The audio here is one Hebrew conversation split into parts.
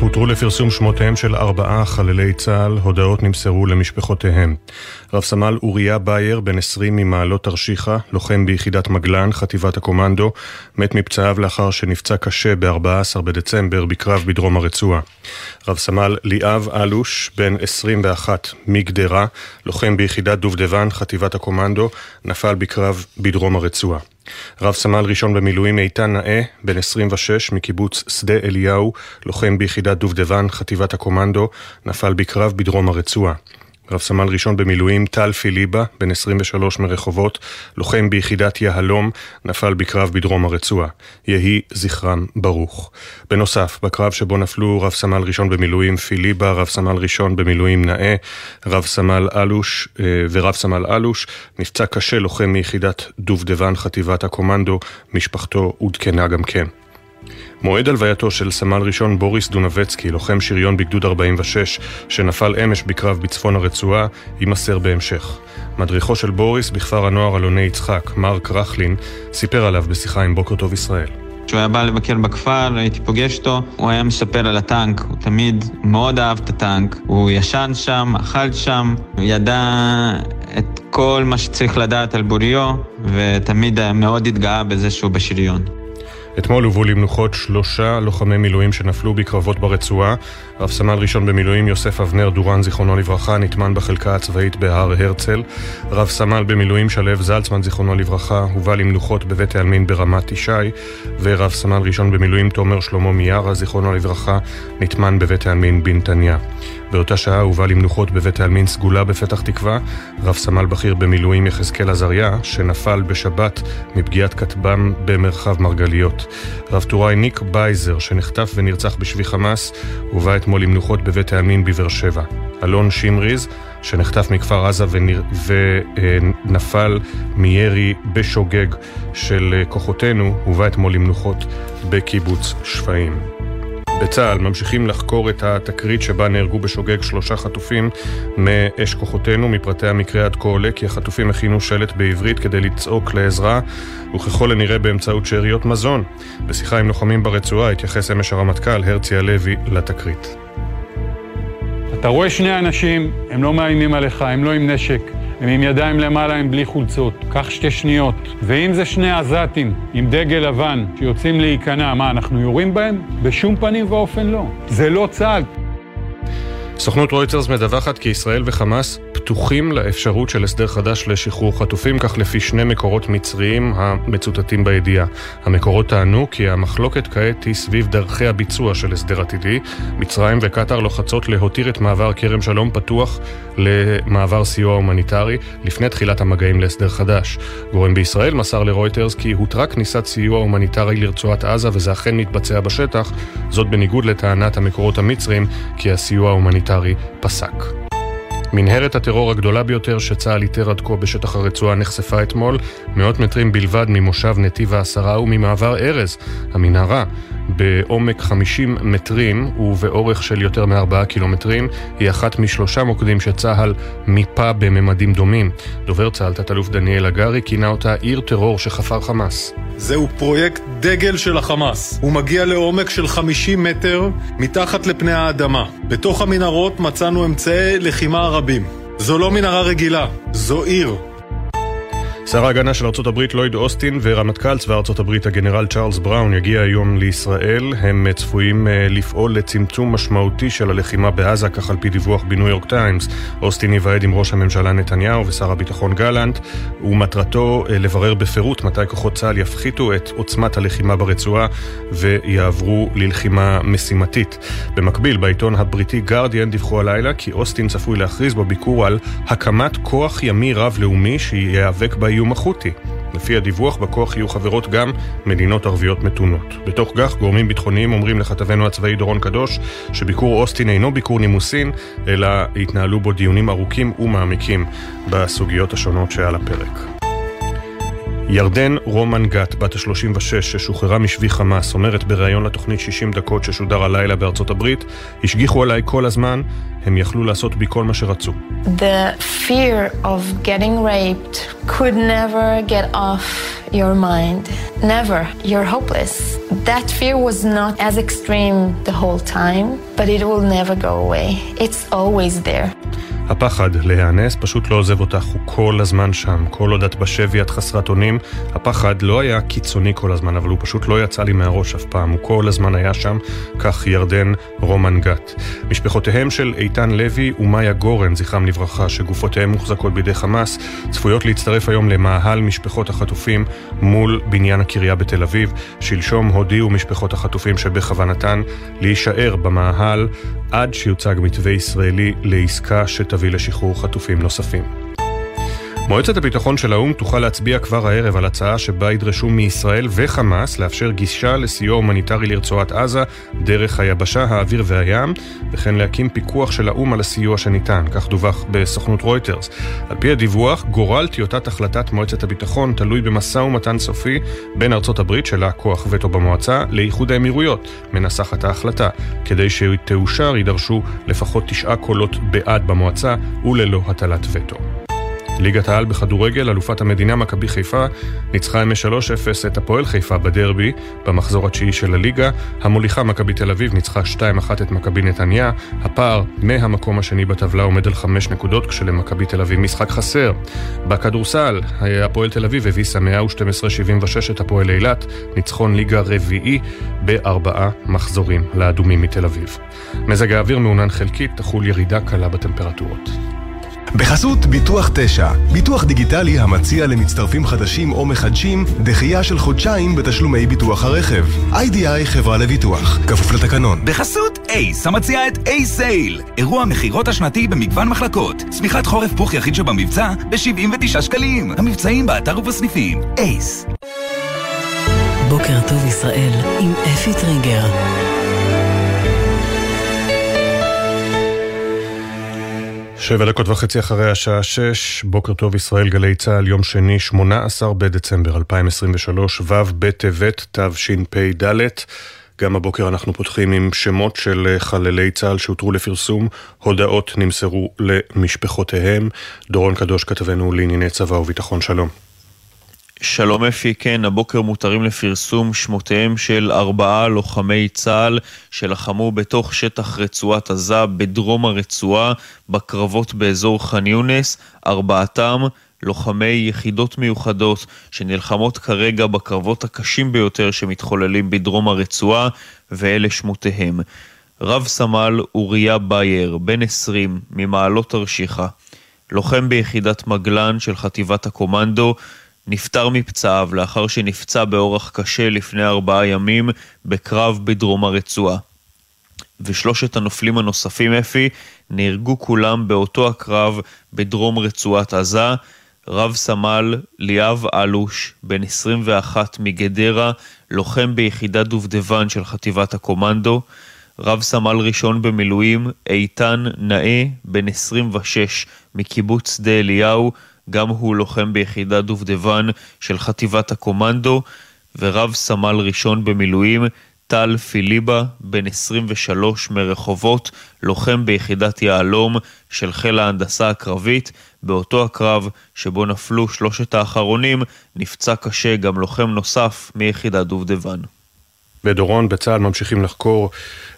הותרו לפרסום שמותיהם של ארבעה חללי צה"ל, הודעות נמסרו למשפחותיהם. רב סמל אוריה בייר, בן 20 ממעלות תרשיחא, לוחם ביחידת מגלן, חטיבת הקומנדו, מת מפצעיו לאחר שנפצע קשה ב-14 בדצמבר בקרב בדרום הרצועה. רב סמל ליאב אלוש, בן 21 מגדרה, לוחם ביחידת דובדבן, חטיבת הקומנדו, נפל בקרב בדרום הרצועה. רב סמל ראשון במילואים איתן נאה, בן 26, מקיבוץ שדה אליהו, לוחם ביחידת דובדבן, חטיבת הקומנדו, נפל בקרב בדרום הרצועה. רב סמל ראשון במילואים טל פיליבה, בן 23 מרחובות, לוחם ביחידת יהלום, נפל בקרב בדרום הרצועה. יהי זכרם ברוך. בנוסף, בקרב שבו נפלו רב סמל ראשון במילואים פיליבה, רב סמל ראשון במילואים נאה, רב סמל אלוש אה, ורב סמל אלוש, נפצע קשה לוחם מיחידת דובדבן חטיבת הקומנדו, משפחתו עודכנה גם כן. מועד הלווייתו של סמל ראשון בוריס דונבצקי, לוחם שריון בגדוד 46, שנפל אמש בקרב בצפון הרצועה, יימסר בהמשך. מדריכו של בוריס בכפר הנוער אלוני יצחק, מרק רכלין, סיפר עליו בשיחה עם בוקר טוב ישראל. כשהוא היה בא לבקר בכפר, הייתי פוגש אותו, הוא היה מספר על הטנק, הוא תמיד מאוד אהב את הטנק, הוא ישן שם, אכל שם, ידע את כל מה שצריך לדעת על בוריו, ותמיד מאוד התגאה בזה שהוא בשריון. אתמול הובאו למנוחות שלושה לוחמי מילואים שנפלו בקרבות ברצועה. רב סמל ראשון במילואים יוסף אבנר דורן, זיכרונו לברכה, נטמן בחלקה הצבאית בהר הרצל. רב סמל במילואים שלו זלצמן, זיכרונו לברכה, הובא למנוחות בבית העלמין ברמת ישי. ורב סמל ראשון במילואים תומר שלמה מיארה, זיכרונו לברכה, נטמן בבית העלמין בנתניה. באותה שעה הובא למנוחות בבית העלמין סגולה בפתח תקווה, רב סמל בכיר במילואים יחזקאל עזריה, שנפל בשבת מפגיעת כטב"ם במרחב מרגליות. רב טוראי ניק בייזר, שנחטף ונרצח בשבי חמאס, הובא אתמול למנוחות בבית העלמין בבאר שבע. אלון שמריז, שנחטף מכפר עזה ונר... ונפל מירי בשוגג של כוחותינו, הובא אתמול למנוחות בקיבוץ שפיים. בצה"ל ממשיכים לחקור את התקרית שבה נהרגו בשוגג שלושה חטופים מאש כוחותינו. מפרטי המקרה עד כה עולה כי החטופים הכינו שלט בעברית כדי לצעוק לעזרה, וככל הנראה באמצעות שאריות מזון. בשיחה עם לוחמים ברצועה התייחס אמש הרמטכ"ל הרצי הלוי לתקרית. אתה רואה שני אנשים, הם לא מאיימים עליך, הם לא עם נשק. הם עם ידיים למעלה, הם בלי חולצות. קח שתי שניות. ואם זה שני עזתים עם דגל לבן שיוצאים להיכנע, מה, אנחנו יורים בהם? בשום פנים ואופן לא. זה לא צה"ל. סוכנות רויטרס מדווחת כי ישראל וחמאס פתוחים לאפשרות של הסדר חדש לשחרור חטופים, כך לפי שני מקורות מצריים המצוטטים בידיעה. המקורות טענו כי המחלוקת כעת היא סביב דרכי הביצוע של הסדר עתידי. מצרים וקטאר לוחצות להותיר את מעבר כרם שלום פתוח למעבר סיוע הומניטרי לפני תחילת המגעים להסדר חדש. גורם בישראל מסר לרויטרס כי הותרה כניסת סיוע הומניטרי לרצועת עזה וזה אכן מתבצע בשטח, זאת בניגוד לטענת המקורות המצריים כי הסיוע ההומניטרי פסק. מנהרת הטרור הגדולה ביותר שצה"ל איתר עד כה בשטח הרצועה נחשפה אתמול, מאות מטרים בלבד ממושב נתיב העשרה וממעבר ארז, המנהרה, בעומק 50 מטרים ובאורך של יותר מארבעה קילומטרים, היא אחת משלושה מוקדים שצה"ל מיפה בממדים דומים. דובר צה"ל, תת-אלוף דניאל הגרי, כינה אותה עיר טרור שחפר חמאס. זהו פרויקט דגל של החמאס. הוא מגיע לעומק של 50 מטר מתחת לפני האדמה. בתוך המנהרות מצאנו אמצעי לחימה רבים. זו לא מנהרה רגילה, זו עיר. שר ההגנה של ארצות הברית לויד אוסטין ורמטכ"ל צבא ארצות הברית הגנרל צ'ארלס בראון יגיע היום לישראל. הם צפויים אה, לפעול לצמצום משמעותי של הלחימה בעזה, כך על פי דיווח בניו יורק טיימס. אוסטין יוועד עם ראש הממשלה נתניהו ושר הביטחון גלנט, ומטרתו אה, לברר בפירוט מתי כוחות צה"ל יפחיתו את עוצמת הלחימה ברצועה ויעברו ללחימה משימתית. במקביל, בעיתון הבריטי גרדיאן דיווחו הלילה כי אוסטין צפוי להכריז בביקור על הקמת כוח ימי רב-לאומי שייאבק באיום החותי. לפי הדיווח, בכוח יהיו חברות גם מדינות ערביות מתונות. בתוך כך, גורמים ביטחוניים אומרים לכתבנו הצבאי דורון קדוש, שביקור אוסטין אינו ביקור נימוסין, אלא התנהלו בו דיונים ארוכים ומעמיקים בסוגיות השונות שעל הפרק. ירדן רומן גת, בת ה-36, ששוחררה משבי חמאס, אומרת בריאיון לתוכנית 60 דקות ששודר הלילה בארצות הברית, השגיחו עליי כל הזמן, הם יכלו לעשות בי כל מה שרצו. The fear of getting raped could never get off your mind. Never. You're hopeless. That fear was not as extreme the whole time, but it will never go away. It's always there. הפחד להיאנס פשוט לא עוזב אותך, הוא כל הזמן שם. כל עוד את בשבי את חסרת אונים, הפחד לא היה קיצוני כל הזמן, אבל הוא פשוט לא יצא לי מהראש אף פעם, הוא כל הזמן היה שם, כך ירדן רומן גת. משפחותיהם של איתן לוי ומאיה גורן, זכרם לברכה, שגופותיהם מוחזקות בידי חמאס, צפויות להצטרף היום למאהל משפחות החטופים מול בניין הקריה בתל אביב. שלשום הודיעו משפחות החטופים שבכוונתן להישאר במאהל עד שיוצג מתווה ישראלי לעסקה שתביא לשחרור חטופים נוספים. מועצת הביטחון של האו"ם תוכל להצביע כבר הערב על הצעה שבה ידרשו מישראל וחמאס לאפשר גישה לסיוע הומניטרי לרצועת עזה דרך היבשה, האוויר והים, וכן להקים פיקוח של האו"ם על הסיוע שניתן, כך דווח בסוכנות רויטרס. על פי הדיווח, גורל טיוטת החלטת מועצת הביטחון תלוי במשא ומתן סופי בין ארצות הברית, שלה כוח וטו במועצה, לאיחוד האמירויות, מנסחת ההחלטה. כדי שהיא תאושר יידרשו לפחות תשעה קולות בעד במועצה וללא הטלת וטו. ליגת העל בכדורגל, אלופת המדינה מכבי חיפה, ניצחה אמש 3-0 את הפועל חיפה בדרבי, במחזור התשיעי של הליגה. המוליכה מכבי תל אביב ניצחה 2-1 את מכבי נתניה. הפער מהמקום השני בטבלה עומד על 5 נקודות, כשלמכבי תל אביב משחק חסר. בכדורסל, הפועל תל אביב הביסה 112-76 את הפועל אילת, ניצחון ליגה רביעי בארבעה מחזורים לאדומים מתל אביב. מזג האוויר מעונן חלקית, תחול ירידה קלה בטמפרטורות. בחסות ביטוח 9, ביטוח דיגיטלי המציע למצטרפים חדשים או מחדשים דחייה של חודשיים בתשלומי ביטוח הרכב. איי-די-איי חברה לביטוח, כפוף לתקנון. בחסות אייס, המציע את אייס סייל, אירוע מכירות השנתי במגוון מחלקות. צמיחת חורף פוך יחיד שבמבצע ב-79 שקלים. המבצעים באתר ובסניפים. אייס. בוקר טוב ישראל עם אפי טריגר. שבע דקות וחצי אחרי השעה שש, בוקר טוב ישראל גלי צה"ל, יום שני, 18 בדצמבר 2023, ו' בטבת תשפ"ד. גם הבוקר אנחנו פותחים עם שמות של חללי צה"ל שהותרו לפרסום, הודעות נמסרו למשפחותיהם. דורון קדוש כתבנו לענייני צבא וביטחון, שלום. שלום אפי, כן, הבוקר מותרים לפרסום שמותיהם של ארבעה לוחמי צה"ל שלחמו בתוך שטח רצועת עזה בדרום הרצועה בקרבות באזור ח'אן יונס, ארבעתם לוחמי יחידות מיוחדות שנלחמות כרגע בקרבות הקשים ביותר שמתחוללים בדרום הרצועה, ואלה שמותיהם. רב סמל אוריה בייר, בן 20, ממעלות תרשיחא, לוחם ביחידת מגלן של חטיבת הקומנדו, נפטר מפצעיו לאחר שנפצע באורח קשה לפני ארבעה ימים בקרב בדרום הרצועה. ושלושת הנופלים הנוספים, אפי, נהרגו כולם באותו הקרב בדרום רצועת עזה. רב סמל ליאב אלוש, בן 21 מגדרה, לוחם ביחידת דובדבן של חטיבת הקומנדו. רב סמל ראשון במילואים, איתן נאה, בן 26 מקיבוץ שדה אליהו, גם הוא לוחם ביחידת דובדבן של חטיבת הקומנדו, ורב סמל ראשון במילואים, טל פיליבה, בן 23 מרחובות, לוחם ביחידת יהלום של חיל ההנדסה הקרבית. באותו הקרב שבו נפלו שלושת האחרונים, נפצע קשה גם לוחם נוסף מיחידת דובדבן. בדורון, בצה"ל ממשיכים לחקור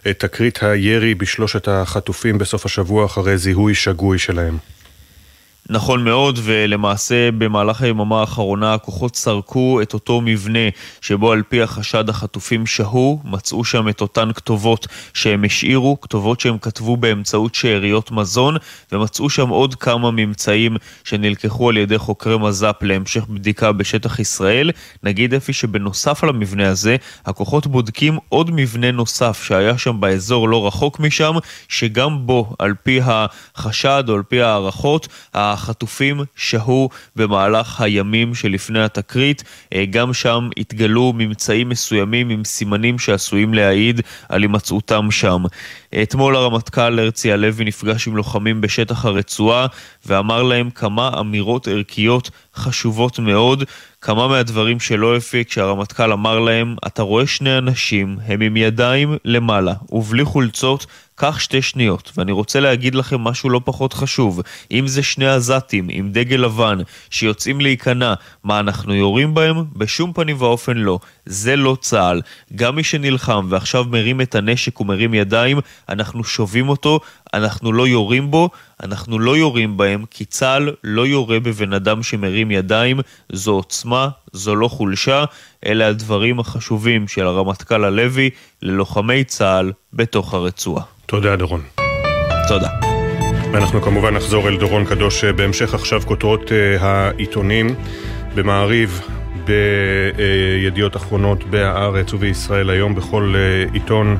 את תקרית הירי בשלושת החטופים בסוף השבוע אחרי זיהוי שגוי שלהם. נכון מאוד, ולמעשה במהלך היממה האחרונה הכוחות סרקו את אותו מבנה שבו על פי החשד החטופים שהו, מצאו שם את אותן כתובות שהם השאירו, כתובות שהם כתבו באמצעות שאריות מזון, ומצאו שם עוד כמה ממצאים שנלקחו על ידי חוקרי מז"פ להמשך בדיקה בשטח ישראל. נגיד אפי שבנוסף על המבנה הזה, הכוחות בודקים עוד מבנה נוסף שהיה שם באזור לא רחוק משם, שגם בו, על פי החשד או על פי ההערכות, החטופים שהו במהלך הימים שלפני התקרית. אה, גם שם התגלו ממצאים מסוימים עם סימנים שעשויים להעיד על הימצאותם שם. אתמול הרמטכ"ל הרצי הלוי נפגש עם לוחמים בשטח הרצועה ואמר להם כמה אמירות ערכיות חשובות מאוד. כמה מהדברים שלא הפיק כשהרמטכ"ל אמר להם, אתה רואה שני אנשים, הם עם ידיים למעלה ובלי חולצות קח שתי שניות, ואני רוצה להגיד לכם משהו לא פחות חשוב. אם זה שני עזתים עם דגל לבן שיוצאים להיכנע, מה אנחנו יורים בהם? בשום פנים ואופן לא. זה לא צה"ל. גם מי שנלחם ועכשיו מרים את הנשק ומרים ידיים, אנחנו שובים אותו, אנחנו לא יורים בו, אנחנו לא יורים בהם, כי צה"ל לא יורה בבן אדם שמרים ידיים, זו עוצמה, זו לא חולשה, אלה הדברים החשובים של הרמטכ"ל הלוי ללוחמי צה"ל בתוך הרצועה. תודה, דורון. תודה. ואנחנו כמובן נחזור אל דורון קדוש אה, בהמשך עכשיו כותרות uh, העיתונים במעריב, בידיעות אחרונות, בהארץ ובישראל היום, בכל uh, עיתון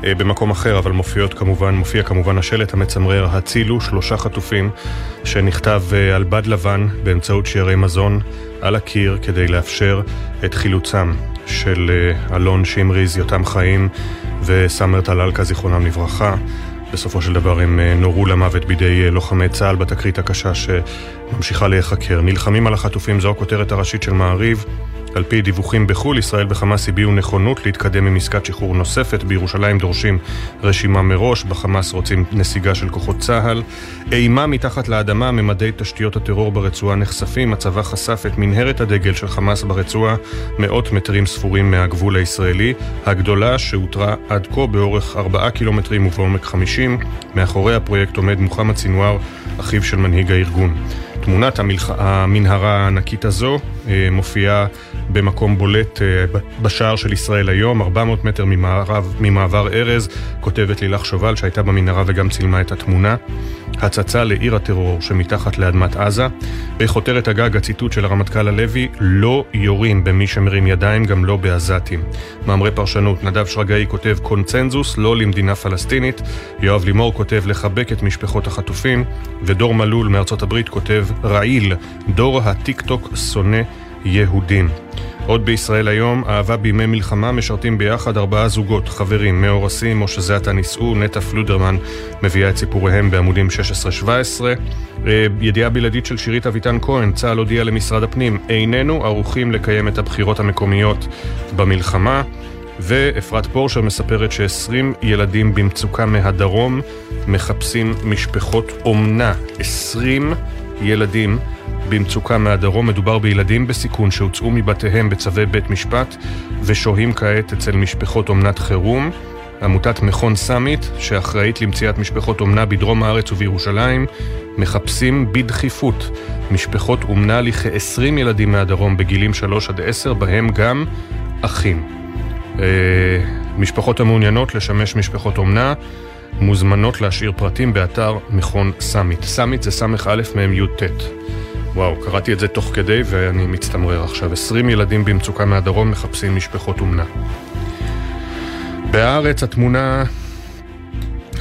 uh, במקום אחר, אבל מופיעות כמובן, מופיע כמובן השלט המצמרר, הצילו שלושה חטופים, שנכתב uh, על בד לבן באמצעות שיירי מזון על הקיר כדי לאפשר את חילוצם של אלון שמריז, יותם חיים וסאמר טלאלקה, זיכרונם לברכה. בסופו של דבר הם אה, נורו למוות בידי אה, לוחמי צה"ל בתקרית הקשה שממשיכה להיחקר. נלחמים על החטופים, זו הכותרת הראשית של מעריב. על פי דיווחים בחו"ל, ישראל וחמאס הביעו נכונות להתקדם עם עסקת שחרור נוספת. בירושלים דורשים רשימה מראש, בחמאס רוצים נסיגה של כוחות צה"ל. אימה מתחת לאדמה, ממדי תשתיות הטרור ברצועה נחשפים. הצבא חשף את מנהרת הדגל של חמאס ברצועה, מאות מטרים ספורים מהגבול הישראלי. הגדולה שאותרה עד כה באורך 4 קילומטרים ובעומק 50. מאחורי הפרויקט עומד מוחמד סינואר, אחיו של מנהיג הארגון. תמונת המלח... המנהרה הענקית הזו אה, מופיעה במקום בולט אה, בשער של ישראל היום, 400 מטר ממערב, ממעבר ארז, כותבת לילך שובל שהייתה במנהרה וגם צילמה את התמונה. הצצה לעיר הטרור שמתחת לאדמת עזה. בכותרת הגג הציטוט של הרמטכ"ל הלוי, לא יורים במי שמרים ידיים, גם לא בעזתים. מאמרי פרשנות, נדב שרגאי כותב קונצנזוס, לא למדינה פלסטינית. יואב לימור כותב לחבק את משפחות החטופים. ודור מלול מארצות הברית כותב רעיל, דור הטיק טוק שונא יהודים. עוד בישראל היום, אהבה בימי מלחמה משרתים ביחד ארבעה זוגות, חברים, מאורסים או שזה עתה נישאו, נטע פלודרמן מביאה את סיפוריהם בעמודים 16-17. אה, ידיעה בלעדית של שירית אביטן כהן, צה"ל הודיע למשרד הפנים, איננו ערוכים לקיים את הבחירות המקומיות במלחמה. ואפרת פורשר מספרת ש-20 ילדים במצוקה מהדרום מחפשים משפחות אומנה. 20 ילדים במצוקה מהדרום. מדובר בילדים בסיכון שהוצאו מבתיהם בצווי בית משפט ושוהים כעת אצל משפחות אומנת חירום. עמותת מכון סאמית, שאחראית למציאת משפחות אומנה בדרום הארץ ובירושלים, מחפשים בדחיפות משפחות אומנה לכ-20 ילדים מהדרום בגילים 3 עד 10, בהם גם אחים. אה, משפחות המעוניינות לשמש משפחות אומנה מוזמנות להשאיר פרטים באתר מכון סאמית. סאמית זה ס"א מ"ם י"ט. וואו, קראתי את זה תוך כדי ואני מצטמרר עכשיו. 20 ילדים במצוקה מהדרום מחפשים משפחות אומנה. בהארץ התמונה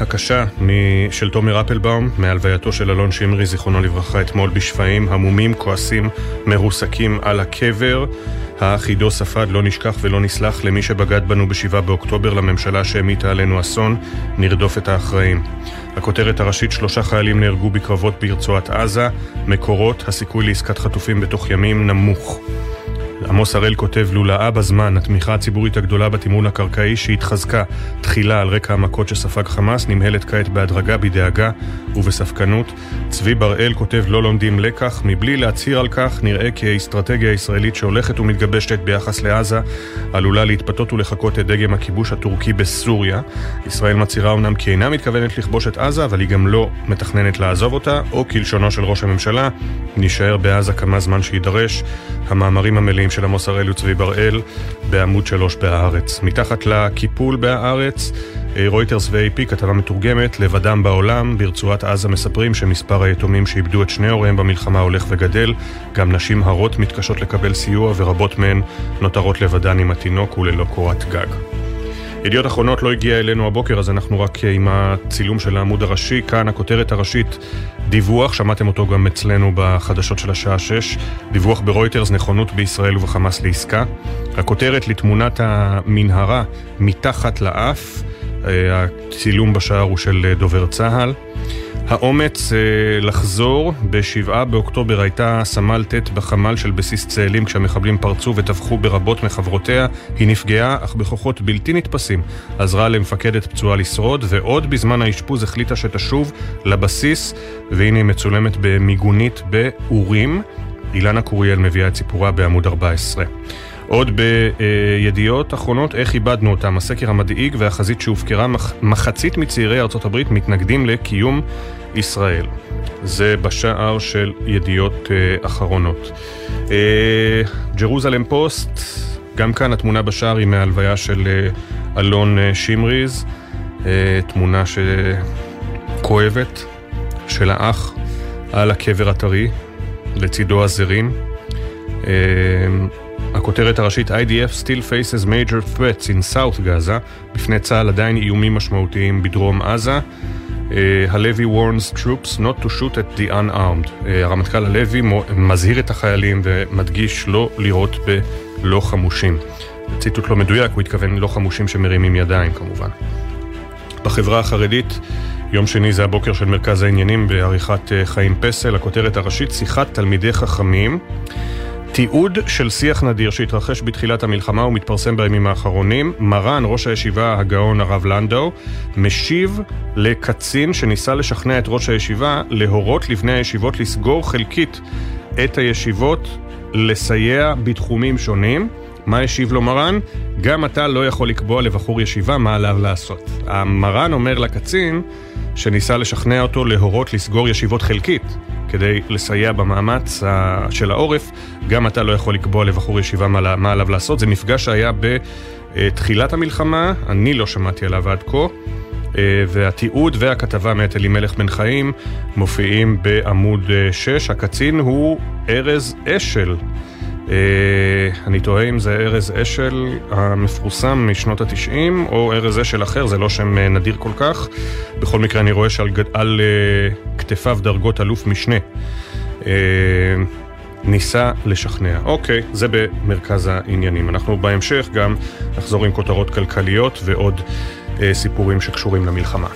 הקשה של תומר אפלבאום מהלווייתו של אלון שמרי, זיכרונו לברכה, אתמול בשפיים, המומים, כועסים, מרוסקים על הקבר. האח עידו ספד לא נשכח ולא נסלח למי שבגד בנו ב-7 באוקטובר לממשלה שהמיטה עלינו אסון, נרדוף את האחראים. הכותרת הראשית, שלושה חיילים נהרגו בקרבות ברצועת עזה, מקורות, הסיכוי לעסקת חטופים בתוך ימים נמוך. עמוס הראל כותב, לולאה בזמן, התמיכה הציבורית הגדולה בתמרון הקרקעי שהתחזקה תחילה על רקע המכות שספג חמאס, נמהלת כעת בהדרגה, בדאגה ובספקנות. צבי בראל כותב, לא לומדים לקח, מבלי להצהיר על כך, נראה כי האסטרטגיה הישראלית שהולכת ומתגבשת ביחס לעזה עלולה להתפתות ולחקות את דגם הכיבוש הטורקי בסוריה. ישראל מצהירה אמנם כי אינה מתכוונת לכבוש את עזה, אבל היא גם לא מתכננת לעזוב אותה, או כלשונו של ראש הממשלה, נישאר בעזה כמה זמן שיידרש. המאמרים המלאים של עמוס הראל וצבי בראל בעמוד שלוש בהארץ. מתחת לקיפול בהארץ, אה, רויטרס ו-AP, כתבה מתורגמת, לבדם בעולם, ברצועת עזה מספרים שמספר היתומים שאיבדו את שני הוריהם במלחמה הולך וגדל, גם נשים הרות מתקשות לקבל סיוע ורבות מהן נותרות לבדן עם התינוק וללא קורת גג. ידיעות אחרונות לא הגיע אלינו הבוקר, אז אנחנו רק עם הצילום של העמוד הראשי. כאן הכותרת הראשית, דיווח, שמעתם אותו גם אצלנו בחדשות של השעה 6. דיווח ברויטרס, נכונות בישראל ובחמאס לעסקה. הכותרת לתמונת המנהרה מתחת לאף. אה, הצילום בשער הוא של דובר צה"ל. האומץ אה, לחזור, ב-7 באוקטובר הייתה סמל ט' בחמ"ל של בסיס צאלים כשהמחבלים פרצו וטבחו ברבות מחברותיה. היא נפגעה, אך בכוחות בלתי נתפסים עזרה למפקדת פצועה לשרוד, ועוד בזמן האשפוז החליטה שתשוב לבסיס, והנה היא מצולמת במיגונית באורים. אילנה קוריאל מביאה את סיפורה בעמוד 14. עוד בידיעות אחרונות, איך איבדנו אותם. הסקר המדאיג והחזית שהופקרה, מחצית מצעירי ארצות הברית מתנגדים לקיום ישראל. זה בשער של ידיעות uh, אחרונות. ג'רוזלם uh, פוסט, גם כאן התמונה בשער היא מהלוויה של uh, אלון שמריז, תמונה שכואבת של האח על הקבר הטרי, לצידו הזרים. הכותרת הראשית IDF still faces major threats in South Gaza, בפני צה"ל עדיין איומים משמעותיים בדרום עזה. Uh, הלוי warns troops not to shoot at the unarmed. Uh, הרמטכ"ל הלוי מזהיר את החיילים ומדגיש לא לירות בלא חמושים. ציטוט לא מדויק, הוא התכוון לא חמושים שמרימים ידיים כמובן. בחברה החרדית, יום שני זה הבוקר של מרכז העניינים בעריכת uh, חיים פסל, הכותרת הראשית, שיחת תלמידי חכמים. תיעוד של שיח נדיר שהתרחש בתחילת המלחמה ומתפרסם בימים האחרונים. מרן, ראש הישיבה הגאון הרב לנדאו, משיב לקצין שניסה לשכנע את ראש הישיבה להורות לבני הישיבות לסגור חלקית את הישיבות, לסייע בתחומים שונים. מה השיב לו מרן? גם אתה לא יכול לקבוע לבחור ישיבה מה עליו לעשות. המרן אומר לקצין שניסה לשכנע אותו להורות לסגור ישיבות חלקית. כדי לסייע במאמץ של העורף, גם אתה לא יכול לקבוע לבחור ישיבה מה, מה עליו לעשות. זה מפגש שהיה בתחילת המלחמה, אני לא שמעתי עליו עד כה. והתיעוד והכתבה מאת אלימלך בן חיים מופיעים בעמוד 6. הקצין הוא ארז אשל. אני תוהה אם זה ארז אשל המפורסם משנות התשעים או ארז אשל אחר, זה לא שם נדיר כל כך. בכל מקרה אני רואה שעל על, כתפיו דרגות אלוף משנה. ניסה לשכנע. אוקיי, זה במרכז העניינים. אנחנו בהמשך גם נחזור עם כותרות כלכליות ועוד אה, סיפורים שקשורים למלחמה.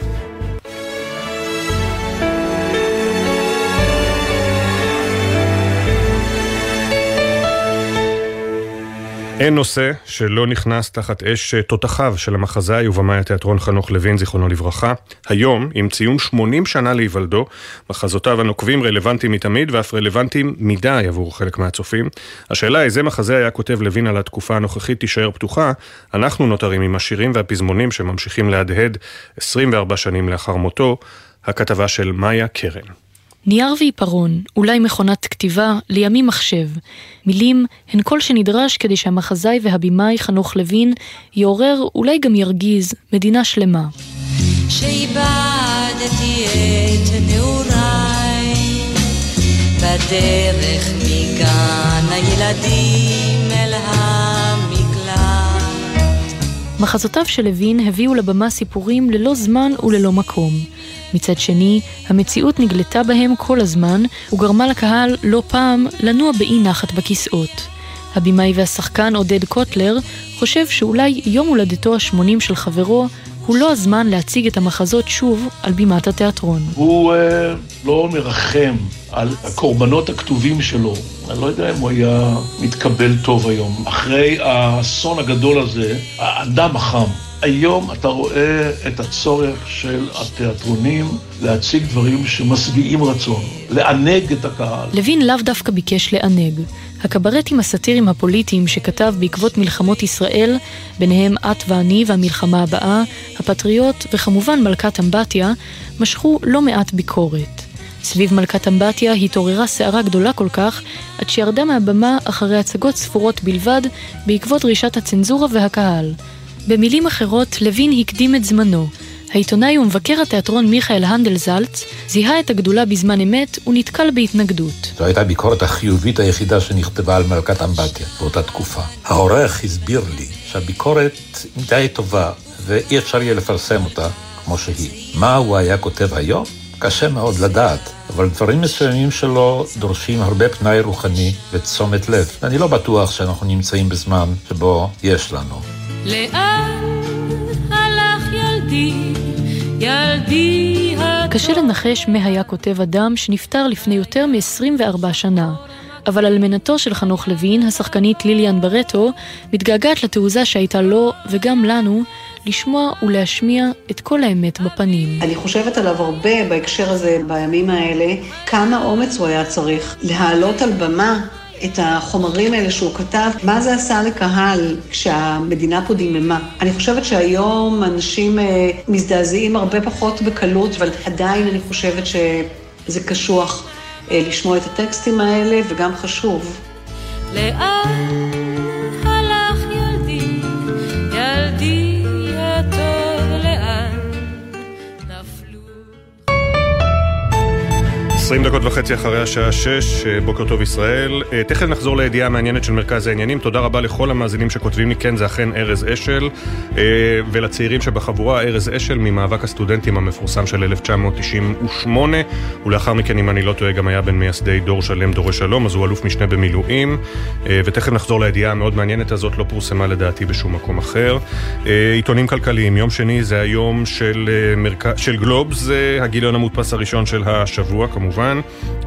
אין נושא שלא נכנס תחת אש תותחיו של המחזאי ובמאי התיאטרון חנוך לוין, זיכרונו לברכה. היום, עם ציון 80 שנה להיוולדו, מחזותיו הנוקבים רלוונטיים מתמיד ואף רלוונטיים מדי עבור חלק מהצופים. השאלה איזה מחזה היה כותב לוין על התקופה הנוכחית תישאר פתוחה, אנחנו נותרים עם השירים והפזמונים שממשיכים להדהד 24 שנים לאחר מותו, הכתבה של מאיה קרן. נייר ועיפרון, אולי מכונת כתיבה, לימים מחשב. מילים הן כל שנדרש כדי שהמחזאי והבימאי חנוך לוין יעורר, אולי גם ירגיז, מדינה שלמה. שאיבדתי את נעוריי בדרך מגן הילדים אל המקלט. מחזותיו של לוין הביאו לבמה סיפורים ללא זמן וללא מקום. מצד שני, המציאות נגלתה בהם כל הזמן, וגרמה לקהל לא פעם לנוע באי נחת בכיסאות. הבמאי והשחקן עודד קוטלר חושב שאולי יום הולדתו ה-80 של חברו הוא לא הזמן להציג את המחזות שוב על בימת התיאטרון. הוא אה, לא מרחם על הקורבנות הכתובים שלו. אני לא יודע אם הוא היה מתקבל טוב היום. אחרי האסון הגדול הזה, האדם החם היום אתה רואה את הצורך של התיאטרונים להציג דברים שמשביעים רצון, לענג את הקהל. לוין לאו דווקא ביקש לענג. הקברטים הסאטיריים הפוליטיים שכתב בעקבות מלחמות ישראל, ביניהם את ואני והמלחמה הבאה, הפטריוט וכמובן מלכת אמבטיה, משכו לא מעט ביקורת. סביב מלכת אמבטיה התעוררה סערה גדולה כל כך, עד שירדה מהבמה אחרי הצגות ספורות בלבד, בעקבות דרישת הצנזורה והקהל. במילים אחרות, לוין הקדים את זמנו. העיתונאי ומבקר התיאטרון מיכאל הנדלזלץ זיהה את הגדולה בזמן אמת ונתקל בהתנגדות. זו הייתה הביקורת החיובית היחידה שנכתבה על מלכת אמבטיה באותה תקופה. העורך הסביר לי שהביקורת די טובה, ואי אפשר יהיה לפרסם אותה כמו שהיא. מה הוא היה כותב היום? קשה מאוד לדעת, אבל דברים מסוימים שלו דורשים הרבה פנאי רוחני ותשומת לב. אני לא בטוח שאנחנו נמצאים בזמן שבו יש לנו. לאן הלך ילדי, ילדי קשה לנחש מה היה כותב אדם שנפטר לפני יותר מ-24 שנה. אבל אלמנתו של חנוך לוין, השחקנית ליליאן ברטו, מתגעגעת לתעוזה שהייתה לו, וגם לנו, לשמוע ולהשמיע את כל האמת בפנים. אני חושבת עליו הרבה בהקשר הזה, בימים האלה, כמה אומץ הוא היה צריך להעלות על במה את החומרים האלה שהוא כתב, מה זה עשה לקהל כשהמדינה פה דיממה. אני חושבת שהיום אנשים אה, מזדעזעים הרבה פחות בקלות, אבל עדיין אני חושבת שזה קשוח אה, לשמוע את הטקסטים האלה, וגם חשוב. לאן 20 דקות וחצי אחרי השעה 6, אה, בוקר טוב ישראל. אה, תכף נחזור לידיעה המעניינת של מרכז העניינים. תודה רבה לכל המאזינים שכותבים לי, כן, זה אכן ארז אשל, אה, ולצעירים שבחבורה, ארז אשל ממאבק הסטודנטים המפורסם של 1998, ולאחר מכן, אם אני לא טועה, גם היה בין מייסדי דור שלם, דורי שלום, אז הוא אלוף משנה במילואים, ותכף נחזור לידיעה המאוד מעניינת הזאת, לא פורסמה לדעתי בשום מקום אחר. עיתונים כלכליים, יום שני זה היום של, מרכ... של גלובס, הגיליון המודפס הראשון של השבוע, כמובן. כמובן.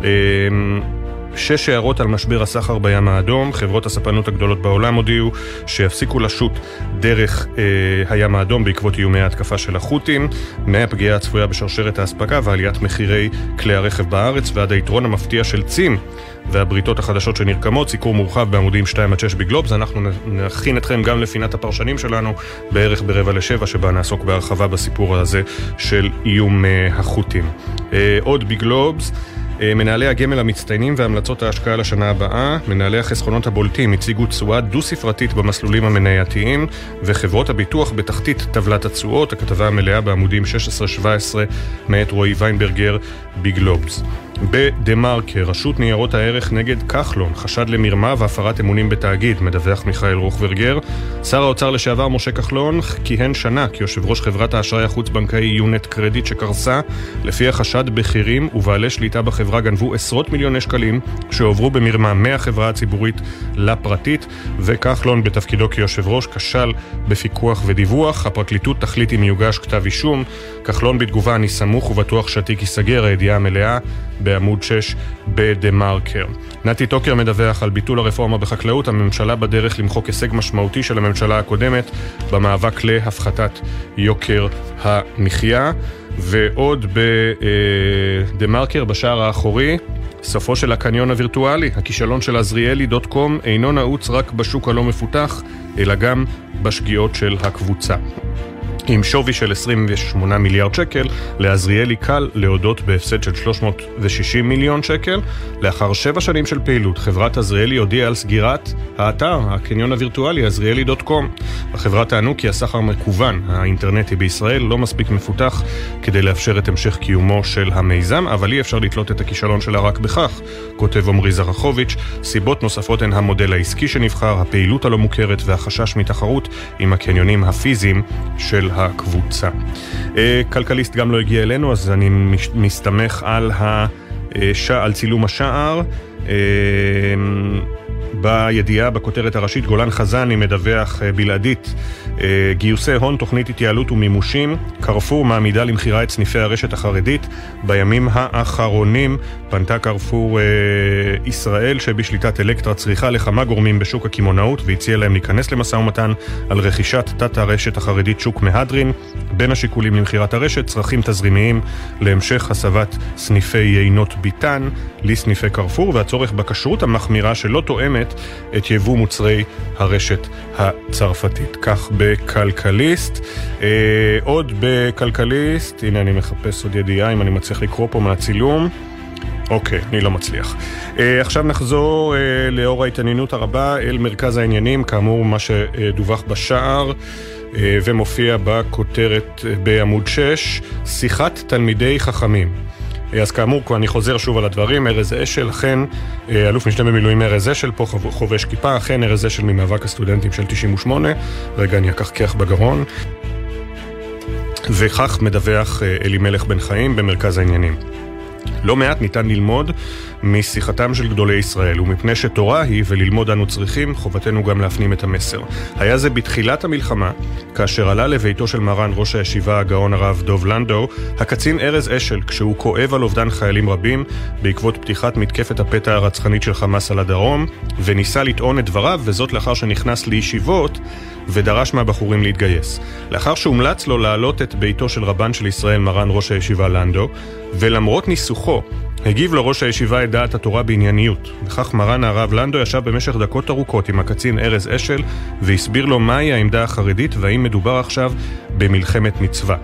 אמ, שש הערות על משבר הסחר בים האדום. חברות הספנות הגדולות בעולם הודיעו שיפסיקו לשוט דרך אה, הים האדום בעקבות איומי ההתקפה של החות'ים, מהפגיעה הצפויה בשרשרת האספקה ועליית מחירי כלי הרכב בארץ ועד היתרון המפתיע של צים והבריתות החדשות שנרקמות. סיקור מורחב בעמודים 2 6 בגלובס. אנחנו נכין אתכם גם לפינת הפרשנים שלנו בערך ברבע לשבע, שבה נעסוק בהרחבה בסיפור הזה של איום אה, החות'ים. אה, עוד בגלובס. אה, מנהלי הגמל המצטיינים והמלצות ההשקעה לשנה הבאה, מנהלי החסכונות הבולטים הציגו תשואה דו-ספרתית במסלולים המנייתיים, וחברות הביטוח בתחתית טבלת התשואות, הכתבה המלאה בעמודים 16-17 מאת רועי ויינברגר בגלובס. בדה מרקר, רשות ניירות הערך נגד כחלון, חשד למרמה והפרת אמונים בתאגיד, מדווח מיכאל רוכברגר. שר האוצר לשעבר משה כחלון כיהן שנה כיושב ראש חברת האשראי החוץ-בנקאי יונט קרדיט שקרסה. לפי החשד בכירים ובעלי שליטה בחברה גנבו עשרות מיליוני שקלים שהועברו במרמה מהחברה הציבורית לפרטית, וכחלון בתפקידו כיושב ראש כשל בפיקוח ודיווח. הפרקליטות תחליט אם יוגש כתב אישום. כחלון בתגובה אני סמוך ובטוח שהתיק ייסגר, הידיעה המלאה. בעמוד 6 בדה מרקר. נתי טוקר מדווח על ביטול הרפורמה בחקלאות, הממשלה בדרך למחוק הישג משמעותי של הממשלה הקודמת במאבק להפחתת יוקר המחיה. ועוד בדה מרקר, בשער האחורי, סופו של הקניון הווירטואלי, הכישלון של עזריאלי דוט קום אינו נעוץ רק בשוק הלא מפותח, אלא גם בשגיאות של הקבוצה. עם שווי של 28 מיליארד שקל, לעזריאלי קל להודות בהפסד של 360 מיליון שקל. לאחר שבע שנים של פעילות, חברת עזריאלי הודיעה על סגירת האתר, הקניון הווירטואלי, עזריאלי.קום. החברה טענו כי הסחר המקוון האינטרנטי בישראל לא מספיק מפותח כדי לאפשר את המשך קיומו של המיזם, אבל אי אפשר לתלות את הכישלון שלה רק בכך, כותב עמרי זרחוביץ'. סיבות נוספות הן המודל העסקי שנבחר, הפעילות הלא מוכרת והחשש מתחרות עם הקניונים הפיזיים של הקבוצה. אה, כלכליסט גם לא הגיע אלינו, אז אני מסתמך על, הש... על צילום השער. אה, בידיעה, בכותרת הראשית, גולן חזני מדווח אה, בלעדית אה, גיוסי הון, תוכנית התייעלות ומימושים. קרפור מעמידה למכירה את סניפי הרשת החרדית. בימים האחרונים פנתה קרפור אה, ישראל, שבשליטת אלקטרה צריכה לכמה גורמים בשוק הקמעונאות, והציעה להם להיכנס למשא ומתן על רכישת תת הרשת החרדית שוק מהדרין. בין השיקולים למכירת הרשת, צרכים תזרימיים להמשך הסבת סניפי יינות ביטן לסניפי קרפור, והצורך בכשרות המחמירה שלא תואמת את יבוא מוצרי הרשת הצרפתית. כך בכלכליסט. אה, עוד בכלכליסט, הנה אני מחפש עוד ידיעה אם אני מצליח לקרוא פה מהצילום. אוקיי, אני לא מצליח. Uh, עכשיו נחזור uh, לאור ההתעניינות הרבה אל מרכז העניינים, כאמור מה שדווח בשער uh, ומופיע בכותרת בעמוד 6, שיחת תלמידי חכמים. אז כאמור, אני חוזר שוב על הדברים, ארז אשל, אכן, אלוף משנה במילואים ארז אשל, פה חובש כיפה, אכן ארז אשל ממאבק הסטודנטים של 98, רגע אני אקח כיח בגרון. וכך מדווח אלימלך בן חיים במרכז העניינים. לא מעט ניתן ללמוד משיחתם של גדולי ישראל, ומפני שתורה היא וללמוד אנו צריכים, חובתנו גם להפנים את המסר. היה זה בתחילת המלחמה, כאשר עלה לביתו של מרן ראש הישיבה הגאון הרב דוב לנדו, הקצין ארז אשל, כשהוא כואב על אובדן חיילים רבים, בעקבות פתיחת מתקפת הפתע הרצחנית של חמאס על הדרום, וניסה לטעון את דבריו, וזאת לאחר שנכנס לישיבות, ודרש מהבחורים להתגייס. לאחר שהומלץ לו להעלות את ביתו של רבן של ישראל, מרן ראש הישיבה לנדו, ולמרות ניסוחו, הגיב לו ראש הישיבה את דעת התורה בענייניות. וכך מרן הרב לנדו ישב במשך דקות ארוכות עם הקצין ארז אשל והסביר לו מהי העמדה החרדית והאם מדובר עכשיו במלחמת מצווה.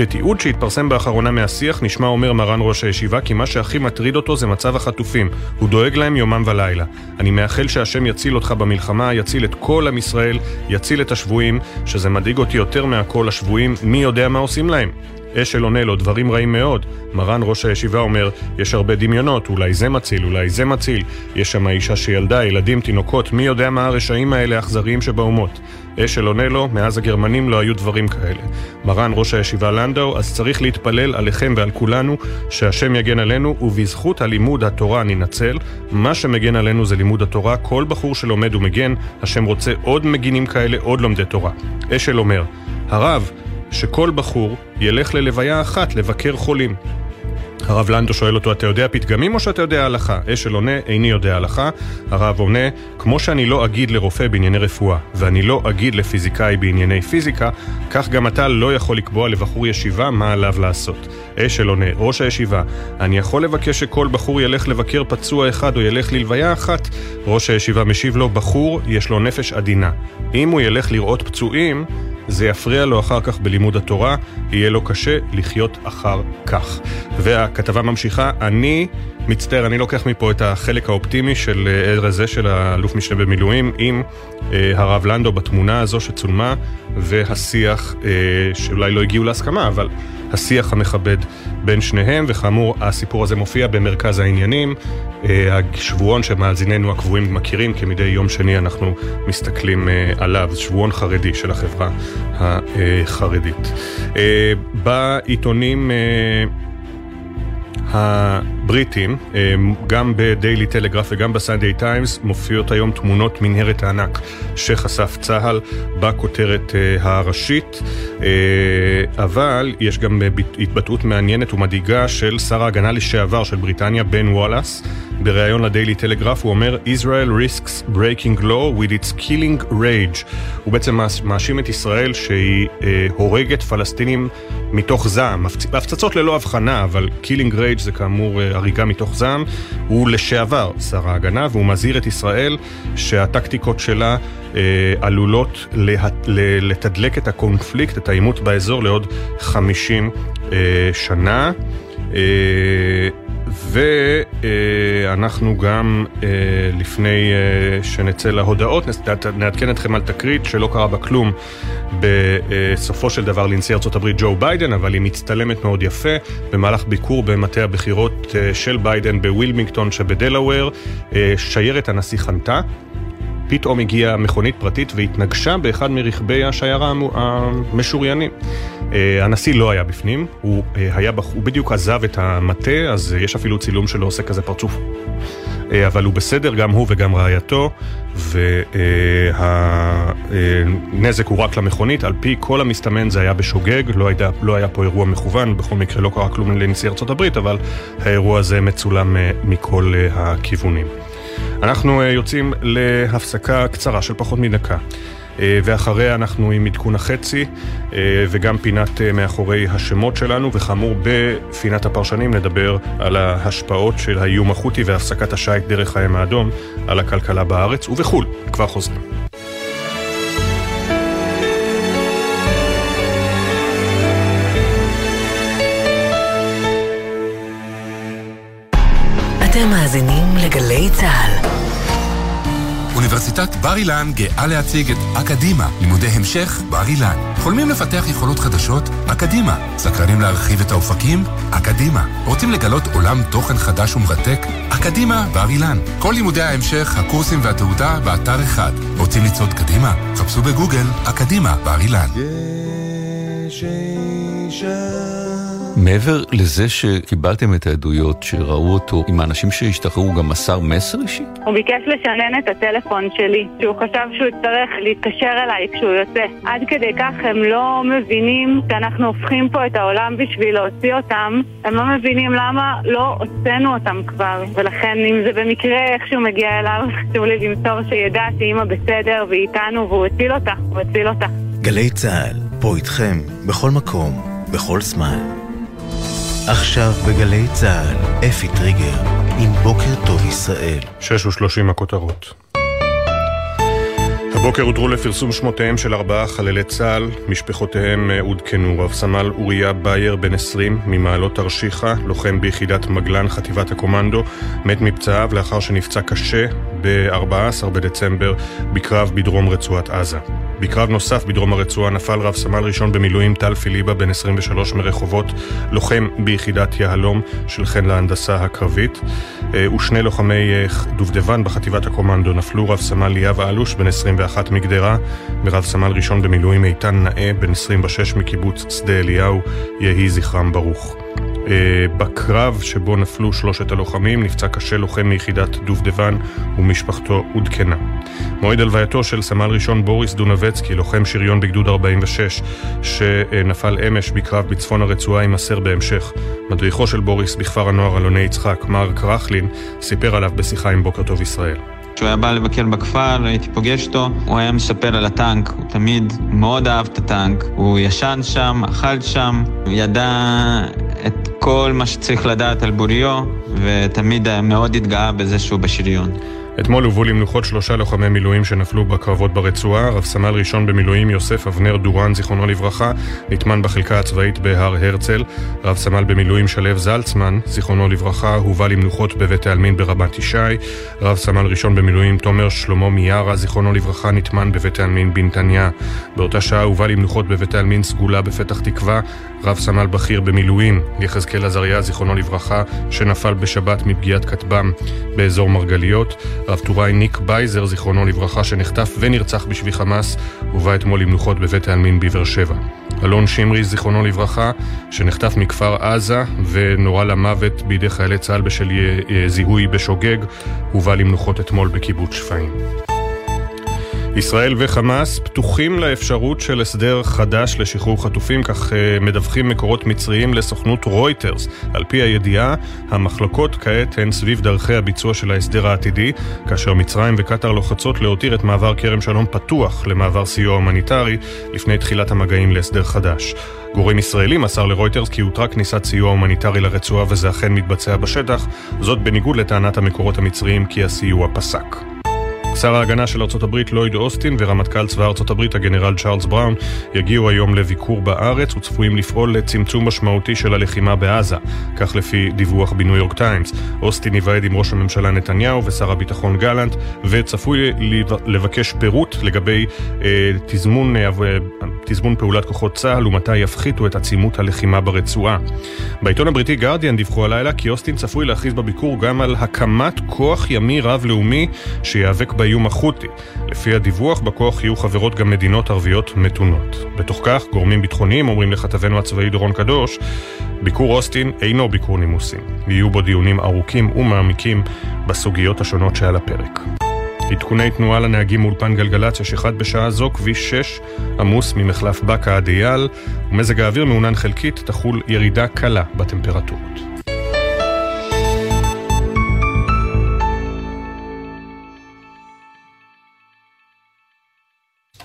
בתיעוד שהתפרסם באחרונה מהשיח נשמע אומר מרן ראש הישיבה כי מה שהכי מטריד אותו זה מצב החטופים. הוא דואג להם יומם ולילה. אני מאחל שהשם יציל אותך במלחמה, יציל את כל עם ישראל, יציל את השבויים, שזה מדאיג אותי יותר מהכל השבויים, מי יודע מה עושים להם. אשל עונה לו דברים רעים מאוד. מרן ראש הישיבה אומר, יש הרבה דמיונות, אולי זה מציל, אולי זה מציל. יש שם אישה שילדה, ילדים, תינוקות, מי יודע מה הרשעים האלה האכזריים שבאומות. אשל עונה לו, מאז הגרמנים לא היו דברים כאלה. מרן ראש הישיבה לנדאו, אז צריך להתפלל עליכם ועל כולנו, שהשם יגן עלינו, ובזכות הלימוד התורה ננצל. מה שמגן עלינו זה לימוד התורה. כל בחור שלומד ומגן, השם רוצה עוד מגינים כאלה, עוד לומדי תורה. אשל אומר, הרב, שכל בחור ילך ללוויה אחת לבקר חולים. הרב לנדו שואל אותו, אתה יודע פתגמים או שאתה יודע הלכה? אשל עונה, איני יודע הלכה. הרב עונה, כמו שאני לא אגיד לרופא בענייני רפואה, ואני לא אגיד לפיזיקאי בענייני פיזיקה, כך גם אתה לא יכול לקבוע לבחור ישיבה מה עליו לעשות. אשל עונה, ראש הישיבה, אני יכול לבקש שכל בחור ילך לבקר פצוע אחד או ילך ללוויה אחת? ראש הישיבה משיב לו, בחור יש לו נפש עדינה. אם הוא ילך לראות פצועים, זה יפריע לו אחר כך בלימוד התורה, יהיה לו קשה לחיות אחר כך. והכתבה ממשיכה, אני מצטער, אני לוקח מפה את החלק האופטימי של ארז זה, של האלוף משנה במילואים, אה, הרב לנדו בתמונה הזו שצולמה, והשיח, אה, שאולי לא הגיעו להסכמה, אבל השיח המכבד בין שניהם, וכאמור, הסיפור הזה מופיע במרכז העניינים. אה, השבועון שמאזיננו הקבועים מכירים, כי מדי יום שני אנחנו מסתכלים אה, עליו, שבועון חרדי של החברה החרדית. אה, בעיתונים... הבריטים, גם בדיילי טלגרף וגם בסנדיי טיימס, מופיעות היום תמונות מנהרת הענק שחשף צה"ל בכותרת הראשית, אבל יש גם התבטאות מעניינת ומדאיגה של שר ההגנה לשעבר של בריטניה, בן וואלאס. בריאיון לדיילי טלגרף הוא אומר Israel risks breaking law with its killing rage. הוא בעצם מאשים את ישראל שהיא אה, הורגת פלסטינים מתוך זעם, הפצצות ללא הבחנה, אבל killing rage זה כאמור אה, הריגה מתוך זעם. הוא לשעבר שר ההגנה והוא מזהיר את ישראל שהטקטיקות שלה אה, עלולות לה, לתדלק את הקונפליקט, את העימות באזור לעוד 50 אה, שנה. אה, ואנחנו גם אה, לפני אה, שנצא להודעות נעדכן אתכם על תקרית שלא קרה בה כלום בסופו של דבר לנשיא הברית ג'ו ביידן, אבל היא מצטלמת מאוד יפה במהלך ביקור במטה הבחירות אה, של ביידן בווילמינגטון שבדלאוור. שיירת הנשיא חנתה. פתאום הגיעה מכונית פרטית והתנגשה באחד מרכבי השיירה המשוריינים. אה, הנשיא לא היה בפנים, הוא, אה, היה, הוא בדיוק עזב את המטה, אז יש אפילו צילום שלו עושה כזה פרצוף. אה, אבל הוא בסדר, גם הוא וגם רעייתו, והנזק הוא רק למכונית, על פי כל המסתמן זה היה בשוגג, לא היה, לא היה פה אירוע מכוון, בכל מקרה לא קרה כלום לנשיא ארצות הברית, אבל האירוע הזה מצולם מכל הכיוונים. אנחנו יוצאים להפסקה קצרה של פחות מדקה. אה, ואחריה אנחנו עם עדכון החצי אה, וגם פינת אה, מאחורי השמות שלנו, וכאמור בפינת הפרשנים נדבר על ההשפעות של האיום החותי והפסקת השיט דרך הים האדום על הכלכלה בארץ ובחו"ל. כבר חוזרים. אתם מאזינים לגלי צה"ל. אוניברסיטת בר אילן גאה להציג את אקדימה, לימודי המשך בר אילן. חולמים לפתח יכולות חדשות? אקדימה. סקרנים להרחיב את האופקים? אקדימה. רוצים לגלות עולם תוכן חדש ומרתק? אקדימה בר אילן. כל לימודי ההמשך, הקורסים והתעודה באתר אחד. רוצים לצעוד קדימה? חפשו בגוגל אקדימה בר אילן. מעבר לזה שקיבלתם את העדויות שראו אותו עם האנשים שהשתחררו, הוא גם מסר מסר אישי? הוא ביקש לשנן את הטלפון שלי, שהוא חשב שהוא יצטרך להתקשר אליי כשהוא יוצא. עד כדי כך הם לא מבינים שאנחנו הופכים פה את העולם בשביל להוציא אותם, הם לא מבינים למה לא הוצאנו אותם כבר. ולכן אם זה במקרה איכשהו מגיע אליו, חשוב לי למסור שידע שאימא בסדר והיא איתנו והוא הציל אותה, הוא הציל אותה. גלי צה"ל, פה איתכם, בכל מקום, בכל זמן. עכשיו בגלי צה"ל, אפי טריגר, עם בוקר טוב ישראל. שש ושלושים הכותרות. הבוקר הותרו לפרסום שמותיהם של ארבעה חללי צה"ל, משפחותיהם עודכנו. רב סמל אוריה בייר, בן 20, ממעלות תרשיחא, לוחם ביחידת מגלן, חטיבת הקומנדו, מת מפצעיו לאחר שנפצע קשה ב-14 בדצמבר בקרב בדרום רצועת עזה. בקרב נוסף בדרום הרצועה נפל רב סמל ראשון במילואים טל פיליבה, בן 23 מרחובות, לוחם ביחידת יהלום של חן להנדסה הקרבית, ושני לוחמי דובדבן בחטיבת הקומנדו נפלו רב סמל ליאב אלוש, בן 21 מגדרה, ורב סמל ראשון במילואים איתן נאה, בן 26 מקיבוץ שדה אליהו, יהי זכרם ברוך. בקרב שבו נפלו שלושת הלוחמים נפצע קשה לוחם מיחידת דובדבן ומשפחתו עודכנה. מועד הלווייתו של סמל ראשון בוריס דונבצקי, לוחם שריון בגדוד 46, שנפל אמש בקרב בצפון הרצועה יימסר בהמשך. מדריכו של בוריס בכפר הנוער אלוני יצחק, מר קרחלין, סיפר עליו בשיחה עם בוקר טוב ישראל. כשהוא היה בא לבקר בכפר, הייתי פוגש אותו, הוא היה מספר על הטנק, הוא תמיד מאוד אהב את הטנק, הוא ישן שם, אכל שם, הוא ידע את כל מה שצריך לדעת על בוריו, ותמיד מאוד התגאה בזה שהוא בשריון. אתמול הובאו למנוחות שלושה לוחמי מילואים שנפלו בקרבות ברצועה, רב סמל ראשון במילואים יוסף אבנר דורן, זיכרונו לברכה, נטמן בחלקה הצבאית בהר הרצל, רב סמל במילואים שלו זלצמן, זיכרונו לברכה, הובא למנוחות בבית העלמין ברמת ישי, רב סמל ראשון במילואים תומר שלמה מיארה, זיכרונו לברכה, נטמן בבית העלמין בנתניה. באותה שעה הובא למנוחות בבית העלמין סגולה בפתח תקווה, רב סמל בכיר במילואים, יחזקאל עזריה, זיכרונו לברכה, שנפל בשבת מפגיעת כטב"ם באזור מרגליות. רב טוראי ניק בייזר, זיכרונו לברכה, שנחטף ונרצח בשבי חמאס, הובא אתמול למנוחות בבית העלמין בבאר שבע. אלון שמרי, זיכרונו לברכה, שנחטף מכפר עזה ונורה למוות בידי חיילי צה"ל בשל זיהוי בשוגג, הובא למנוחות אתמול בקיבוץ שפיים. ישראל וחמאס פתוחים לאפשרות של הסדר חדש לשחרור חטופים, כך מדווחים מקורות מצריים לסוכנות רויטרס. על פי הידיעה, המחלוקות כעת הן סביב דרכי הביצוע של ההסדר העתידי, כאשר מצרים וקטר לוחצות להותיר את מעבר כרם שלום פתוח למעבר סיוע הומניטרי לפני תחילת המגעים להסדר חדש. גורם ישראלי מסר לרויטרס כי הותרה כניסת סיוע הומניטרי לרצועה וזה אכן מתבצע בשטח, זאת בניגוד לטענת המקורות המצריים כי הסיוע פסק. שר ההגנה של ארצות הברית לויד אוסטין ורמטכ"ל צבא ארצות הברית הגנרל צ'ארלס בראון יגיעו היום לביקור בארץ וצפויים לפעול לצמצום משמעותי של הלחימה בעזה, כך לפי דיווח בניו יורק טיימס. אוסטין ייוועד עם ראש הממשלה נתניהו ושר הביטחון גלנט וצפוי לבקש פירוט לגבי אה, תזמון, אה, תזמון פעולת כוחות צה"ל ומתי יפחיתו את עצימות הלחימה ברצועה. בעיתון הבריטי גרדיאן דיווחו הלילה כי אוסטין צפוי להכריז בביקור גם על הקמת כוח ימי רב-לאומי שיאבק באיום החות'י. לפי הדיווח, בכוח יהיו חברות גם מדינות ערביות מתונות. בתוך כך, גורמים ביטחוניים אומרים לכתבנו הצבאי דורון קדוש, ביקור אוסטין אינו ביקור נימוסים. יהיו בו דיונים ארוכים ומעמיקים בסוגיות השונות שעל הפרק. עדכוני תנועה לנהגים מאולפן גלגלצ, יש אחד בשעה זו, כביש 6, עמוס ממחלף באקה עד אייל, ומזג האוויר מעונן חלקית, תחול ירידה קלה בטמפרטורות.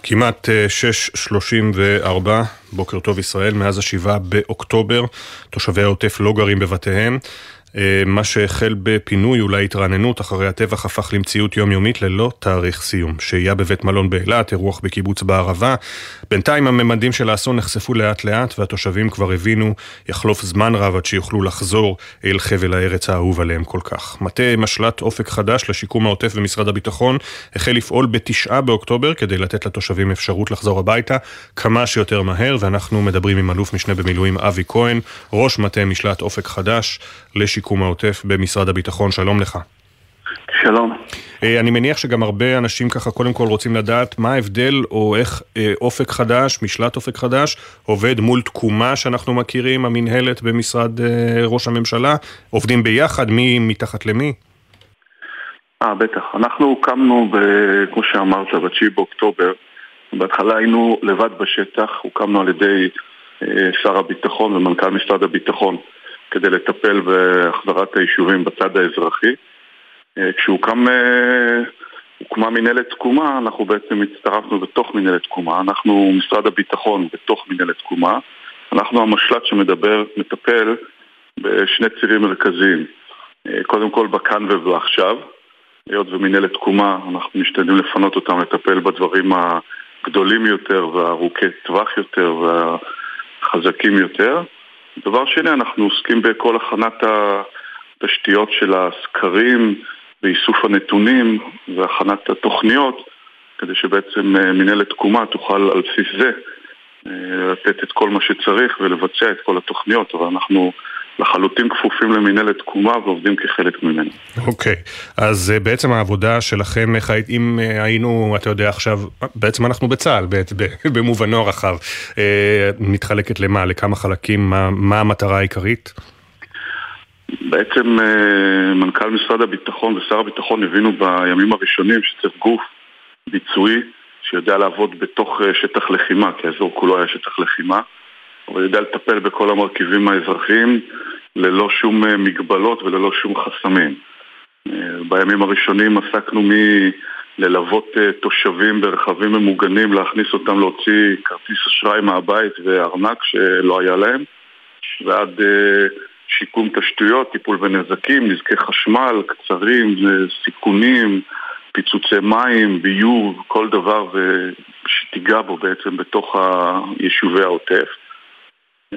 כמעט 6.34, בוקר טוב ישראל, מאז השבעה באוקטובר, תושבי העוטף לא גרים בבתיהם. אה, מה שהחל בפינוי, אולי התרעננות אחרי הטבח, הפך למציאות יומיומית ללא תאריך סיום. שהייה בבית מלון באילת, אירוח בקיבוץ בערבה. בינתיים הממדים של האסון נחשפו לאט לאט, והתושבים כבר הבינו, יחלוף זמן רב עד שיוכלו לחזור אל חבל הארץ האהוב עליהם כל כך. מטה משל"ט אופק חדש לשיקום העוטף במשרד הביטחון החל לפעול בתשעה באוקטובר כדי לתת לתושבים אפשרות לחזור הביתה כמה שיותר מהר, ואנחנו מדברים עם אלוף משנה במילואים אבי כהן, ראש מטה משל"ט אופק חדש לשיקום העוטף במשרד הביטחון. שלום לך. שלום. אה, אני מניח שגם הרבה אנשים ככה קודם כל רוצים לדעת מה ההבדל או איך אה, אופק חדש, משלט אופק חדש, עובד מול תקומה שאנחנו מכירים, המינהלת במשרד אה, ראש הממשלה, עובדים ביחד, מי מתחת למי? אה, בטח. אנחנו הוקמנו, ב, כמו שאמרת, ב-9 באוקטובר. בהתחלה היינו לבד בשטח, הוקמנו על ידי שר הביטחון ומנכ"ל משרד הביטחון כדי לטפל בהחזרת היישובים בצד האזרחי. אה, כשהוקם, אה, הוקמה מנהלת תקומה, אנחנו בעצם הצטרפנו בתוך מנהלת תקומה. אנחנו משרד הביטחון בתוך מנהלת תקומה. אנחנו המשל"ט שמדבר, מטפל בשני צירים מרכזיים. קודם כל בכאן ובעכשיו. היות ומנהלת תקומה, אנחנו משתדלים לפנות אותם, לטפל בדברים הגדולים יותר והארוכי טווח יותר והחזקים יותר. דבר שני, אנחנו עוסקים בכל הכנת התשתיות של הסקרים ואיסוף הנתונים והכנת התוכניות כדי שבעצם אה, מנהלת תקומה תוכל על בסיס זה אה, לתת את כל מה שצריך ולבצע את כל התוכניות, אבל אנחנו לחלוטין כפופים למנהלת תקומה ועובדים כחלק ממנו. אוקיי, okay. אז uh, בעצם העבודה שלכם, איך היית, אם uh, היינו, אתה יודע עכשיו, בעצם אנחנו בצה"ל, במובנו הרחב, מתחלקת למה? לכמה חלקים? מה, מה המטרה העיקרית? בעצם מנכ"ל משרד הביטחון ושר הביטחון הבינו בימים הראשונים שצריך גוף ביצועי שיודע לעבוד בתוך שטח לחימה, כי האזור כולו היה שטח לחימה. אבל יודע לטפל בכל המרכיבים האזרחיים ללא שום אה, מגבלות וללא שום חסמים. אה, בימים הראשונים עסקנו מללוות אה, תושבים ברכבים ממוגנים, להכניס אותם להוציא כרטיס אשראי מהבית וארנק שלא היה להם, ועד שיקום תשתיות, טיפול בנזקים, נזקי חשמל, קצרים, סיכונים, פיצוצי מים, ביוב, כל דבר שתיגע בו בעצם בתוך יישובי העוטף.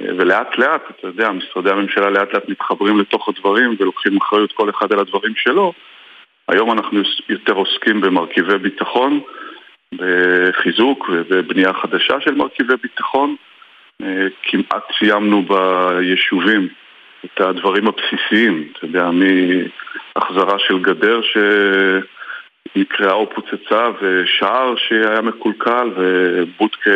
ולאט לאט, אתה יודע, משרדי הממשלה לאט לאט מתחברים לתוך הדברים ולוקחים אחריות כל אחד על הדברים שלו. היום אנחנו יותר עוסקים במרכיבי ביטחון, בחיזוק ובבנייה חדשה של מרכיבי ביטחון. אה, כמעט סיימנו ביישובים את הדברים הבסיסיים, אתה יודע, מהחזרה של גדר שנקראה או פוצצה ושער שהיה מקולקל ובודקה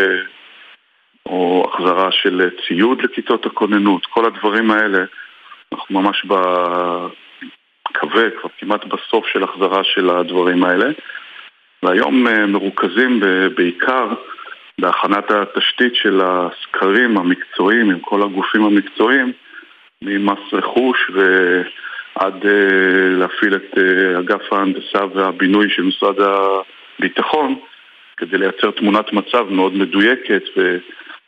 או החזרה של ציוד לכיתות הכוננות, כל הדברים האלה, אנחנו ממש בקווה, כבר כמעט בסוף של החזרה של הדברים האלה. והיום אה, מרוכזים בעיקר בהכנת התשתית של הסקרים המקצועיים עם כל הגופים המקצועיים, ממס רכוש ועד אה, להפעיל את אה, אגף ההנדסה והבינוי של משרד הביטחון כדי לייצר תמונת מצב מאוד מדויקת ו...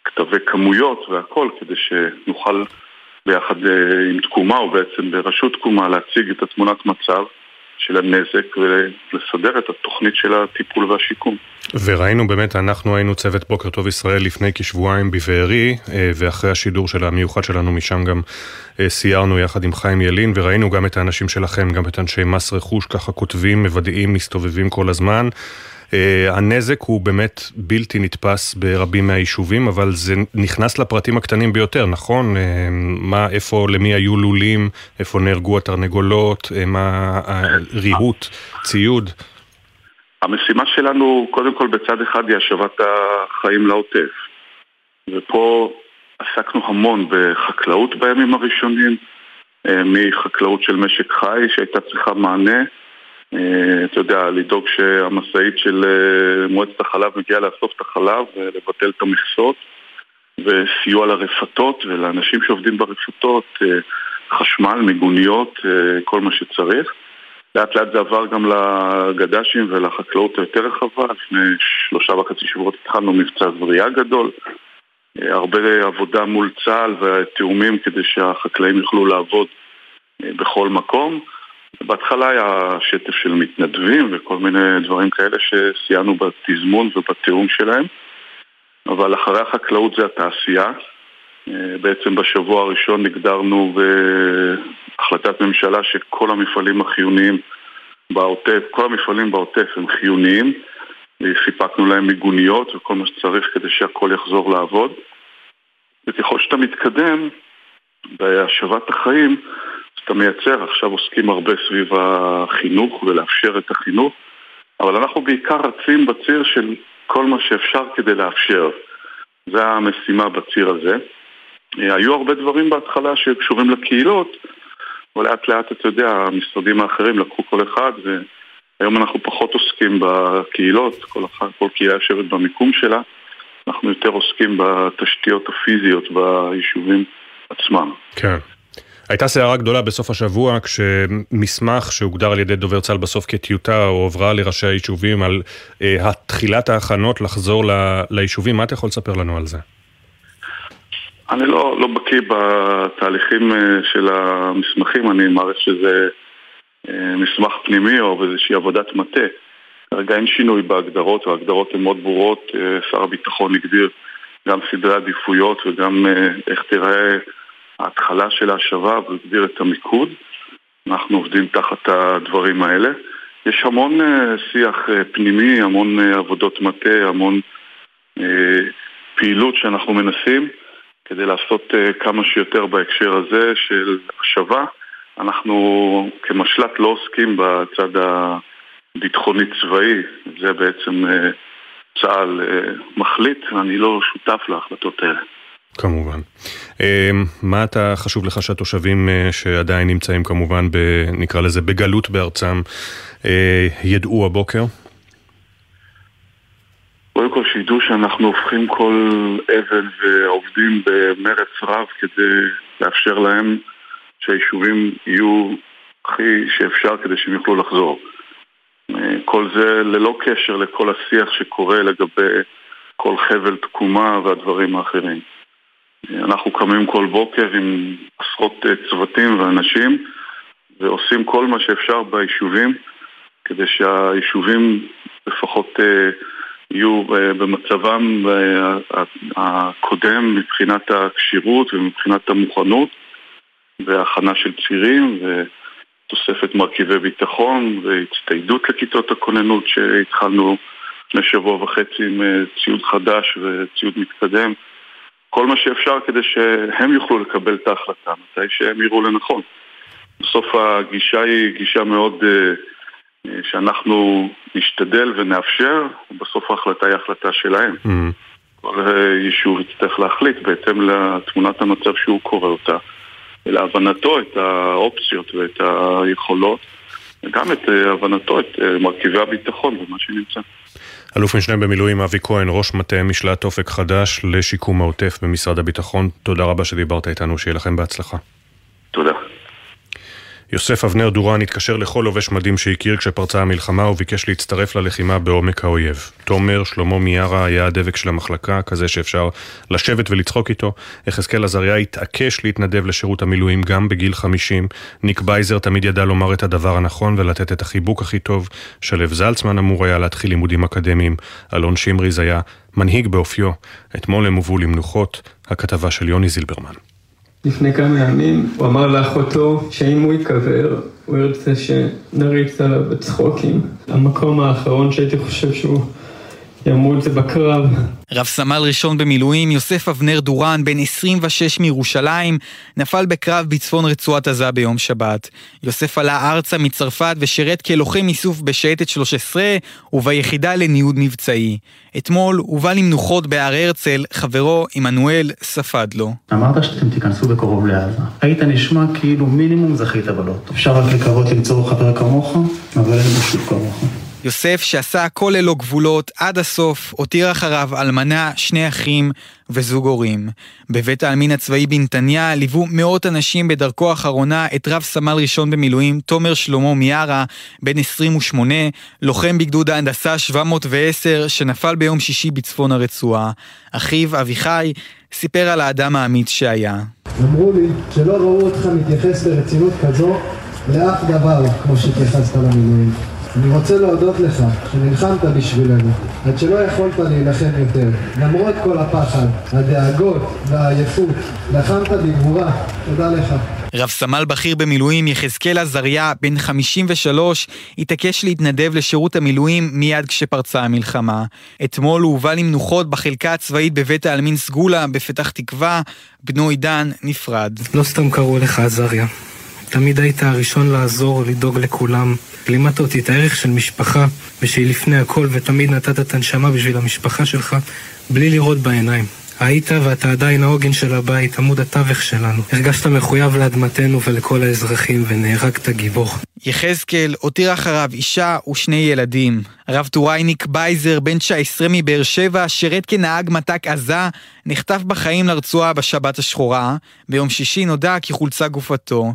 כתבי כמויות והכל, כדי שנוכל ביחד אה, עם תקומה, או בעצם ברשות תקומה, להציג את התמונת מצב של הנזק ולסדר את התוכנית של הטיפול והשיקום. וראינו באמת, אנחנו היינו צוות בוקר טוב ישראל לפני כשבועיים בבארי, אה, ואחרי השידור של המיוחד שלנו משם גם אה, סיירנו יחד עם חיים ילין, וראינו גם את האנשים שלכם, גם את אנשי מס רכוש, ככה כותבים, מוודאים, מסתובבים כל הזמן. Uh, הנזק הוא באמת בלתי נתפס ברבים מהיישובים, אבל זה נכנס לפרטים הקטנים ביותר, נכון? Uh, מה, איפה, למי היו לולים, איפה נהרגו התרנגולות, uh, מה הריהוט, ציוד. המשימה שלנו, קודם כל בצד אחד היא השבת החיים לעוטף. ופה עסקנו המון בחקלאות בימים הראשונים, מחקלאות של משק חי שהייתה צריכה מענה, אה, אתה יודע, לדאוג שהמשאית של אה, מועצת החלב מגיעה לאסוף את החלב ולבטל את המכסות וסיוע לרפתות ולאנשים שעובדים ברפתות, אה, חשמל, מיגוניות, כל מה שצריך. לאט לאט זה עבר גם לגד"שים ולחקלאות היותר רחבה, לפני שלושה וחצי שבועות התחלנו מבצע זריעה גדול, הרבה עבודה מול צה"ל ותאומים כדי שהחקלאים יוכלו לעבוד בכל מקום. בהתחלה היה שטף של מתנדבים וכל מיני דברים כאלה שסייענו בתזמון ובתיאום שלהם, אבל אחרי החקלאות זה התעשייה. בעצם בשבוע הראשון הגדרנו בהחלטת ממשלה שכל המפעלים החיוניים בעוטף, כל המפעלים בעוטף הם חיוניים, סיפקנו להם מיגוניות וכל מה שצריך כדי שהכל יחזור לעבוד. וככל שאתה מתקדם בהשבת החיים, אתה מייצר, עכשיו עוסקים הרבה סביב החינוך ולאפשר את החינוך, אבל אנחנו בעיקר רצים בציר של כל מה שאפשר כדי לאפשר. זו המשימה בציר הזה. היו הרבה דברים בהתחלה שקשורים לקהילות, ולאט לאט, אתה יודע, המשרדים האחרים לקחו כל אחד, והיום אנחנו פחות עוסקים בקהילות, כל, אחד, כל קהילה יושבת במיקום שלה, אנחנו יותר עוסקים בתשתיות הפיזיות ביישובים עצמם. כן. הייתה סערה גדולה בסוף השבוע כשמסמך שהוגדר על ידי דובר צה"ל בסוף כטיוטה הועברה לראשי היישובים על אה, תחילת ההכנות לחזור ל, ליישובים, מה אתה יכול לספר לנו על זה? אני לא, לא בקיא בתהליכים אה, של המסמכים, אני מעריך שזה אה, מסמך פנימי או איזושהי עבודת מטה. כרגע אין שינוי בהגדרות, וההגדרות הן מאוד ברורות. אה, שר הביטחון הגדיר גם סדרי עדיפויות וגם איך תיראה ההתחלה של ההשבה והגדיר את המיקוד. אנחנו עובדים תחת הדברים האלה. יש המון שיח פנימי, המון עבודות מטה, המון פעילות שאנחנו מנסים. כדי לעשות כמה שיותר בהקשר הזה של השבה. אנחנו כמשל"ט לא עוסקים בצד הביטחוני-צבאי, זה בעצם צה"ל מחליט, אני לא שותף להחלטות האלה. כמובן. מה אתה חשוב לך שהתושבים שעדיין נמצאים כמובן, ב, נקרא לזה, בגלות בארצם, ידעו הבוקר? קודם כל שידעו שאנחנו הופכים כל אבן ועובדים במרץ רב כדי לאפשר להם שהיישובים יהיו הכי שאפשר כדי שהם יוכלו לחזור. כל זה ללא קשר לכל השיח שקורה לגבי כל חבל תקומה והדברים האחרים. אנחנו קמים כל בוקר עם עשרות צוותים ואנשים ועושים כל מה שאפשר ביישובים כדי שהיישובים לפחות יהיו אה, במצבם אה, הקודם מבחינת הכשירות ומבחינת המוכנות והכנה של צירים ותוספת מרכיבי ביטחון והצטיידות לכיתות הכוננות שהתחלנו לפני שבוע וחצי עם אה, ציוד חדש וציוד מתקדם כל מה שאפשר כדי שהם יוכלו לקבל את ההחלטה מתי שהם יראו לנכון. בסוף הגישה היא גישה מאוד uh, שאנחנו נשתדל ונאפשר, ובסוף ההחלטה היא החלטה שלהם. Mm-hmm. כל יישוב יצטרך להחליט בהתאם לתמונת המצב שהוא קורא אותה, ולהבנתו את האופציות ואת היכולות, וגם את אה, הבנתו את אה, מרכיבי הביטחון ומה שנמצא. אלוף משנה במילואים אבי כהן, ראש מטה משלט אופק חדש לשיקום העוטף במשרד הביטחון, תודה רבה שדיברת איתנו, שיהיה לכם בהצלחה. תודה. יוסף אבנר דורן התקשר לכל לובש מדים שהכיר כשפרצה המלחמה וביקש להצטרף ללחימה בעומק האויב. תומר שלמה מיארה היה הדבק של המחלקה, כזה שאפשר לשבת ולצחוק איתו. יחזקאל עזריה התעקש להתנדב לשירות המילואים גם בגיל 50. ניק בייזר תמיד ידע לומר את הדבר הנכון ולתת את החיבוק הכי טוב. שלו זלצמן אמור היה להתחיל לימודים אקדמיים. אלון שמריז היה מנהיג באופיו. אתמול הם הובאו למנוחות. הכתבה של יוני זילברמן. לפני כמה ימים הוא אמר לאחותו שאם הוא ייקבר, הוא ירצה שנריץ עליו בצחוקים. המקום האחרון שהייתי חושב שהוא ימות זה בקרב. רב סמל ראשון במילואים, יוסף אבנר דורן, בן 26 מירושלים, נפל בקרב בצפון רצועת עזה ביום שבת. יוסף עלה ארצה מצרפת ושירת כלוחם איסוף בשייטת 13 וביחידה לניוד מבצעי. אתמול הובא למנוחות בהר הרצל חברו עמנואל ספדלו. אמרת שאתם תיכנסו בקרוב לעזה. היית נשמע כאילו מינימום זכית בלוטו. אפשר רק לקוות למצוא חבר כמוך, אבל אין שוב כמוך. יוסף שעשה הכל ללא גבולות עד הסוף, הותיר אחריו אלמנה, שני אחים וזוג הורים. בבית העלמין הצבאי בנתניה ליוו מאות אנשים בדרכו האחרונה את רב סמל ראשון במילואים תומר שלמה מיארה, בן 28, לוחם בגדוד ההנדסה 710 שנפל ביום שישי בצפון הרצועה. אחיו אביחי סיפר על האדם האמיץ שהיה. אמרו לי שלא ראו אותך מתייחס ברצינות כזו לאף דבר כמו שהתייחסת למילואים. אני רוצה להודות לך שנלחמת בשבילנו, עד שלא יכולת להילחם יותר. למרות כל הפחד, הדאגות והעייפות, לחמת בגבורה. תודה לך. רב סמל בכיר במילואים יחזקאל עזריה, בן 53, התעקש להתנדב לשירות המילואים מיד כשפרצה המלחמה. אתמול הוא הובא למנוחות בחלקה הצבאית בבית העלמין סגולה בפתח תקווה, בנו עידן נפרד. לא סתם קראו לך עזריה. תמיד היית הראשון לעזור, לדאוג לכולם. לימדת אותי את הערך של משפחה, ושהיא לפני הכל, ותמיד נתת את הנשמה בשביל המשפחה שלך, בלי לראות בעיניים. היית ואתה עדיין העוגן של הבית, עמוד התווך שלנו. הרגשת מחויב לאדמתנו ולכל האזרחים, ונהרגת גיבור. יחזקאל הותיר אחריו אישה ושני ילדים. הרב טוראי ניק בייזר, בן 19 מבאר שבע, שירת כנהג מת"ק עזה, נחטף בחיים לרצועה בשבת השחורה. ביום שישי נודע כי חולצה גופתו.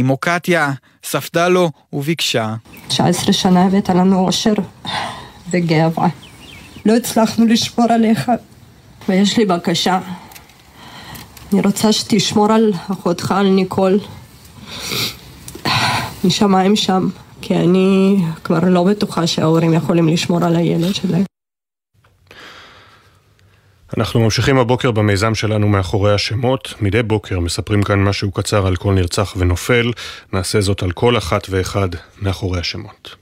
אמו קטיה ספדה לו וביקשה. 19 שנה הבאת לנו אושר וגאווה. לא הצלחנו לשמור עליך, ויש לי בקשה. אני רוצה שתשמור על אחותך, על ניקול. משמיים שם, כי אני כבר לא בטוחה שההורים יכולים לשמור על הילד שלהם. אנחנו ממשיכים הבוקר במיזם שלנו מאחורי השמות. מדי בוקר מספרים כאן משהו קצר על כל נרצח ונופל. נעשה זאת על כל אחת ואחד מאחורי השמות.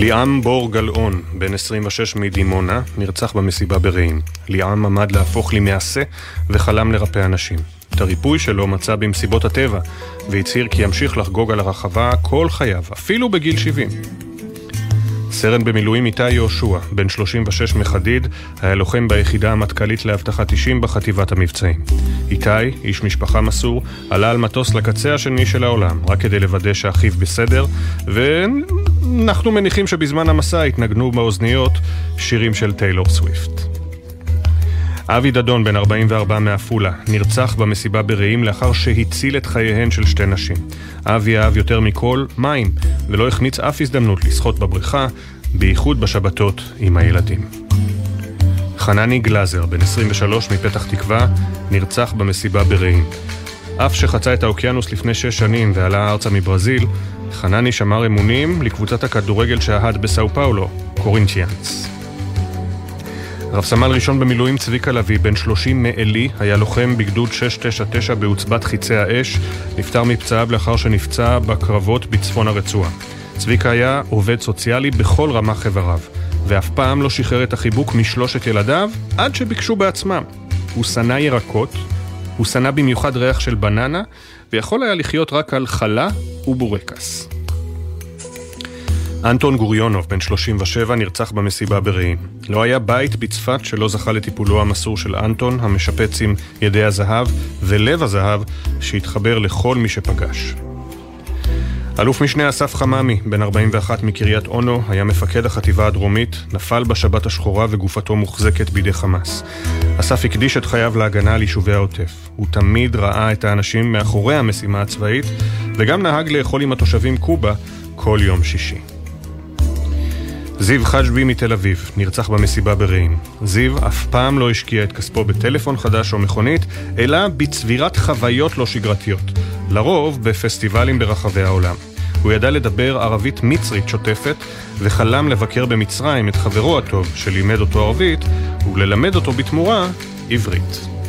ליאם בור גלאון, בן 26 מדימונה, נרצח במסיבה ברעים. ליאם עמד להפוך למעשה וחלם לרפא אנשים. את הריפוי שלו מצא במסיבות הטבע, והצהיר כי ימשיך לחגוג על הרחבה כל חייו, אפילו בגיל 70. סרן במילואים איתי יהושע, בן 36 מחדיד, היה לוחם ביחידה המטכ"לית לאבטחת אישים בחטיבת המבצעים. איתי, איש משפחה מסור, עלה על מטוס לקצה השני של העולם, רק כדי לוודא שאחיו בסדר, ואנחנו מניחים שבזמן המסע התנגנו באוזניות שירים של טיילור סוויפט. אבי דדון, בן 44 מעפולה, נרצח במסיבה ברעים לאחר שהציל את חייהן של שתי נשים. אבי אהב יותר מכל מים, ולא החמיץ אף הזדמנות לשחות בבריכה, בייחוד בשבתות עם הילדים. חנני גלאזר, בן 23 מפתח תקווה, נרצח במסיבה ברעים. אף שחצה את האוקיינוס לפני שש שנים ועלה ארצה מברזיל, חנני שמר אמונים לקבוצת הכדורגל שההד בסאו פאולו, קורינטיאנס. רב סמל ראשון במילואים צביקה לביא, בן 30 מעלי, היה לוחם בגדוד 699 בעוצבת חיצי האש, נפטר מפצעיו לאחר שנפצע בקרבות בצפון הרצועה. צביקה היה עובד סוציאלי בכל רמ"ח איבריו, ואף פעם לא שחרר את החיבוק משלושת ילדיו, עד שביקשו בעצמם. הוא שנא ירקות, הוא שנא במיוחד ריח של בננה, ויכול היה לחיות רק על חלה ובורקס. אנטון גוריונוב, בן 37, נרצח במסיבה ברעים. לא היה בית בצפת שלא זכה לטיפולו המסור של אנטון, המשפץ עם ידי הזהב ולב הזהב, שהתחבר לכל מי שפגש. אלוף משנה אסף חממי, בן 41 מקריית אונו, היה מפקד החטיבה הדרומית, נפל בשבת השחורה וגופתו מוחזקת בידי חמאס. אסף הקדיש את חייו להגנה על יישובי העוטף. הוא תמיד ראה את האנשים מאחורי המשימה הצבאית, וגם נהג לאכול עם התושבים קובה כל יום שישי. זיו חג'בי מתל אביב, נרצח במסיבה ברעים. זיו אף פעם לא השקיע את כספו בטלפון חדש או מכונית, אלא בצבירת חוויות לא שגרתיות. לרוב בפסטיבלים ברחבי העולם. הוא ידע לדבר ערבית מצרית שוטפת, וחלם לבקר במצרים את חברו הטוב, שלימד אותו ערבית, וללמד אותו בתמורה עברית.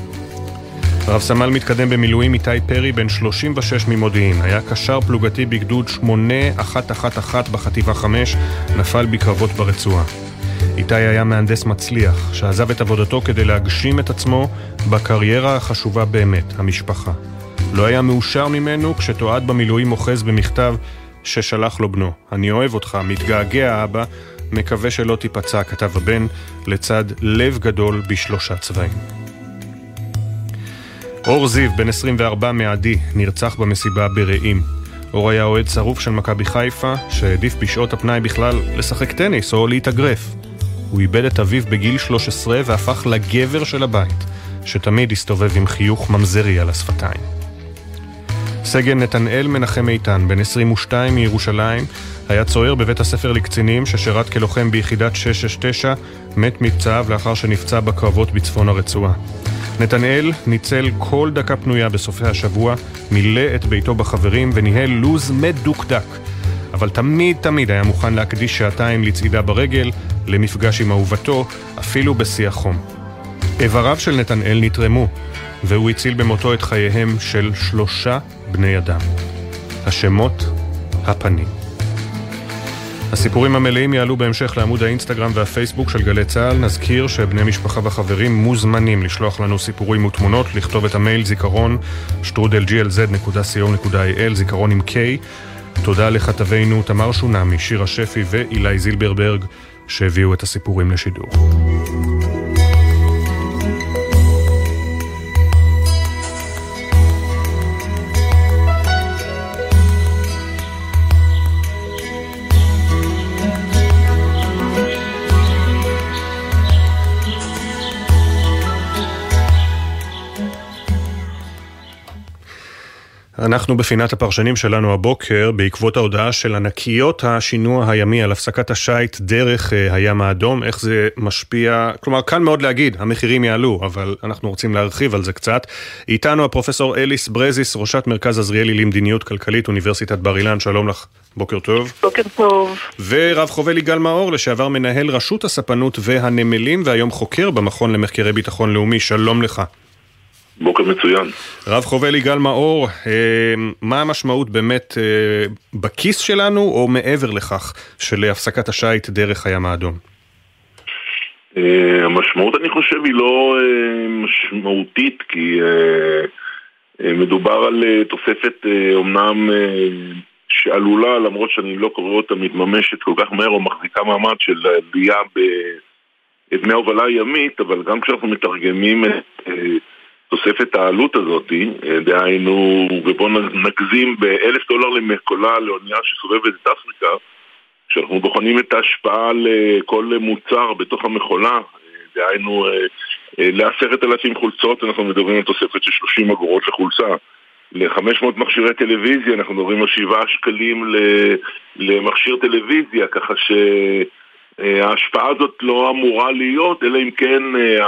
רב סמל מתקדם במילואים איתי פרי, בן 36 ממודיעין, היה קשר פלוגתי בגדוד 8111 בחטיבה 5, נפל בקרבות ברצועה. איתי היה מהנדס מצליח, שעזב את עבודתו כדי להגשים את עצמו בקריירה החשובה באמת, המשפחה. לא היה מאושר ממנו כשתועד במילואים אוחז במכתב ששלח לו בנו. אני אוהב אותך, מתגעגע אבא, מקווה שלא תיפצע, כתב הבן, לצד לב גדול בשלושה צבעים. אור זיו, בן 24 מעדי, נרצח במסיבה ברעים. אור היה אוהד שרוף של מכבי חיפה, שהעדיף בשעות הפנאי בכלל לשחק טניס או להתאגרף. הוא איבד את אביו בגיל 13 והפך לגבר של הבית, שתמיד הסתובב עם חיוך ממזרי על השפתיים. סגן נתנאל מנחם איתן, בן 22 מירושלים, היה צוער בבית הספר לקצינים ששירת כלוחם ביחידת 669, מת מפצעיו לאחר שנפצע בקרבות בצפון הרצועה. נתנאל ניצל כל דקה פנויה בסופי השבוע, מילא את ביתו בחברים וניהל לוז מדוקדק. אבל תמיד תמיד היה מוכן להקדיש שעתיים לצעידה ברגל, למפגש עם אהובתו, אפילו בשיא החום. איבריו של נתנאל נתרמו, והוא הציל במותו את חייהם של שלושה בני אדם. השמות, הפנים. הסיפורים המלאים יעלו בהמשך לעמוד האינסטגרם והפייסבוק של גלי צה"ל. נזכיר שבני משפחה וחברים מוזמנים לשלוח לנו סיפורים ותמונות, לכתוב את המייל זיכרון שטרודלglz.co.il, זיכרון עם K. תודה לכתבינו תמר שונמי, שירה שפי ואילי זילברברג שהביאו את הסיפורים לשידור. אנחנו בפינת הפרשנים שלנו הבוקר, בעקבות ההודעה של ענקיות השינוע הימי על הפסקת השיט דרך אה, הים האדום, איך זה משפיע, כלומר קל מאוד להגיד, המחירים יעלו, אבל אנחנו רוצים להרחיב על זה קצת. איתנו הפרופסור אליס ברזיס, ראשת מרכז עזריאלי למדיניות כלכלית, אוניברסיטת בר אילן, שלום לך. בוקר טוב. בוקר טוב. ורב חובל יגאל מאור, לשעבר מנהל רשות הספנות והנמלים, והיום חוקר במכון למחקרי ביטחון לאומי, שלום לך. בוקר מצוין. רב חובל יגאל מאור, אה, מה המשמעות באמת אה, בכיס שלנו או מעבר לכך של הפסקת השיט דרך הים האדום? אה, המשמעות אני חושב היא לא משמעותית כי מדובר על תוספת אומנם שעלולה, למרות שאני לא קורא אותה מתממשת כל כך מהר או מחזיקה מעמד של עלייה בדמי ההובלה הימית, אבל גם כשאנחנו מתרגמים את תוספת העלות הזאת, אה, דהיינו, ובואו נגזים באלף דולר למקולה לאונייה שסובבת את אפריקה, כשאנחנו בוחנים את ההשפעה לכל מוצר בתוך המכולה, אה, דהיינו אה, לעשרת אלפים חולצות אנחנו מדברים על תוספת של 30 אגורות לחולצה. ל-500 מכשירי טלוויזיה אנחנו מדברים על 7 שקלים למכשיר טלוויזיה, ככה שההשפעה הזאת לא אמורה להיות, אלא אם כן אה,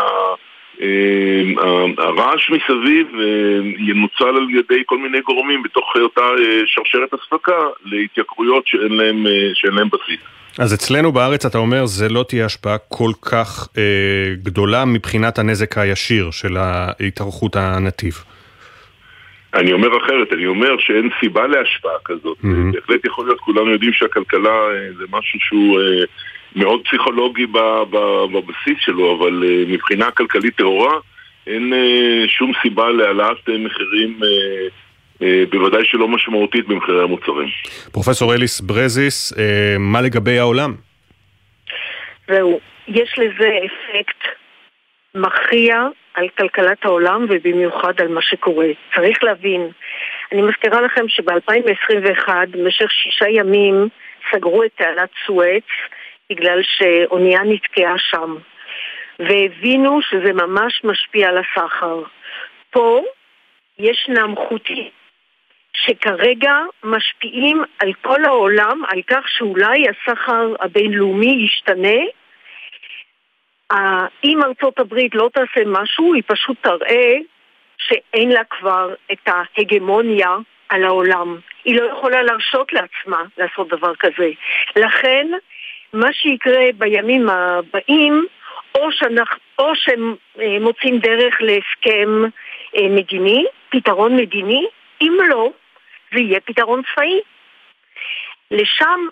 הרעש מסביב אה, ינוצל על ידי כל מיני גורמים בתוך אותה אה, שרשרת אספקה להתייקרויות שאין להם, שאין להם בסיס. אז אצלנו בארץ אתה אומר זה לא תהיה השפעה כל כך אה, גדולה מבחינת הנזק הישיר של התארכות הנתיב. אני אומר אחרת, אני אומר שאין סיבה להשפעה כזאת. Mm-hmm. בהחלט יכול להיות, כולנו יודעים שהכלכלה זה משהו שהוא... אה, מאוד פסיכולוגי בבסיס שלו, אבל אה, מבחינה כלכלית טהורה אין אה, שום סיבה להעלאת אה, מחירים בוודאי שלא משמעותית במחירי המוצרים. פרופסור אליס ברזיס, מה לגבי העולם? זהו, יש לזה אפקט מכריע על כלכלת העולם ובמיוחד על מה שקורה. צריך להבין, אני מזכירה לכם שב-2021, במשך שישה ימים, סגרו את תעלת סואץ בגלל שאונייה נתקעה שם, והבינו שזה ממש משפיע על הסחר. פה ישנם חוטים שכרגע משפיעים על כל העולם, על כך שאולי הסחר הבינלאומי ישתנה. אם ארצות הברית לא תעשה משהו, היא פשוט תראה שאין לה כבר את ההגמוניה על העולם. היא לא יכולה להרשות לעצמה לעשות דבר כזה. לכן מה שיקרה בימים הבאים, או, שאנחנו, או שהם אה, מוצאים דרך להסכם אה, מדיני, פתרון מדיני, אם לא, זה יהיה פתרון צבאי. לשם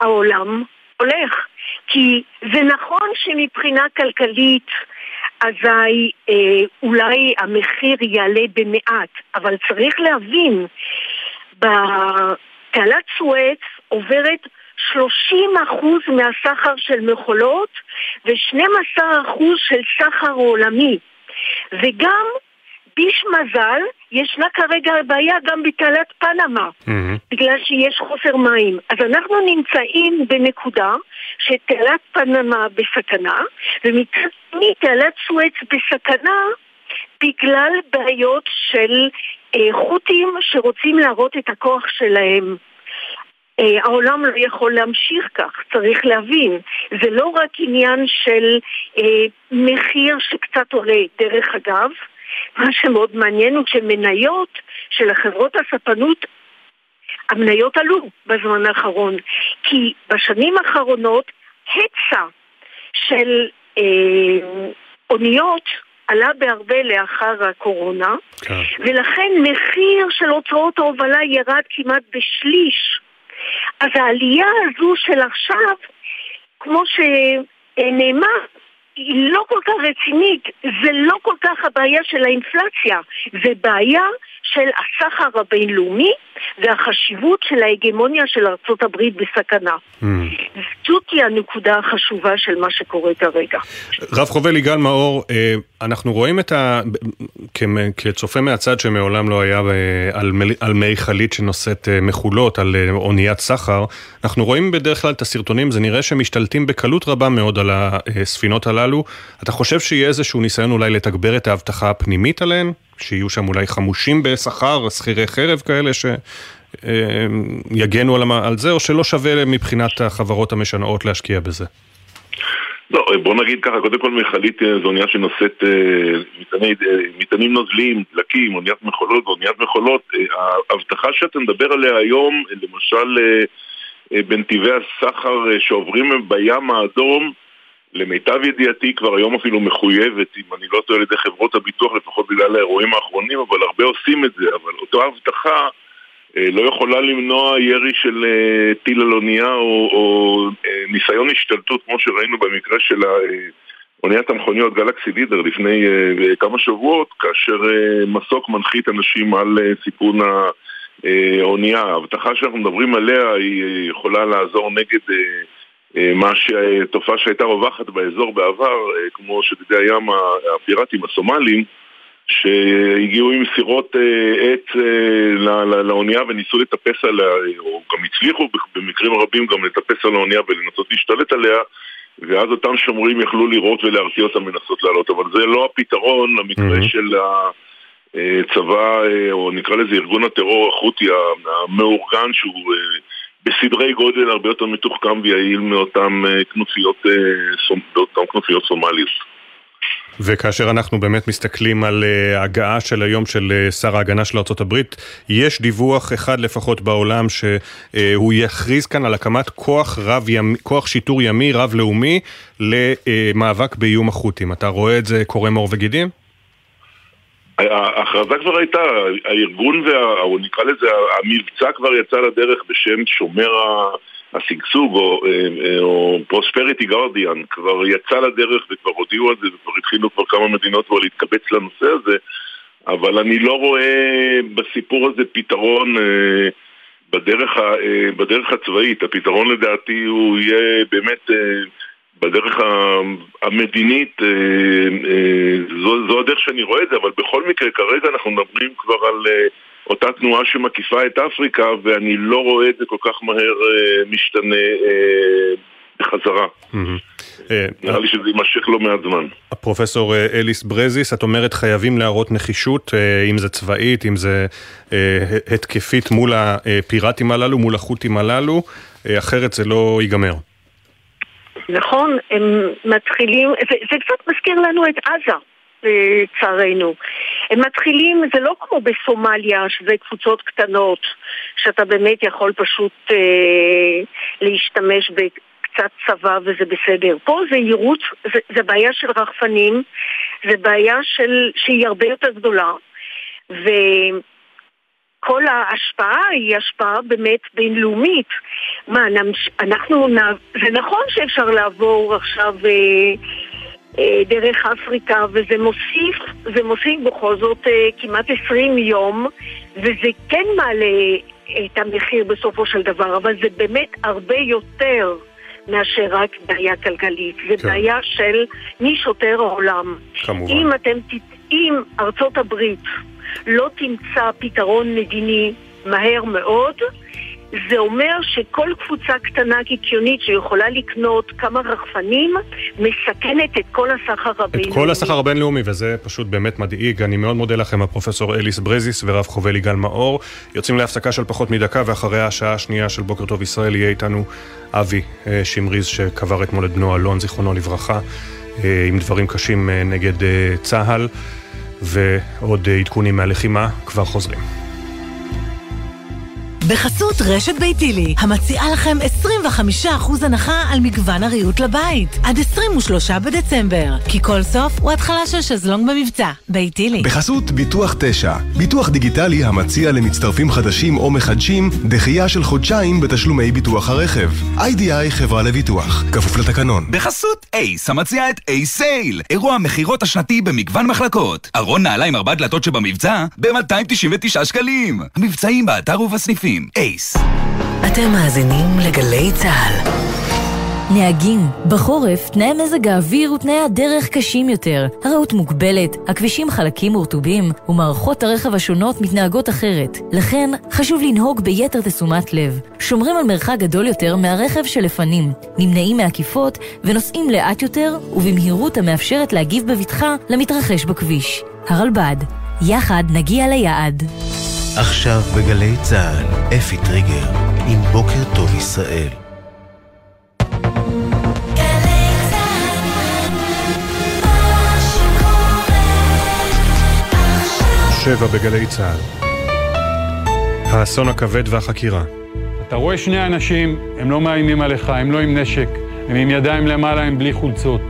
העולם הולך. כי זה נכון שמבחינה כלכלית אזי אה, אולי המחיר יעלה במעט, אבל צריך להבין, בתעלת סואץ עוברת 30% מהסחר של מכולות ו-12% של סחר עולמי. וגם ביש מזל, ישנה כרגע בעיה גם בתעלת פנמה, mm-hmm. בגלל שיש חוסר מים. אז אנחנו נמצאים בנקודה שתעלת פנמה בסכנה, ומצד שני תעלת סואץ בסכנה בגלל בעיות של אה, חוטים שרוצים להראות את הכוח שלהם. אה, העולם לא יכול להמשיך כך, צריך להבין. זה לא רק עניין של אה, מחיר שקצת עולה. דרך אגב, מה שמאוד מעניין הוא שמניות של החברות הספנות, המניות עלו בזמן האחרון, כי בשנים האחרונות היצע של אה, אוניות עלה בהרבה לאחר הקורונה, כן. ולכן מחיר של הוצאות ההובלה ירד כמעט בשליש. אז העלייה הזו של עכשיו, כמו שנאמר, היא לא כל כך רצינית, זה לא כל כך הבעיה של האינפלציה, זה בעיה של הסחר הבינלאומי והחשיבות של ההגמוניה של ארצות הברית בסכנה. Mm. זאת היא הנקודה החשובה של מה שקורה כרגע. רב חובל יגאל מאור, אה, אנחנו רואים את ה... כצופה מהצד שמעולם לא היה אה, על, על מי חלית שנושאת אה, מחולות, על אוניית סחר, אנחנו רואים בדרך כלל את הסרטונים, זה נראה שמשתלטים בקלות רבה מאוד על הספינות הללו. אתה חושב שיהיה איזשהו ניסיון אולי לתגבר את האבטחה הפנימית עליהן? שיהיו שם אולי חמושים בשכר, שכירי חרב כאלה שיגנו על, על זה, או שלא שווה מבחינת החברות המשנעות להשקיע בזה? לא, בוא נגיד ככה, קודם כל מכלית אה, זו אונייה שנושאת אה, מטעני, אה, מטענים נוזליים, דלקים, אוניית מכולות ואוניית מכולות. ההבטחה שאתה מדבר עליה היום, למשל בנתיבי הסחר שעוברים בים האדום, למיטב ידיעתי כבר היום אפילו מחויבת, אם אני לא טועה על ידי חברות הביטוח, לפחות בגלל האירועים האחרונים, אבל הרבה עושים את זה, אבל אותה הבטחה אה, לא יכולה למנוע ירי של אה, טיל על אונייה או, או אה, ניסיון השתלטות כמו שראינו במקרה של אוניית המכוניות גלקסי לידר לפני כמה שבועות, כאשר מסוק מנחית אנשים על סיפון האונייה. ההבטחה שאנחנו מדברים עליה היא יכולה לעזור נגד מה תופעה שהייתה רווחת באזור בעבר, כמו שדידי הים הפיראטים הסומלים, שהגיעו עם סירות אה, עץ אה, לאונייה וניסו לטפס עליה, או גם הצליחו במקרים רבים גם לטפס על האונייה ולנסות להשתלט עליה ואז אותם שומרים יכלו לראות ולהרתיע אותם לנסות לעלות, אבל זה לא הפתרון למקרה mm-hmm. של הצבא, אה, או נקרא לזה ארגון הטרור החותי המאורגן שהוא בסדרי גודל הרבה יותר מתוחכם ויעיל מאותם כנופיות, כנופיות סומליות. וכאשר אנחנו באמת מסתכלים על uh, הגעה של היום של uh, שר ההגנה של ארה"ב, יש דיווח אחד לפחות בעולם שהוא uh, יכריז כאן על הקמת כוח, רב ימי, כוח שיטור ימי רב-לאומי למאבק באיום החות'ים. אתה רואה את זה קורם עור וגידים? ההכרזה כבר הייתה, הארגון, וה, או נקרא לזה, המבצע כבר יצא לדרך בשם שומר ה... השגשוג או, אה, או פרוספריטי גרדיאן כבר יצא לדרך וכבר הודיעו על זה וכבר התחילו כבר כמה מדינות כבר להתקבץ לנושא הזה אבל אני לא רואה בסיפור הזה פתרון אה, בדרך, אה, בדרך הצבאית. הפתרון לדעתי הוא יהיה באמת בדרך המדינית, זו, זו הדרך שאני רואה את זה, אבל בכל מקרה כרגע אנחנו מדברים כבר על אותה תנועה שמקיפה את אפריקה, ואני לא רואה את זה כל כך מהר אה, משתנה אה, בחזרה. אה, נראה לי שזה יימשך לא מעט זמן. הפרופסור אליס ברזיס, את אומרת חייבים להראות נחישות, אם זה צבאית, אם זה התקפית מול הפיראטים הללו, מול החות'ים הללו, אחרת זה לא ייגמר. נכון, הם מתחילים, זה, זה קצת מזכיר לנו את עזה. לצערנו. הם מתחילים, זה לא כמו בסומליה, שזה קבוצות קטנות, שאתה באמת יכול פשוט אה, להשתמש בקצת צבא וזה בסדר. פה זה יירוץ, זה, זה בעיה של רחפנים, זה בעיה של, שהיא הרבה יותר גדולה. ו... כל ההשפעה היא השפעה באמת בינלאומית. מה, אנחנו, זה נכון שאפשר לעבור עכשיו אה, דרך אפריקה, וזה מוסיף, זה מוסיף בכל זאת אה, כמעט 20 יום, וזה כן מעלה את המחיר בסופו של דבר, אבל זה באמת הרבה יותר מאשר רק בעיה כלכלית, זה כן. בעיה של מי שוטר העולם. כמובן. אם אתם אם ארצות הברית לא תמצא פתרון מדיני מהר מאוד, זה אומר שכל קבוצה קטנה קיקיונית שיכולה לקנות כמה רחפנים, מסכנת את כל הסחר הבינלאומי. את כל הסחר הבינלאומי, וזה פשוט באמת מדאיג. אני מאוד מודה לכם, הפרופסור אליס ברזיס ורב חובל יגאל מאור. יוצאים להפסקה של פחות מדקה, ואחריה השעה השנייה של בוקר טוב ישראל יהיה איתנו אבי אה, שמריז, שקבר אתמול את בנו אלון, זיכרונו לברכה, אה, עם דברים קשים אה, נגד צה"ל, ועוד עדכונים מהלחימה, כבר חוזרים. בחסות רשת ביתילי, המציעה לכם 25% הנחה על מגוון הריהוט לבית. עד 23 בדצמבר, כי כל סוף הוא התחלה של שזלונג במבצע. ביתילי. בחסות ביטוח 9, ביטוח דיגיטלי המציע למצטרפים חדשים או מחדשים דחייה של חודשיים בתשלומי ביטוח הרכב. איי-די-איי חברה לביטוח, כפוף לתקנון. בחסות אייס, המציע את אייס סייל, אירוע המכירות השנתי במגוון מחלקות. ארון נעליים ארבע דלתות שבמבצע ב-299 שקלים. המבצעים באתר ובסניפים. נוסעים. אייס. אתם מאזינים לגלי צה"ל. נהגים, בחורף תנאי מזג האוויר ותנאי הדרך קשים יותר. הרעות מוגבלת, הכבישים חלקים ורטובים, ומערכות הרכב השונות מתנהגות אחרת. לכן, חשוב לנהוג ביתר תשומת לב. שומרים על מרחק גדול יותר מהרכב שלפנים, נמנעים מעקיפות ונוסעים לאט יותר ובמהירות המאפשרת להגיב בבטחה למתרחש בכביש. הרלב"ד, יחד נגיע ליעד. עכשיו בגלי צה"ל, אפי טריגר, עם בוקר טוב ישראל. שבע בגלי צה"ל. האסון הכבד והחקירה. אתה רואה שני אנשים, הם לא מאיימים עליך, הם לא עם נשק, הם עם ידיים למעלה, הם בלי חולצות.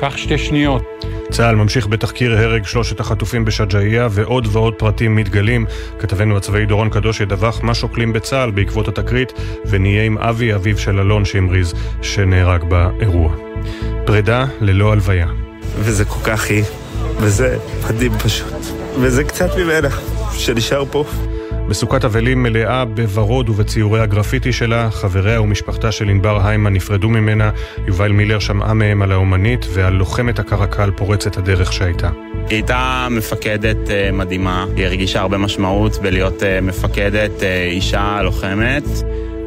קח שתי שניות. צה"ל ממשיך בתחקיר הרג שלושת החטופים בשג'אעיה ועוד ועוד פרטים מתגלים. כתבנו הצבאי דורון קדוש ידווח מה שוקלים בצה"ל בעקבות התקרית ונהיה עם אבי, אביו של אלון שהמריז, שנהרג באירוע. פרידה ללא הלוויה. וזה כל כך היא, וזה מדהים פשוט. וזה קצת ממנה, שנשאר פה. בסוכת אבלים מלאה בוורוד ובציורי הגרפיטי שלה, חבריה ומשפחתה של ענבר היימן נפרדו ממנה, יובל מילר שמעה מהם על האומנית ועל לוחמת הקרקל פורצת הדרך שהייתה. היא הייתה מפקדת אה, מדהימה, היא הרגישה הרבה משמעות בלהיות אה, מפקדת אה, אישה לוחמת.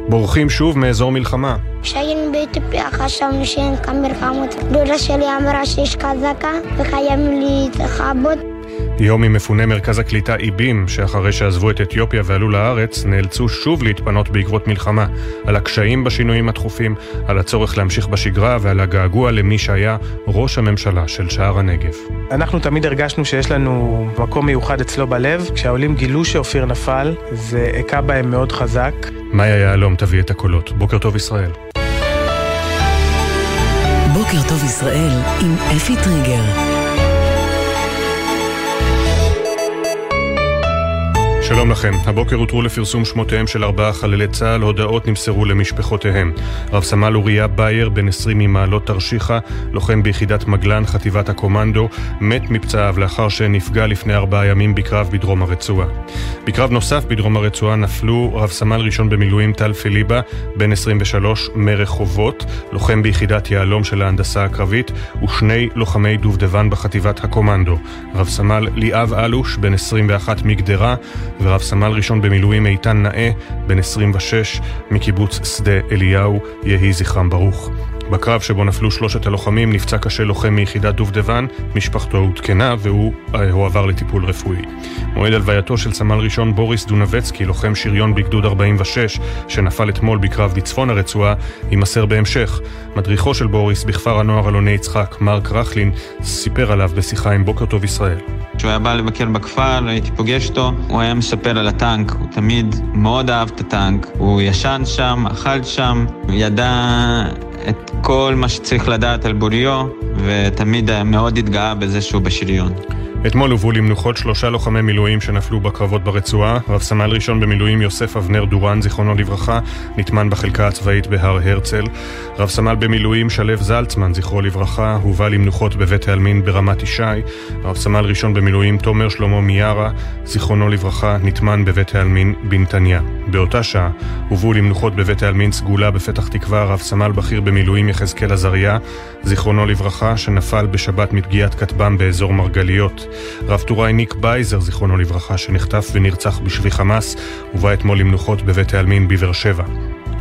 בורחים שוב מאזור מלחמה. כשהיינו באתיופיה חשבנו שאין כאן מלחמות. דודה שלי אמרה שיש חזקה וחייבים להתחבות. יום עם מפוני מרכז הקליטה איבים, שאחרי שעזבו את אתיופיה ועלו לארץ, נאלצו שוב להתפנות בעקבות מלחמה, על הקשיים בשינויים התכופים, על הצורך להמשיך בשגרה ועל הגעגוע למי שהיה ראש הממשלה של שער הנגב. אנחנו תמיד הרגשנו שיש לנו מקום מיוחד אצלו בלב. כשהעולים גילו שאופיר נפל, זה הכה בהם מאוד חזק. מאיה יהלום תביא את הקולות. בוקר טוב ישראל. בוקר טוב ישראל עם אפי טריגר. שלום לכם. הבוקר הותרו לפרסום שמותיהם של ארבעה חללי צה"ל, הודעות נמסרו למשפחותיהם. רב סמל אוריה בייר, בן 20 ממעלות תרשיחא, לוחם ביחידת מגלן, חטיבת הקומנדו, מת מפצעיו לאחר שנפגע לפני ארבעה ימים בקרב בדרום הרצועה. בקרב נוסף בדרום הרצועה נפלו רב סמל ראשון במילואים טל פליבה, בן 23 מרחובות, לוחם ביחידת יהלום של ההנדסה הקרבית, ושני לוחמי דובדבן בחטיבת הקומנדו. רב סמל ליאב אלוש, בן 21 מגדרה, ורב סמל ראשון במילואים איתן נאה, בן 26, מקיבוץ שדה אליהו, יהי זכרם ברוך. בקרב שבו נפלו שלושת הלוחמים נפצע קשה לוחם מיחידת דובדבן, משפחתו עודכנה והוא אה, הועבר לטיפול רפואי. מועד הלווייתו של סמל ראשון בוריס דונבצקי, לוחם שריון בגדוד 46, שנפל אתמול בקרב בצפון הרצועה, יימסר בהמשך. מדריכו של בוריס בכפר הנוער אלוני יצחק, מרק רכלין, סיפר עליו בשיחה עם בוקר טוב ישראל. כשהוא היה בא לבקר בכפר, הייתי פוגש אותו, הוא היה מספר על הטנק, הוא תמיד מאוד אהב את הטנק, הוא ישן שם, אכל שם, ידע את כל מה שצריך לדעת על בוריו, ותמיד מאוד התגאה בזה שהוא בשריון. אתמול הובאו למנוחות שלושה לוחמי מילואים שנפלו בקרבות ברצועה. רב סמל ראשון במילואים יוסף אבנר דורן, זיכרונו לברכה, נטמן בחלקה הצבאית בהר הרצל. רב סמל במילואים שלו זלצמן, זכרו לברכה, הובא למנוחות בבית העלמין ברמת ישי. רב סמל ראשון במילואים תומר שלמה מיארה, זיכרונו לברכה, נטמן בבית העלמין בנתניה. באותה שעה הובאו למנוחות בבית העלמין סגולה בפתח תקווה רב סמל בכיר במילואים יחזקאל עזריה, זיכרונו לברכה, שנפל בשבת מפגיעת כטב"ם באזור מרגליות. רב טוראי ניק בייזר, זיכרונו לברכה, שנחטף ונרצח בשבי חמאס, הובא אתמול למנוחות בבית העלמין בבאר שבע.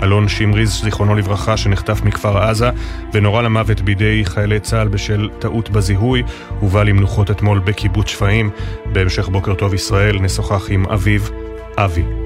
אלון שמריז, זיכרונו לברכה, שנחטף מכפר עזה ונורה למוות בידי חיילי צה"ל בשל טעות בזיהוי, הובא למנוחות אתמול בקיבוץ שפיים. בהמשך בוקר טוב ישראל נשוחח עם אביו, אבי.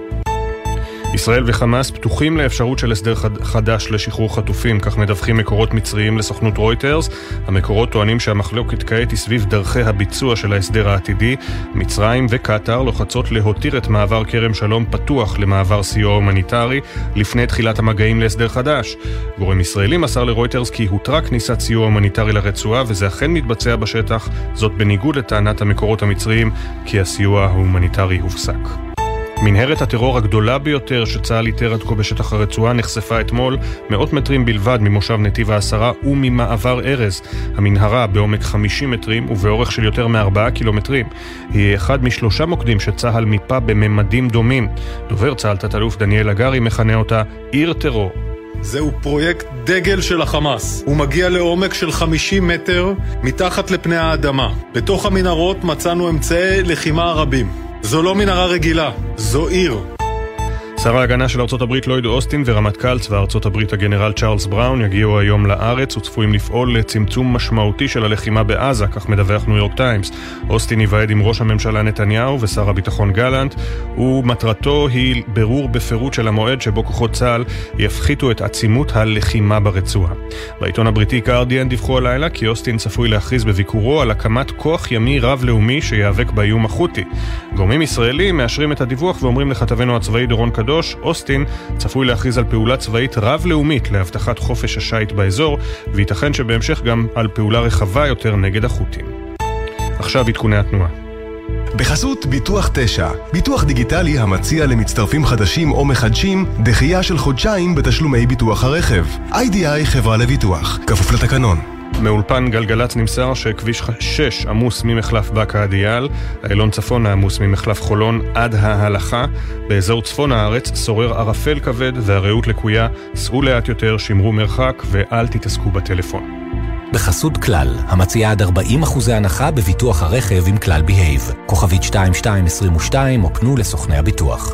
ישראל וחמאס פתוחים לאפשרות של הסדר חדש לשחרור חטופים, כך מדווחים מקורות מצריים לסוכנות רויטרס. המקורות טוענים שהמחלוקת כעת היא סביב דרכי הביצוע של ההסדר העתידי. מצרים וקטאר לוחצות להותיר את מעבר כרם שלום פתוח למעבר סיוע הומניטרי לפני תחילת המגעים להסדר חדש. גורם ישראלי מסר לרויטרס כי הותרה כניסת סיוע הומניטרי לרצועה וזה אכן מתבצע בשטח, זאת בניגוד לטענת המקורות המצריים כי הסיוע ההומניטרי הופסק. מנהרת הטרור הגדולה ביותר שצה"ל איתר עד כה בשטח הרצועה נחשפה אתמול מאות מטרים בלבד ממושב נתיב העשרה וממעבר ארז. המנהרה בעומק 50 מטרים ובאורך של יותר מ-4 קילומטרים. היא אחד משלושה מוקדים שצה"ל מיפה בממדים דומים. דובר צה"ל תת-אלוף דניאל הגרי מכנה אותה עיר טרור. זהו פרויקט דגל של החמאס. הוא מגיע לעומק של 50 מטר מתחת לפני האדמה. בתוך המנהרות מצאנו אמצעי לחימה רבים. זו לא מנהרה רגילה, זו עיר. שר ההגנה של ארצות הברית לויד אוסטין ורמטכ"ל צבא ארצות הברית הגנרל צ'ארלס בראון יגיעו היום לארץ וצפויים לפעול לצמצום משמעותי של הלחימה בעזה, כך מדווח ניו יורק טיימס. אוסטין ייוועד עם ראש הממשלה נתניהו ושר הביטחון גלנט, ומטרתו היא ברור בפירוט של המועד שבו כוחות צה"ל יפחיתו את עצימות הלחימה ברצועה. בעיתון הבריטי קרדיאן דיווחו הלילה כי אוסטין צפוי להכריז בביקורו על הקמת כוח ימי רב-לאומי שיאבק באיום החות'י. גורמים ישראלים מאשרים את הדיווח ואומרים לכתבנו הצבאי דורון קדוש הקדוש, אוסטין, צפוי להכריז על פעולה צבאית רב-לאומית להבטחת חופש השיט באזור, וייתכן שבהמשך גם על פעולה רחבה יותר נגד החות'ים. עכשיו עדכוני התנועה. בחסות ביטוח 9, ביטוח דיגיטלי המציע למצטרפים חדשים או מחדשים דחייה של חודשיים בתשלומי ביטוח הרכב. איי-די-איי חברה לביטוח, כפוף לתקנון. מאולפן גלגלצ נמסר שכביש 6 עמוס ממחלף באקה עד אייל, איילון צפון עמוס ממחלף חולון עד ההלכה. באזור צפון הארץ שורר ערפל כבד והרעות לקויה, סעו לאט יותר, שמרו מרחק ואל תתעסקו בטלפון. בחסות כלל, המציעה עד 40% הנחה בביטוח הרכב עם כלל בהייב. כוכבית 2222 או פנו לסוכני הביטוח.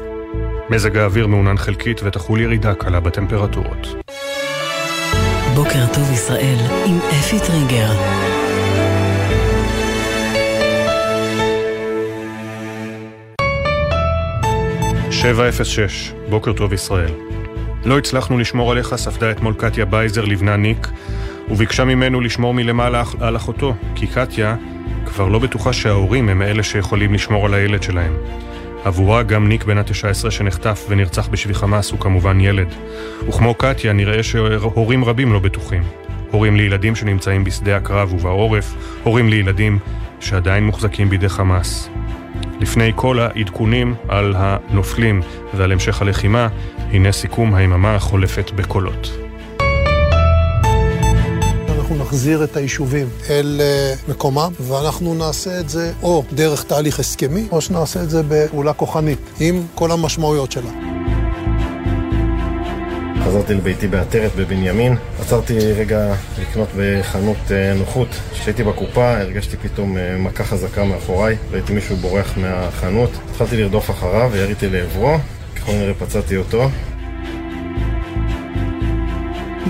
מזג האוויר מעונן חלקית ותחול ירידה קלה בטמפרטורות. בוקר טוב ישראל עם אפי טריגר. שבע אפס שש, בוקר טוב ישראל. לא הצלחנו לשמור עליך, ספדה אתמול קטיה בייזר לבנה ניק, וביקשה ממנו לשמור מלמעלה על אחותו, כי קטיה כבר לא בטוחה שההורים הם אלה שיכולים לשמור על הילד שלהם. עבורה גם ניק בן ה-19 שנחטף ונרצח בשבי חמאס הוא כמובן ילד. וכמו קטיה נראה שהורים רבים לא בטוחים. הורים לילדים שנמצאים בשדה הקרב ובעורף, הורים לילדים שעדיין מוחזקים בידי חמאס. לפני כל העדכונים על הנופלים ועל המשך הלחימה, הנה סיכום היממה החולפת בקולות. אנחנו נחזיר את היישובים אל אה, מקומם, ואנחנו נעשה את זה או דרך תהליך הסכמי, או שנעשה את זה בפעולה כוחנית, עם כל המשמעויות שלה. חזרתי לביתי בעטרת בבנימין, עצרתי רגע לקנות בחנות אה, נוחות. כשהייתי בקופה הרגשתי פתאום אה, מכה חזקה מאחוריי, ראיתי מישהו בורח מהחנות, התחלתי לרדוף אחריו ויריתי לעברו, ככל נראה פצעתי אותו.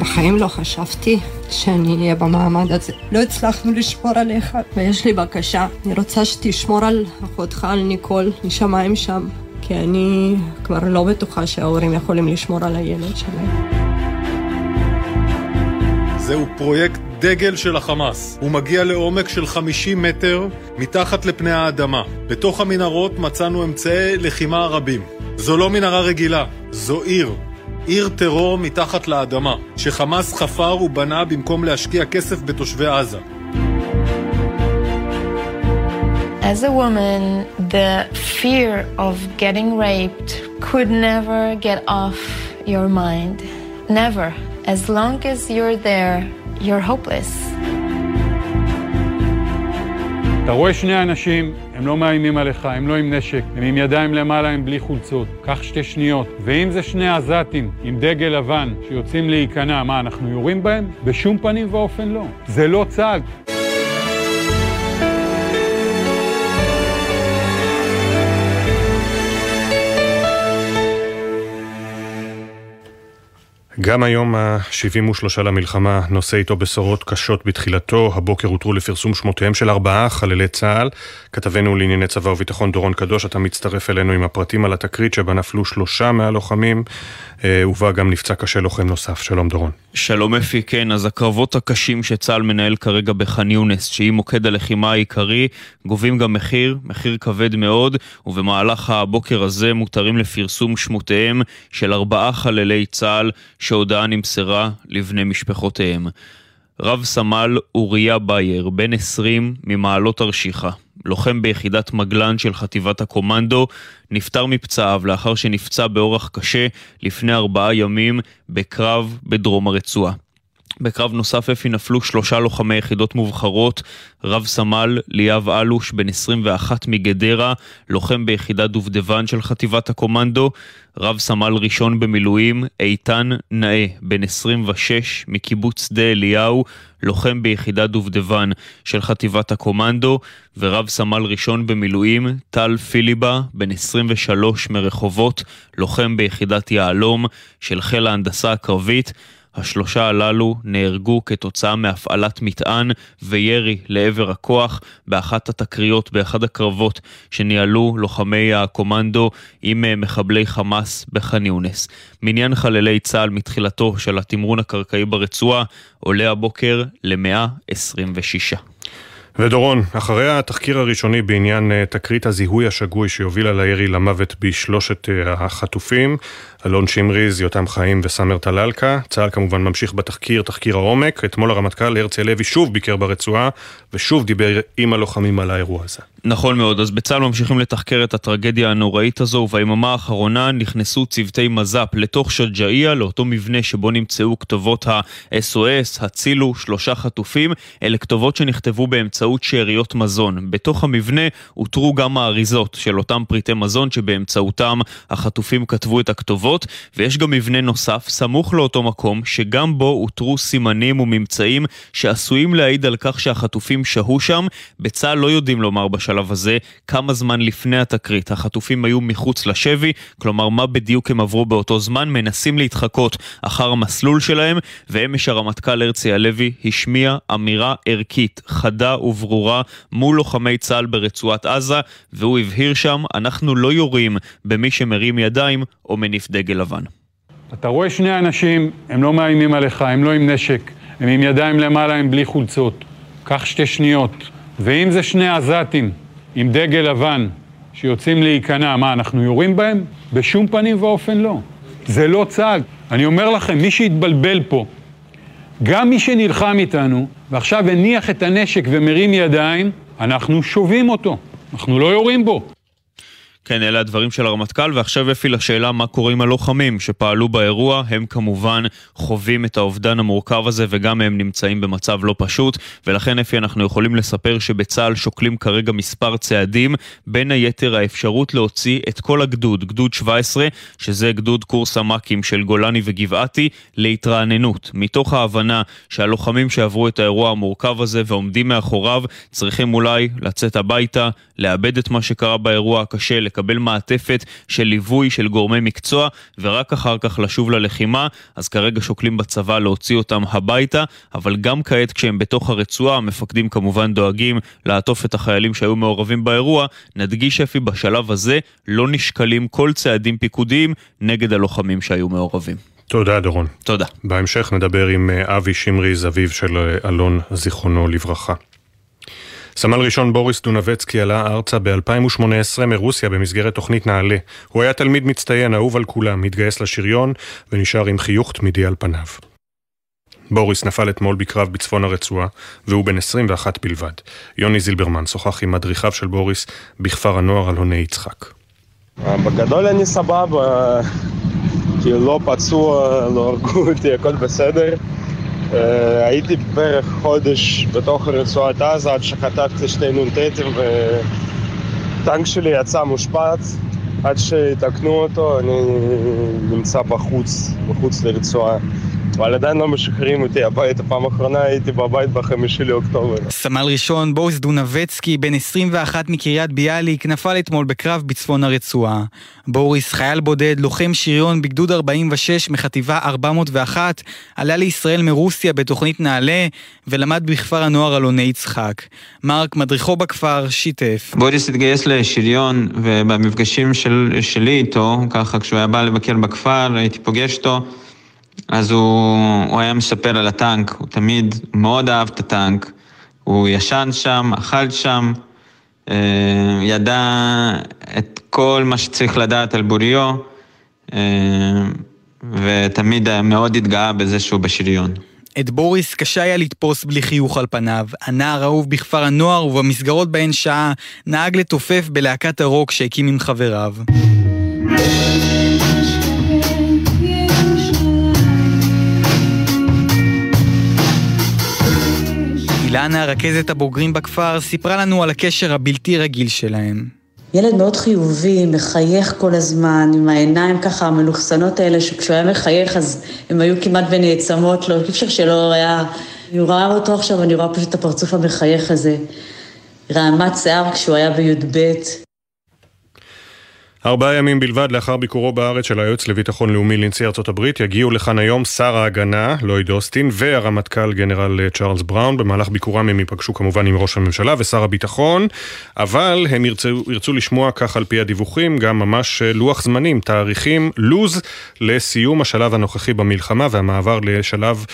בחיים לא חשבתי שאני אהיה במעמד הזה. לא הצלחנו לשמור עליך, ויש לי בקשה. אני רוצה שתשמור על אחותך, על ניקול, משמיים שם, כי אני כבר לא בטוחה שההורים יכולים לשמור על הילד שלהם. זהו פרויקט דגל של החמאס. הוא מגיע לעומק של 50 מטר מתחת לפני האדמה. בתוך המנהרות מצאנו אמצעי לחימה רבים. זו לא מנהרה רגילה, זו עיר. עיר טרור מתחת לאדמה, שחמאס חפר ובנה במקום להשקיע כסף בתושבי עזה. As a woman, the fear of getting raped could never get off your mind. Never. As long as you're there, you're hopeless. אתה רואה שני אנשים, הם לא מאיימים עליך, הם לא עם נשק, הם עם ידיים למעלה, הם בלי חולצות. קח שתי שניות. ואם זה שני עזתים עם דגל לבן שיוצאים להיכנע, מה, אנחנו יורים בהם? בשום פנים ואופן לא. זה לא צה"ל. גם היום ה-73 למלחמה נושא איתו בשורות קשות בתחילתו. הבוקר הותרו לפרסום שמותיהם של ארבעה חללי צה"ל. כתבנו לענייני צבא וביטחון דורון קדוש, אתה מצטרף אלינו עם הפרטים על התקרית שבה נפלו שלושה מהלוחמים, אה, ובה גם נפצע קשה לוחם נוסף. שלום דורון. שלום אפי, כן, אז הקרבות הקשים שצה"ל מנהל כרגע בח'אן יונס, שהיא מוקד הלחימה העיקרי, גובים גם מחיר, מחיר כבד מאוד, ובמהלך הבוקר הזה מותרים לפרסום שמותיהם של ארבעה חללי צה"ל שהודעה נמסרה לבני משפחותיהם. רב סמל אוריה בייר, בן 20 ממעלות תרשיחא, לוחם ביחידת מגלן של חטיבת הקומנדו, נפטר מפצעיו לאחר שנפצע באורח קשה לפני ארבעה ימים בקרב בדרום הרצועה. בקרב נוסף אפי נפלו שלושה לוחמי יחידות מובחרות, רב סמל ליאב אלוש, בן 21 מגדרה, לוחם ביחידת דובדבן של חטיבת הקומנדו, רב סמל ראשון במילואים, איתן נאה, בן 26 מקיבוץ שדה אליהו, לוחם ביחידת דובדבן של חטיבת הקומנדו, ורב סמל ראשון במילואים, טל פיליבה, בן 23 מרחובות, לוחם ביחידת יהלום של חיל ההנדסה הקרבית. השלושה הללו נהרגו כתוצאה מהפעלת מטען וירי לעבר הכוח באחת התקריות, באחד הקרבות שניהלו לוחמי הקומנדו עם אה, מחבלי חמאס בח'אן יונס. מניין חללי צה"ל מתחילתו של התמרון הקרקעי ברצועה עולה הבוקר ל-126. ודורון, אחרי התחקיר הראשוני בעניין אה, תקרית הזיהוי השגוי שיובילה לירי למוות בשלושת אה, החטופים, אלון שמריז, יותם חיים וסאמר טלאלקה. צה"ל כמובן ממשיך בתחקיר, תחקיר העומק. אתמול הרמטכ"ל הרצי הלוי שוב ביקר ברצועה, ושוב דיבר עם הלוחמים על האירוע הזה. נכון מאוד, אז בצה"ל ממשיכים לתחקר את הטרגדיה הנוראית הזו, וביממה האחרונה נכנסו צוותי מז"פ לתוך שג'אעיה, לאותו מבנה שבו נמצאו כתובות ה-SOS, הצילו, שלושה חטופים. אלה כתובות שנכתבו באמצעות שאריות מזון. בתוך המבנה אותרו גם האריזות של אותם פריטי מזון שבאמצעותם החטופים כתבו את הכתובות. רחובות, ויש גם מבנה נוסף, סמוך לאותו מקום, שגם בו אותרו סימנים וממצאים שעשויים להעיד על כך שהחטופים שהו שם. בצה"ל לא יודעים לומר בשלב הזה כמה זמן לפני התקרית החטופים היו מחוץ לשבי, כלומר מה בדיוק הם עברו באותו זמן, מנסים להתחקות אחר המסלול שלהם, ואמש הרמטכ"ל הרצי הלוי השמיע אמירה ערכית, חדה וברורה, מול לוחמי צה"ל ברצועת עזה, והוא הבהיר שם, אנחנו לא יורים במי שמרים ידיים או מניף דגל. לבן. אתה רואה שני אנשים, הם לא מאיימים עליך, הם לא עם נשק, הם עם ידיים למעלה, הם בלי חולצות. קח שתי שניות. ואם זה שני עזתים עם דגל לבן שיוצאים להיכנע, מה, אנחנו יורים בהם? בשום פנים ואופן לא. זה לא צה"ל. אני אומר לכם, מי שהתבלבל פה, גם מי שנלחם איתנו, ועכשיו הניח את הנשק ומרים ידיים, אנחנו שובים אותו. אנחנו לא יורים בו. כן, אלה הדברים של הרמטכ"ל, ועכשיו אפי לשאלה מה קורה עם הלוחמים שפעלו באירוע, הם כמובן חווים את האובדן המורכב הזה וגם הם נמצאים במצב לא פשוט, ולכן אפי אנחנו יכולים לספר שבצה"ל שוקלים כרגע מספר צעדים, בין היתר האפשרות להוציא את כל הגדוד, גדוד 17, שזה גדוד קורס המ"כים של גולני וגבעתי, להתרעננות, מתוך ההבנה שהלוחמים שעברו את האירוע המורכב הזה ועומדים מאחוריו, צריכים אולי לצאת הביתה, לאבד את מה שקרה באירוע הקשה, מעטפת של ליווי של גורמי מקצוע, ורק אחר כך לשוב ללחימה. אז כרגע שוקלים בצבא להוציא אותם הביתה, אבל גם כעת כשהם בתוך הרצועה, המפקדים כמובן דואגים לעטוף את החיילים שהיו מעורבים באירוע. נדגיש אפי, בשלב הזה לא נשקלים כל צעדים פיקודיים נגד הלוחמים שהיו מעורבים. תודה, דורון. תודה. בהמשך נדבר עם אה, אבי שמריז, אביו של אה, אלון, זיכרונו לברכה. סמל ראשון בוריס דונבצקי עלה ארצה ב-2018 מרוסיה במסגרת תוכנית נעל"ה. הוא היה תלמיד מצטיין, אהוב על כולם, התגייס לשריון ונשאר עם חיוך תמידי על פניו. בוריס נפל אתמול בקרב בצפון הרצועה, והוא בן 21 בלבד. יוני זילברמן שוחח עם מדריכיו של בוריס בכפר הנוער אלוני יצחק. בגדול אני סבבה, כי לא פצוע, לא הרגו אותי, הכל בסדר. אה, הייתי בערך חודש בתוך רצועת עזה עד שחטפתי שתי נ"טים וטנק שלי יצא מושפץ עד שיתקנו אותו, אני נמצא בחוץ, בחוץ לרצועה. אבל עדיין לא משחררים אותי הביתה. פעם אחרונה הייתי בבית בחמישי לאוקטובר. סמל ראשון בוריס דונבצקי, בן 21 מקריית ביאליק, נפל אתמול בקרב בצפון הרצועה. בוריס, חייל בודד, לוחם שריון בגדוד 46 מחטיבה 401, עלה לישראל מרוסיה בתוכנית נעל"ה, ולמד בכפר הנוער אלוני יצחק. מרק, מדריכו בכפר, שיתף. בוריס התגייס לשריון, ובמפגשים של, שלי איתו, ככה כשהוא היה בא לבקר בכפר, הייתי פוגש אותו. אז הוא, הוא היה מספר על הטנק, הוא תמיד מאוד אהב את הטנק. הוא ישן שם, אכל שם, אה, ידע את כל מה שצריך לדעת על בוריו, אה, ותמיד מאוד התגאה בזה שהוא בשריון. את בוריס קשה היה לתפוס בלי חיוך על פניו. הנער אהוב בכפר הנוער ובמסגרות בהן שעה נהג לתופף בלהקת הרוק שהקים עם חבריו. אילנה, רכזת הבוגרים בכפר, סיפרה לנו על הקשר הבלתי רגיל שלהם. ילד מאוד חיובי, מחייך כל הזמן, עם העיניים ככה המלוכסנות האלה, שכשהוא היה מחייך אז הן היו כמעט ונעצמות לו, אי אפשר שלא היה... אני רואה אותו עכשיו, אני רואה פשוט את הפרצוף המחייך הזה. רעמת שיער כשהוא היה בי"ב. ארבעה ימים בלבד לאחר ביקורו בארץ של היועץ לביטחון לאומי לנשיא ארצות הברית יגיעו לכאן היום שר ההגנה לויד אוסטין והרמטכ"ל גנרל צ'ארלס בראון. במהלך ביקורם הם ייפגשו כמובן עם ראש הממשלה ושר הביטחון, אבל הם ירצו, ירצו לשמוע כך על פי הדיווחים גם ממש לוח זמנים, תאריכים, לוז לסיום השלב הנוכחי במלחמה והמעבר לשלב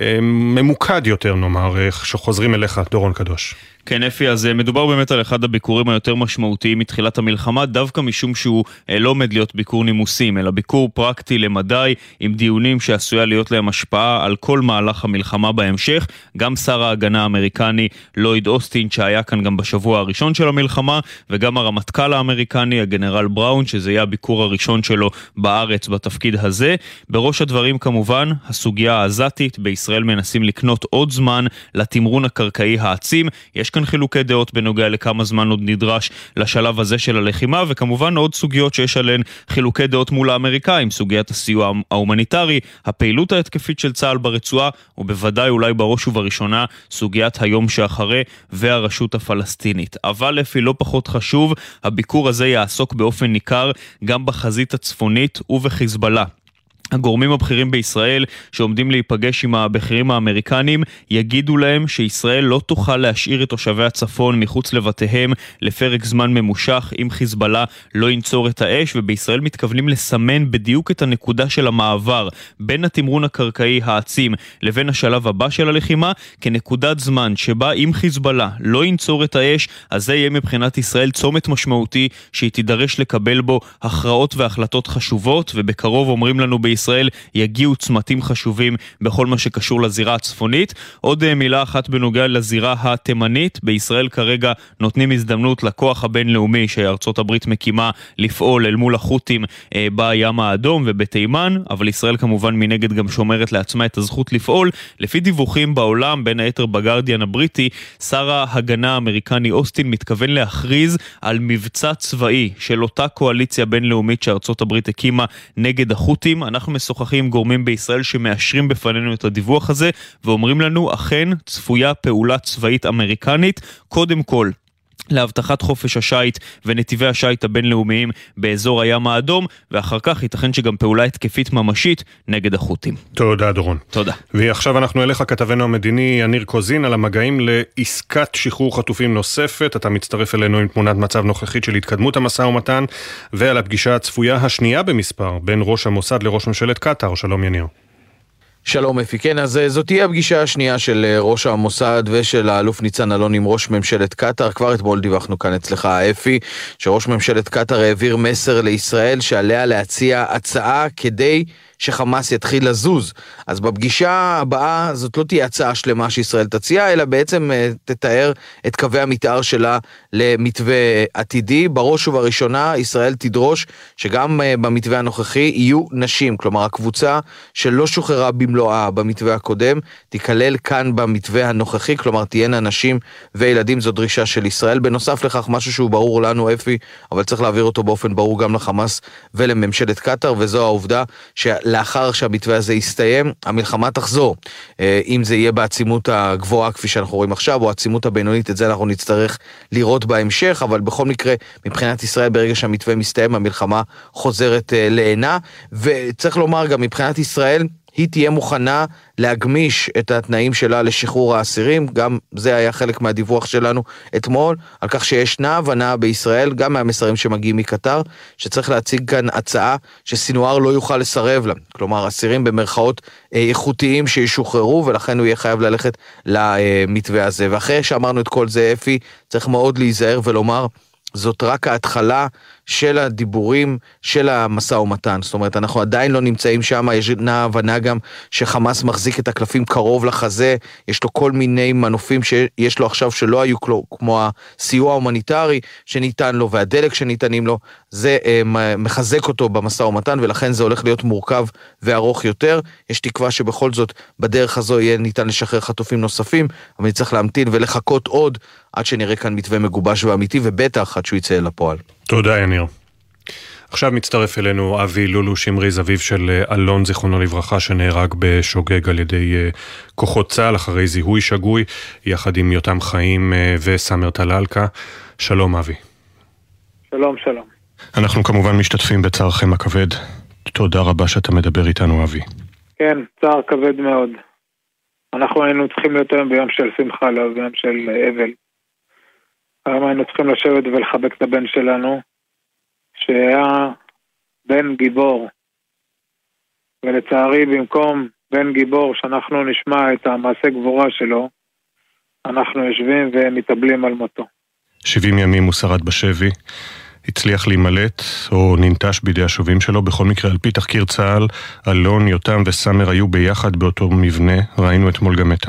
אה, ממוקד יותר נאמר, שחוזרים אליך דורון קדוש. כן, אפי, אז אה, מדובר באמת על אחד הביקורים היותר משמעותיים מתחילת המלחמה, דווקא משום שהוא אה, לא עומד להיות ביקור נימוסים, אלא ביקור פרקטי למדי, עם דיונים שעשויה להיות להם השפעה על כל מהלך המלחמה בהמשך. גם שר ההגנה האמריקני לויד אוסטין, שהיה כאן גם בשבוע הראשון של המלחמה, וגם הרמטכ"ל האמריקני, הגנרל בראון, שזה יהיה הביקור הראשון שלו בארץ בתפקיד הזה. בראש הדברים כמובן, הסוגיה העזתית, בישראל מנסים לקנות עוד זמן לתמרון הקרקעי העצים. יש כאן חילוקי דעות בנוגע לכמה זמן עוד נדרש לשלב הזה של הלחימה, וכמובן עוד סוגיות שיש עליהן חילוקי דעות מול האמריקאים, סוגיית הסיוע ההומניטרי, הפעילות ההתקפית של צה"ל ברצועה, ובוודאי אולי בראש ובראשונה סוגיית היום שאחרי והרשות הפלסטינית. אבל לפי לא פחות חשוב, הביקור הזה יעסוק באופן ניכר גם בחזית הצפונית ובחיזבאללה. הגורמים הבכירים בישראל שעומדים להיפגש עם הבכירים האמריקנים יגידו להם שישראל לא תוכל להשאיר את תושבי הצפון מחוץ לבתיהם לפרק זמן ממושך אם חיזבאללה לא ינצור את האש ובישראל מתכוונים לסמן בדיוק את הנקודה של המעבר בין התמרון הקרקעי העצים לבין השלב הבא של הלחימה כנקודת זמן שבה אם חיזבאללה לא ינצור את האש אז זה יהיה מבחינת ישראל צומת משמעותי שהיא תידרש לקבל בו הכרעות והחלטות חשובות ובקרוב אומרים לנו בישראל ישראל יגיעו צמתים חשובים בכל מה שקשור לזירה הצפונית. עוד אה, מילה אחת בנוגע לזירה התימנית, בישראל כרגע נותנים הזדמנות לכוח הבינלאומי שארצות הברית מקימה לפעול אל מול החות'ים אה, בים האדום ובתימן, אבל ישראל כמובן מנגד גם שומרת לעצמה את הזכות לפעול. לפי דיווחים בעולם, בין היתר בגרדיאן הבריטי, שר ההגנה האמריקני אוסטין מתכוון להכריז על מבצע צבאי של אותה קואליציה בינלאומית שארצות הברית הקימה נגד החות'ים. אנחנו משוחחים עם גורמים בישראל שמאשרים בפנינו את הדיווח הזה ואומרים לנו, אכן צפויה פעולה צבאית אמריקנית, קודם כל להבטחת חופש השיט ונתיבי השיט הבינלאומיים באזור הים האדום, ואחר כך ייתכן שגם פעולה התקפית ממשית נגד החות'ים. תודה, דורון. תודה. ועכשיו אנחנו אליך, כתבנו המדיני יניר קוזין, על המגעים לעסקת שחרור חטופים נוספת. אתה מצטרף אלינו עם תמונת מצב נוכחית של התקדמות המשא ומתן, ועל הפגישה הצפויה השנייה במספר בין ראש המוסד לראש ממשלת קטאר. שלום יניר. שלום אפי, כן, אז אה, זאת תהיה הפגישה השנייה של אה, ראש המוסד ושל האלוף ניצן אלון עם ראש ממשלת קטאר. כבר אתמול דיווחנו כאן אצלך, אפי, שראש ממשלת קטאר העביר מסר לישראל שעליה להציע הצעה כדי שחמאס יתחיל לזוז. אז בפגישה הבאה זאת לא תהיה הצעה שלמה שישראל תציע, אלא בעצם אה, תתאר את קווי המתאר שלה למתווה עתידי. בראש ובראשונה ישראל תדרוש שגם אה, במתווה הנוכחי יהיו נשים, כלומר הקבוצה שלא שוחררה במלואה במתווה הקודם, תיכלל כאן במתווה הנוכחי, כלומר תהיינה נשים וילדים, זו דרישה של ישראל. בנוסף לכך, משהו שהוא ברור לנו, אפי, אבל צריך להעביר אותו באופן ברור גם לחמאס ולממשלת קטאר, וזו העובדה של לאחר שהמתווה הזה יסתיים, המלחמה תחזור. אה, אם זה יהיה בעצימות הגבוהה כפי שאנחנו רואים עכשיו, או העצימות הבינונית, את זה אנחנו נצטרך לראות בהמשך, אבל בכל מקרה, מבחינת ישראל, ברגע שהמתווה מסתיים, המלחמה חוזרת אה, לעינה. וצריך לומר גם מבחינת ישראל, היא תהיה מוכנה להגמיש את התנאים שלה לשחרור האסירים, גם זה היה חלק מהדיווח שלנו אתמול, על כך שישנה הבנה בישראל, גם מהמסרים שמגיעים מקטר, שצריך להציג כאן הצעה שסינואר לא יוכל לסרב לה. כלומר, אסירים במרכאות אה, איכותיים שישוחררו, ולכן הוא יהיה חייב ללכת למתווה הזה. ואחרי שאמרנו את כל זה, אפי, צריך מאוד להיזהר ולומר, זאת רק ההתחלה של הדיבורים של המשא ומתן. זאת אומרת, אנחנו עדיין לא נמצאים שם, ישנה הבנה גם שחמאס מחזיק את הקלפים קרוב לחזה, יש לו כל מיני מנופים שיש לו עכשיו שלא היו לו, כמו הסיוע ההומניטרי שניתן לו והדלק שניתנים לו, זה אה, מחזק אותו במשא ומתן ולכן זה הולך להיות מורכב וארוך יותר. יש תקווה שבכל זאת בדרך הזו יהיה ניתן לשחרר חטופים נוספים, אבל נצטרך להמתין ולחכות עוד עד שנראה כאן מתווה מגובש ואמיתי ובטח עד שהוא יצא אל הפועל. תודה, יניר. עכשיו מצטרף אלינו אבי לולו שמריז, אביו של אה, אלון, זיכרונו לברכה, שנהרג בשוגג על ידי אה, כוחות צה"ל אחרי זיהוי שגוי, יחד עם יותם חיים אה, וסאמר טלאלקה. שלום אבי. שלום, שלום. אנחנו כמובן משתתפים בצערכם הכבד. תודה רבה שאתה מדבר איתנו, אבי. כן, צער כבד מאוד. אנחנו היינו צריכים להיות היום ביום של שמחה, לא ביום של אבל. היום היינו צריכים לשבת ולחבק את הבן שלנו, שהיה בן גיבור. ולצערי, במקום בן גיבור, שאנחנו נשמע את המעשה גבורה שלו, אנחנו יושבים ומתאבלים על מותו. 70 ימים הוא שרד בשבי, הצליח להימלט או ננטש בידי השובים שלו. בכל מקרה, על פי תחקיר צה"ל, אלון, יותם וסאמר היו ביחד באותו מבנה. ראינו אתמול גם את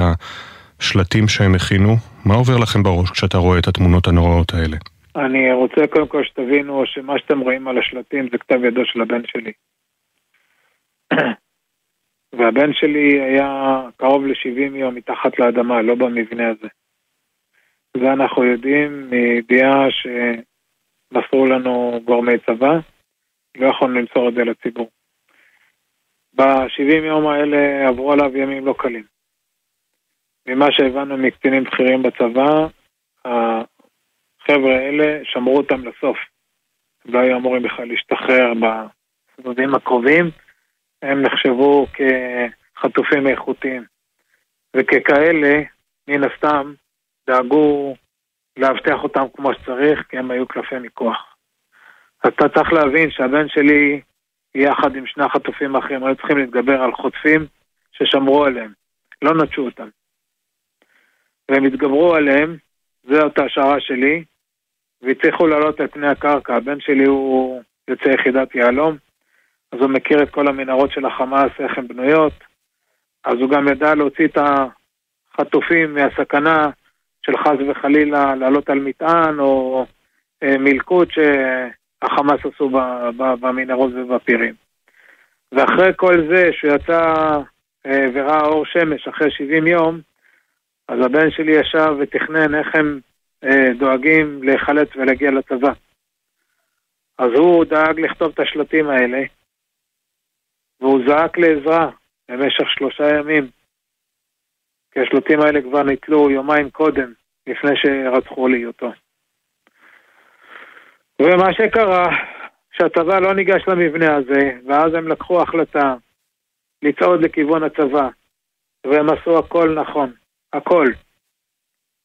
השלטים שהם הכינו. מה עובר לכם בראש כשאתה רואה את התמונות הנוראות האלה? אני רוצה קודם כל שתבינו שמה שאתם רואים על השלטים זה כתב ידו של הבן שלי. והבן שלי היה קרוב ל-70 יום מתחת לאדמה, לא במבנה הזה. זה אנחנו יודעים מידיעה שמסרו לנו גורמי צבא, לא יכולנו למסור את זה לציבור. ב-70 יום האלה עברו עליו ימים לא קלים. ממה שהבנו מקצינים בכירים בצבא, החבר'ה האלה שמרו אותם לסוף. לא היו אמורים בכלל להשתחרר בסבבים הקרובים, הם נחשבו כחטופים איכותיים. וככאלה, מן הסתם, דאגו לאבטח אותם כמו שצריך, כי הם היו קלפי מיקוח. אז אתה צריך להבין שהבן שלי, יחד עם שני החטופים האחרים, היו צריכים להתגבר על חוטפים ששמרו עליהם, לא נטשו אותם. והם התגברו עליהם, זאת ההשערה שלי, והצליחו לעלות על פני הקרקע. הבן שלי הוא יוצא יחידת יהלום, אז הוא מכיר את כל המנהרות של החמאס, איך הן בנויות, אז הוא גם ידע להוציא את החטופים מהסכנה של חס וחלילה לעלות על מטען או אה, מלכוד שהחמאס עשו במנהרות ובפירים. ואחרי כל זה שהוא יצא אה, וראה אור שמש אחרי 70 יום, אז הבן שלי ישב ותכנן איך הם אה, דואגים להיחלץ ולהגיע לצבא. אז הוא דאג לכתוב את השלטים האלה, והוא זעק לעזרה במשך שלושה ימים. כי השלטים האלה כבר נתלו יומיים קודם, לפני שרצחו לי אותו. ומה שקרה, שהצבא לא ניגש למבנה הזה, ואז הם לקחו החלטה לצעוד לכיוון הצבא, והם עשו הכל נכון. הכל.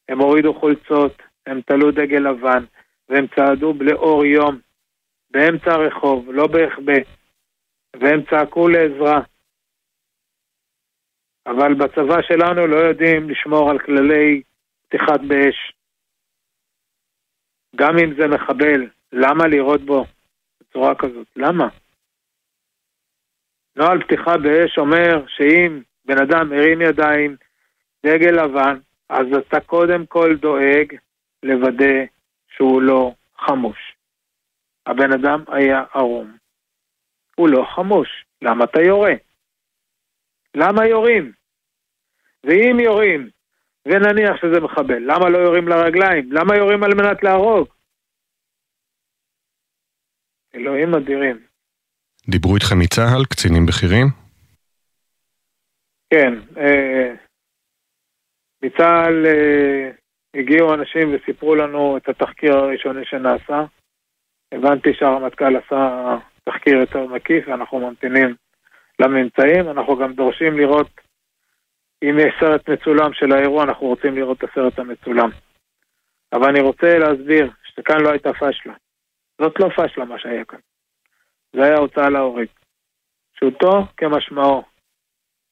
הם הורידו חולצות, הם תלו דגל לבן, והם צעדו לאור יום, באמצע הרחוב, לא בהחבא, והם צעקו לעזרה. אבל בצבא שלנו לא יודעים לשמור על כללי פתיחת באש. גם אם זה מחבל, למה לירות בו בצורה כזאת? למה? נוהל פתיחה באש אומר שאם בן אדם הרים ידיים, דגל לבן, אז אתה קודם כל דואג לוודא שהוא לא חמוש. הבן אדם היה ערום. הוא לא חמוש. למה אתה יורה? למה יורים? ואם יורים, ונניח שזה מחבל, למה לא יורים לרגליים? למה יורים על מנת להרוג? אלוהים אדירים. דיברו איתכם מצה"ל, קצינים בכירים? כן, אה, מצה"ל אה, הגיעו אנשים וסיפרו לנו את התחקיר הראשוני שנעשה. הבנתי שהרמטכ"ל עשה תחקיר יותר מקיף ואנחנו ממתינים לממצאים. אנחנו גם דורשים לראות אם יש סרט מצולם של האירוע, אנחנו רוצים לראות את הסרט המצולם. אבל אני רוצה להסביר שכאן לא הייתה פשלה. זאת לא פשלה מה שהיה כאן. זה היה הוצאה להורג. פשוטו כמשמעו.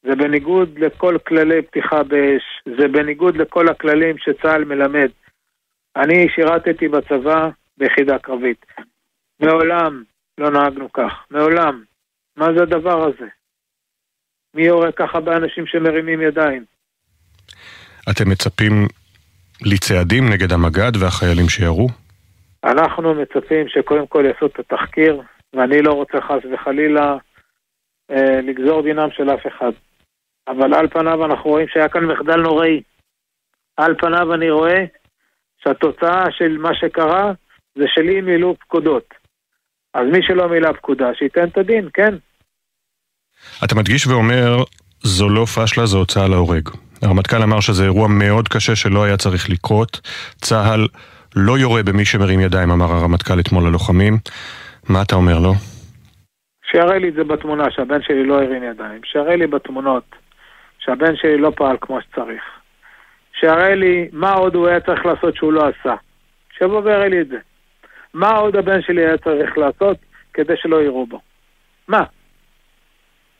זה בניגוד לכל כללי פתיחה באש, זה בניגוד לכל הכללים שצה"ל מלמד. אני שירתתי בצבא ביחידה קרבית. מעולם לא נהגנו כך, מעולם. מה זה הדבר הזה? מי יורה ככה באנשים שמרימים ידיים? אתם מצפים לצעדים נגד המג"ד והחיילים שירו? אנחנו מצפים שקודם כל יעשו את התחקיר, ואני לא רוצה חס וחלילה אה, לגזור דינם של אף אחד. אבל על פניו אנחנו רואים שהיה כאן מחדל נוראי. על פניו אני רואה שהתוצאה של מה שקרה זה שלי מילאו פקודות. אז מי שלא מילא פקודה, שייתן את הדין, כן. אתה מדגיש ואומר, זו לא פשלה, זו הוצאה להורג. הרמטכ"ל אמר שזה אירוע מאוד קשה שלא היה צריך לקרות. צה"ל לא יורה במי שמרים ידיים, אמר הרמטכ"ל אתמול ללוחמים. מה אתה אומר לו? שיראה לי את זה בתמונה, שהבן שלי לא הרים ידיים. שיראה לי בתמונות שהבן שלי לא פעל כמו שצריך. שיראה לי מה עוד הוא היה צריך לעשות שהוא לא עשה. שיבוא ויראה לי את זה. מה עוד הבן שלי היה צריך לעשות כדי שלא יראו בו? מה?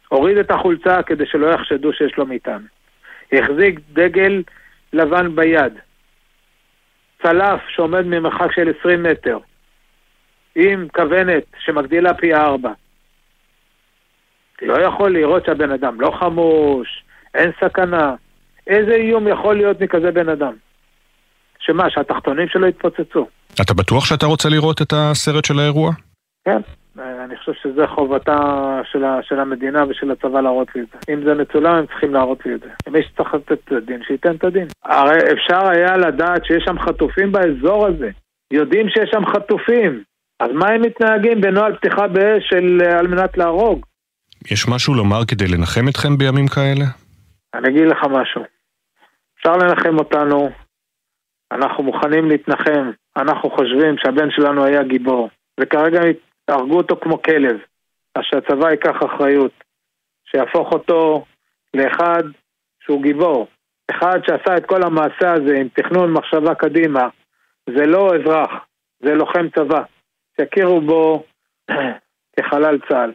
הוריד את החולצה כדי שלא יחשדו שיש לו מטען. החזיק דגל לבן ביד. צלף שעומד ממרחק של 20 מטר. עם כוונת שמגדילה פי ארבע. לא יכול לראות שהבן אדם לא חמוש, אין סכנה. איזה איום יכול להיות מכזה בן אדם? שמה, שהתחתונים שלו יתפוצצו. אתה בטוח שאתה רוצה לראות את הסרט של האירוע? כן, אני חושב שזו חובתה של, ה, של המדינה ושל הצבא להראות לי את זה. אם זה מצולם, הם צריכים להראות לי את זה. מי שצריך לתת את הדין, שייתן את הדין. הרי אפשר היה לדעת שיש שם חטופים באזור הזה. יודעים שיש שם חטופים. אז מה הם מתנהגים בנוהל פתיחה באש של על מנת להרוג? יש משהו לומר כדי לנחם אתכם בימים כאלה? אני אגיד לך משהו. אפשר לנחם אותנו, אנחנו מוכנים להתנחם, אנחנו חושבים שהבן שלנו היה גיבור, וכרגע הרגו אותו כמו כלב, אז שהצבא ייקח אחריות, שיהפוך אותו לאחד שהוא גיבור, אחד שעשה את כל המעשה הזה עם תכנון מחשבה קדימה, זה לא אזרח, זה לוחם צבא, שיכירו בו כחלל צה"ל,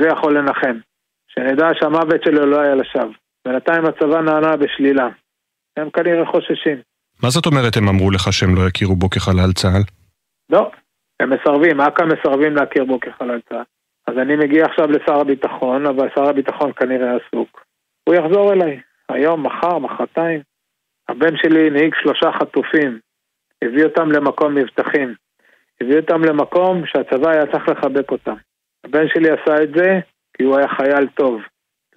זה יכול לנחם, שנדע שהמוות שלו לא היה לשווא. בינתיים הצבא נענה בשלילה. הם כנראה חוששים. מה זאת אומרת הם אמרו לך שהם לא יכירו בו כחלל צה"ל? לא, הם מסרבים, אכ"א מסרבים להכיר בו כחלל צה"ל. אז אני מגיע עכשיו לשר הביטחון, אבל שר הביטחון כנראה עסוק. הוא יחזור אליי, היום, מחר, מחרתיים. הבן שלי הנהיג שלושה חטופים, הביא אותם למקום מבטחים. הביא אותם למקום שהצבא היה צריך לחבק אותם. הבן שלי עשה את זה כי הוא היה חייל טוב.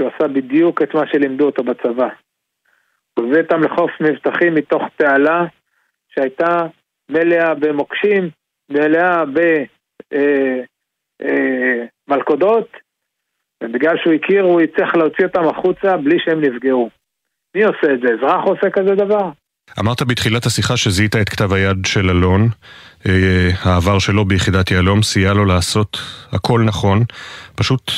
כי הוא עשה בדיוק את מה שלימדו אותו בצבא. הוא הביא אותם לחוף מבטחים מתוך תעלה שהייתה מלאה במוקשים, מלאה במלכודות, אה, אה, ובגלל שהוא הכיר הוא יצטרך להוציא אותם החוצה בלי שהם נפגעו. מי עושה את זה? אזרח עושה כזה דבר? אמרת בתחילת השיחה שזיהית את כתב היד של אלון, אה, העבר שלו ביחידת יהלום סייע לו לעשות הכל נכון, פשוט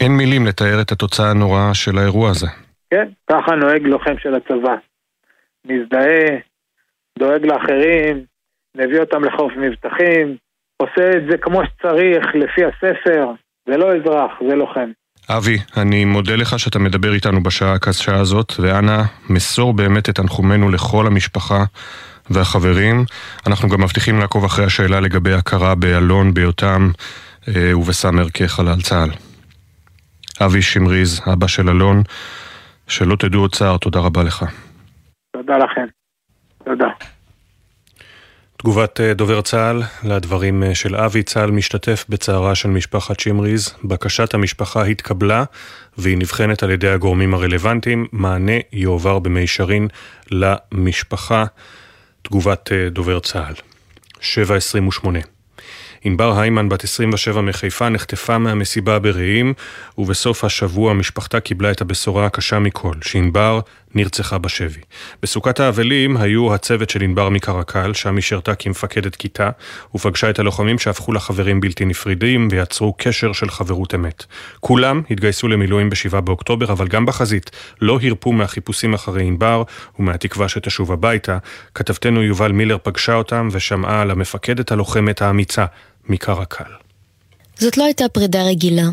אין מילים לתאר את התוצאה הנוראה של האירוע הזה. כן, ככה נוהג לוחם של הצבא. מזדהה, דואג לאחרים, מביא אותם לחוף מבטחים, עושה את זה כמו שצריך, לפי הספר, זה לא אזרח, זה לוחם. אבי, אני מודה לך שאתה מדבר איתנו בשעה הקשה הזאת, ואנא, מסור באמת את תנחומינו לכל המשפחה והחברים. אנחנו גם מבטיחים לעקוב אחרי השאלה לגבי הכרה באלון, ביותם אה, ובסאמר כחלל צה"ל. אבי שמריז, אבא של אלון, שלא תדעו עוד צער, תודה רבה לך. תודה לכם. תודה. תגובת אה, דובר צה"ל לדברים אה, של אבי, צה"ל משתתף בצערה של משפחת שמריז. בקשת המשפחה התקבלה והיא נבחנת על ידי הגורמים הרלוונטיים. מענה יועבר במישרין למשפחה. תגובת אה, דובר צה"ל. 728 ענבר היימן, בת 27 מחיפה, נחטפה מהמסיבה ברעים, ובסוף השבוע משפחתה קיבלה את הבשורה הקשה מכל, שענבר נרצחה בשבי. בסוכת האבלים היו הצוות של ענבר מקרקל, שם היא שירתה כמפקדת כיתה, ופגשה את הלוחמים שהפכו לחברים בלתי נפרידים ויצרו קשר של חברות אמת. כולם התגייסו למילואים ב-7 באוקטובר, אבל גם בחזית לא הרפו מהחיפושים אחרי ענבר ומהתקווה שתשוב הביתה. כתבתנו יובל מילר פגשה אותם ושמעה על המפקדת הלוחמת האמיצה מקרקל. זאת לא הייתה פרידה רגילה.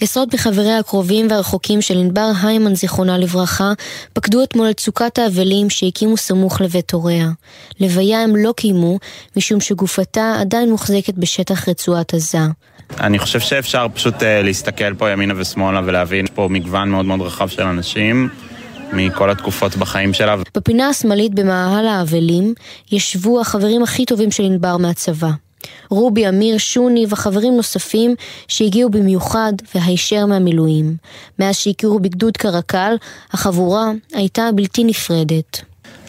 עשרות מחבריה הקרובים והרחוקים של ענבר היימן, זיכרונה לברכה, פקדו אתמול את סוכת האבלים שהקימו סמוך לבית הוריה. לוויה הם לא קיימו, משום שגופתה עדיין מוחזקת בשטח רצועת עזה. אני חושב שאפשר פשוט uh, להסתכל פה ימינה ושמאלה ולהבין פה מגוון מאוד מאוד רחב של אנשים. מכל התקופות בחיים שלה. בפינה השמאלית במאהל האבלים ישבו החברים הכי טובים של ענבר מהצבא. רובי, אמיר, שוני וחברים נוספים שהגיעו במיוחד והישר מהמילואים. מאז שהכירו בגדוד קרקל, החבורה הייתה בלתי נפרדת.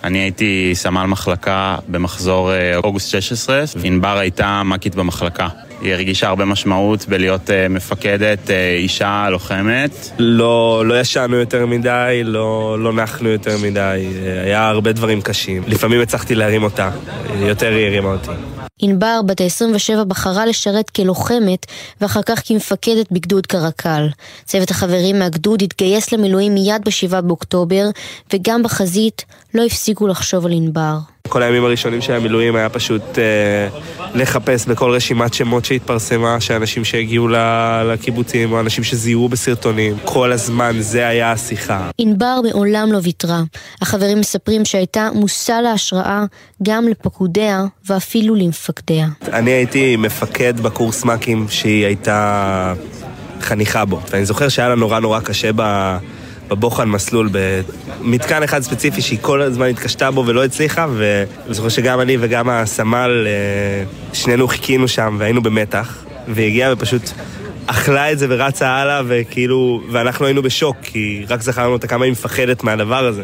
אני הייתי סמל מחלקה במחזור אה, אוגוסט 16, וענבר הייתה מקית במחלקה. היא הרגישה הרבה משמעות בלהיות uh, מפקדת, uh, אישה, לוחמת. לא, לא ישנו יותר מדי, לא, לא נחנו יותר מדי, היה הרבה דברים קשים. לפעמים הצלחתי להרים אותה, יותר היא הרימה אותי. ענבר, בת ה-27, בחרה לשרת כלוחמת ואחר כך כמפקדת בגדוד קרקל. צוות החברים מהגדוד התגייס למילואים מיד ב-7 באוקטובר, וגם בחזית לא הפסיקו לחשוב על ענבר. כל הימים הראשונים של המילואים היה פשוט אה, לחפש בכל רשימת שמות שהתפרסמה, שאנשים שהגיעו לקיבוצים או אנשים שזיהו בסרטונים. כל הזמן זה היה השיחה. ענבר מעולם לא ויתרה. החברים מספרים שהייתה מושא להשראה גם לפקודיה ואפילו למפקדיה. אני הייתי מפקד בקורס מ"כים שהיא הייתה חניכה בו. ואני זוכר שהיה לה נורא נורא קשה ב... בבוחן מסלול, במתקן אחד ספציפי שהיא כל הזמן התקשתה בו ולא הצליחה, ואני זוכר שגם אני וגם הסמל, אה, שנינו חיכינו שם והיינו במתח, והיא הגיעה ופשוט אכלה את זה ורצה הלאה, וכאילו, ואנחנו היינו בשוק, כי רק זכרנו אותה כמה היא מפחדת מהדבר הזה.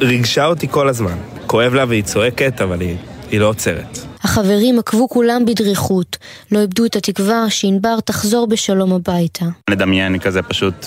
ריגשה אותי כל הזמן. כואב לה והיא צועקת, אבל היא, היא לא עוצרת. החברים עקבו כולם בדריכות, לא איבדו את התקווה שענבר תחזור בשלום הביתה. לדמיין כזה פשוט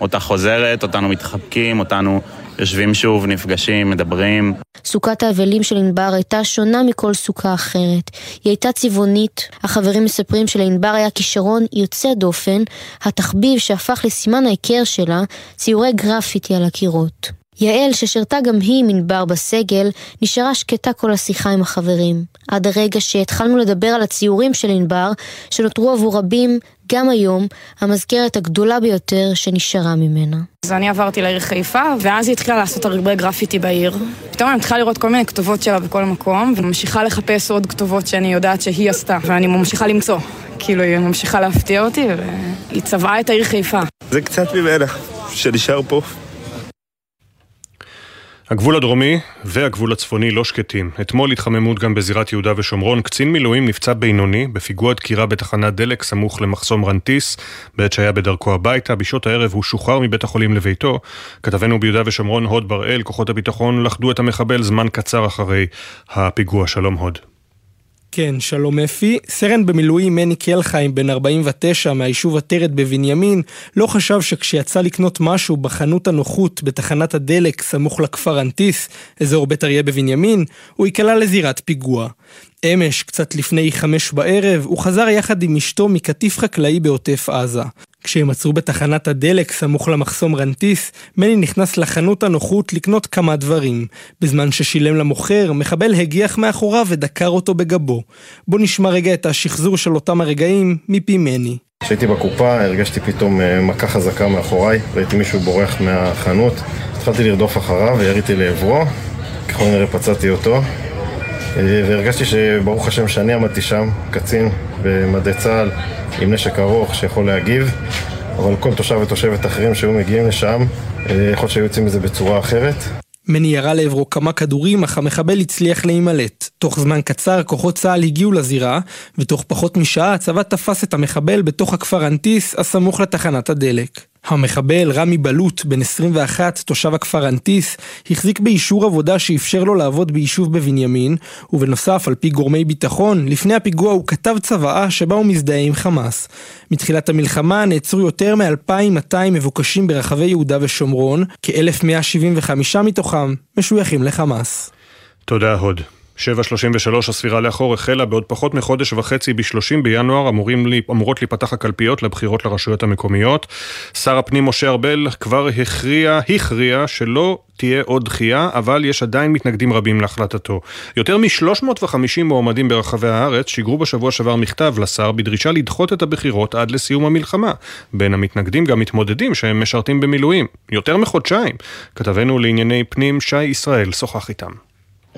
אותה חוזרת, אותנו מתחבקים, אותנו יושבים שוב, נפגשים, מדברים. סוכת האבלים של ענבר הייתה שונה מכל סוכה אחרת. היא הייתה צבעונית. החברים מספרים שלענבר היה כישרון יוצא דופן, התחביב שהפך לסימן ההיכר שלה, ציורי גרפיטי על הקירות. יעל, ששירתה גם היא עם ענבר בסגל, נשארה שקטה כל השיחה עם החברים. עד הרגע שהתחלנו לדבר על הציורים של ענבר, שנותרו עבור רבים, גם היום, המזכרת הגדולה ביותר שנשארה ממנה. אז אני עברתי לעיר חיפה, ואז היא התחילה לעשות הרבה גרפיטי בעיר. פתאום אני מתחילה לראות כל מיני כתובות שלה בכל מקום, וממשיכה לחפש עוד כתובות שאני יודעת שהיא עשתה, ואני ממשיכה למצוא. כאילו, היא ממשיכה להפתיע אותי, והיא צבעה את העיר חיפה. זה קצת ממנה, שנשאר פה. הגבול הדרומי והגבול הצפוני לא שקטים. אתמול התחממות גם בזירת יהודה ושומרון. קצין מילואים נפצע בינוני בפיגוע דקירה בתחנת דלק סמוך למחסום רנטיס, בעת שהיה בדרכו הביתה. בשעות הערב הוא שוחרר מבית החולים לביתו. כתבנו ביהודה ושומרון, הוד בראל, כוחות הביטחון לכדו את המחבל זמן קצר אחרי הפיגוע. שלום הוד. כן, שלום אפי. סרן במילואים מני קלחיים, בן 49, מהיישוב עטרת בבנימין, לא חשב שכשיצא לקנות משהו בחנות הנוחות בתחנת הדלק סמוך לכפר אנטיס, אזור בית אריה בבנימין, הוא ייקלע לזירת פיגוע. אמש, קצת לפני חמש בערב, הוא חזר יחד עם אשתו מקטיף חקלאי בעוטף עזה. כשהם עצרו בתחנת הדלק סמוך למחסום רנטיס, מני נכנס לחנות הנוחות לקנות כמה דברים. בזמן ששילם למוכר, מחבל הגיח מאחוריו ודקר אותו בגבו. בוא נשמע רגע את השחזור של אותם הרגעים מפי מני. כשהייתי בקופה הרגשתי פתאום אה, מכה חזקה מאחוריי, ראיתי מישהו בורח מהחנות, התחלתי לרדוף אחריו ויריתי לעברו, ככל הנראה פצעתי אותו, והרגשתי שברוך השם שאני עמדתי שם, קצין במדי צה"ל עם נשק ארוך שיכול להגיב, אבל כל תושב ותושבת אחרים שהיו מגיעים לשם, אה, יכול שהיו יוצאים מזה בצורה אחרת. מני ירה לעברו כמה כדורים, אך המחבל הצליח להימלט. תוך זמן קצר כוחות צה"ל הגיעו לזירה, ותוך פחות משעה הצבא תפס את המחבל בתוך הכפר אנטיס, הסמוך לתחנת הדלק. המחבל רמי בלוט, בן 21, תושב הכפר אנטיס, החזיק באישור עבודה שאפשר לו לעבוד ביישוב בבנימין, ובנוסף, על פי גורמי ביטחון, לפני הפיגוע הוא כתב צוואה שבה הוא מזדהה עם חמאס. מתחילת המלחמה נעצרו יותר מ-2,200 מבוקשים ברחבי יהודה ושומרון, כ-1,175 מתוכם משויכים לחמאס. תודה הוד. 7.33 הספירה לאחור החלה בעוד פחות מחודש וחצי ב-30 בינואר אמורים, אמורות להיפתח הקלפיות לבחירות לרשויות המקומיות. שר הפנים משה ארבל כבר הכריע, הכריע שלא תהיה עוד דחייה, אבל יש עדיין מתנגדים רבים להחלטתו. יותר מ-350 מועמדים ברחבי הארץ שיגרו בשבוע שעבר מכתב לשר בדרישה לדחות את הבחירות עד לסיום המלחמה. בין המתנגדים גם מתמודדים שהם משרתים במילואים. יותר מחודשיים. כתבנו לענייני פנים שי ישראל שוחח איתם.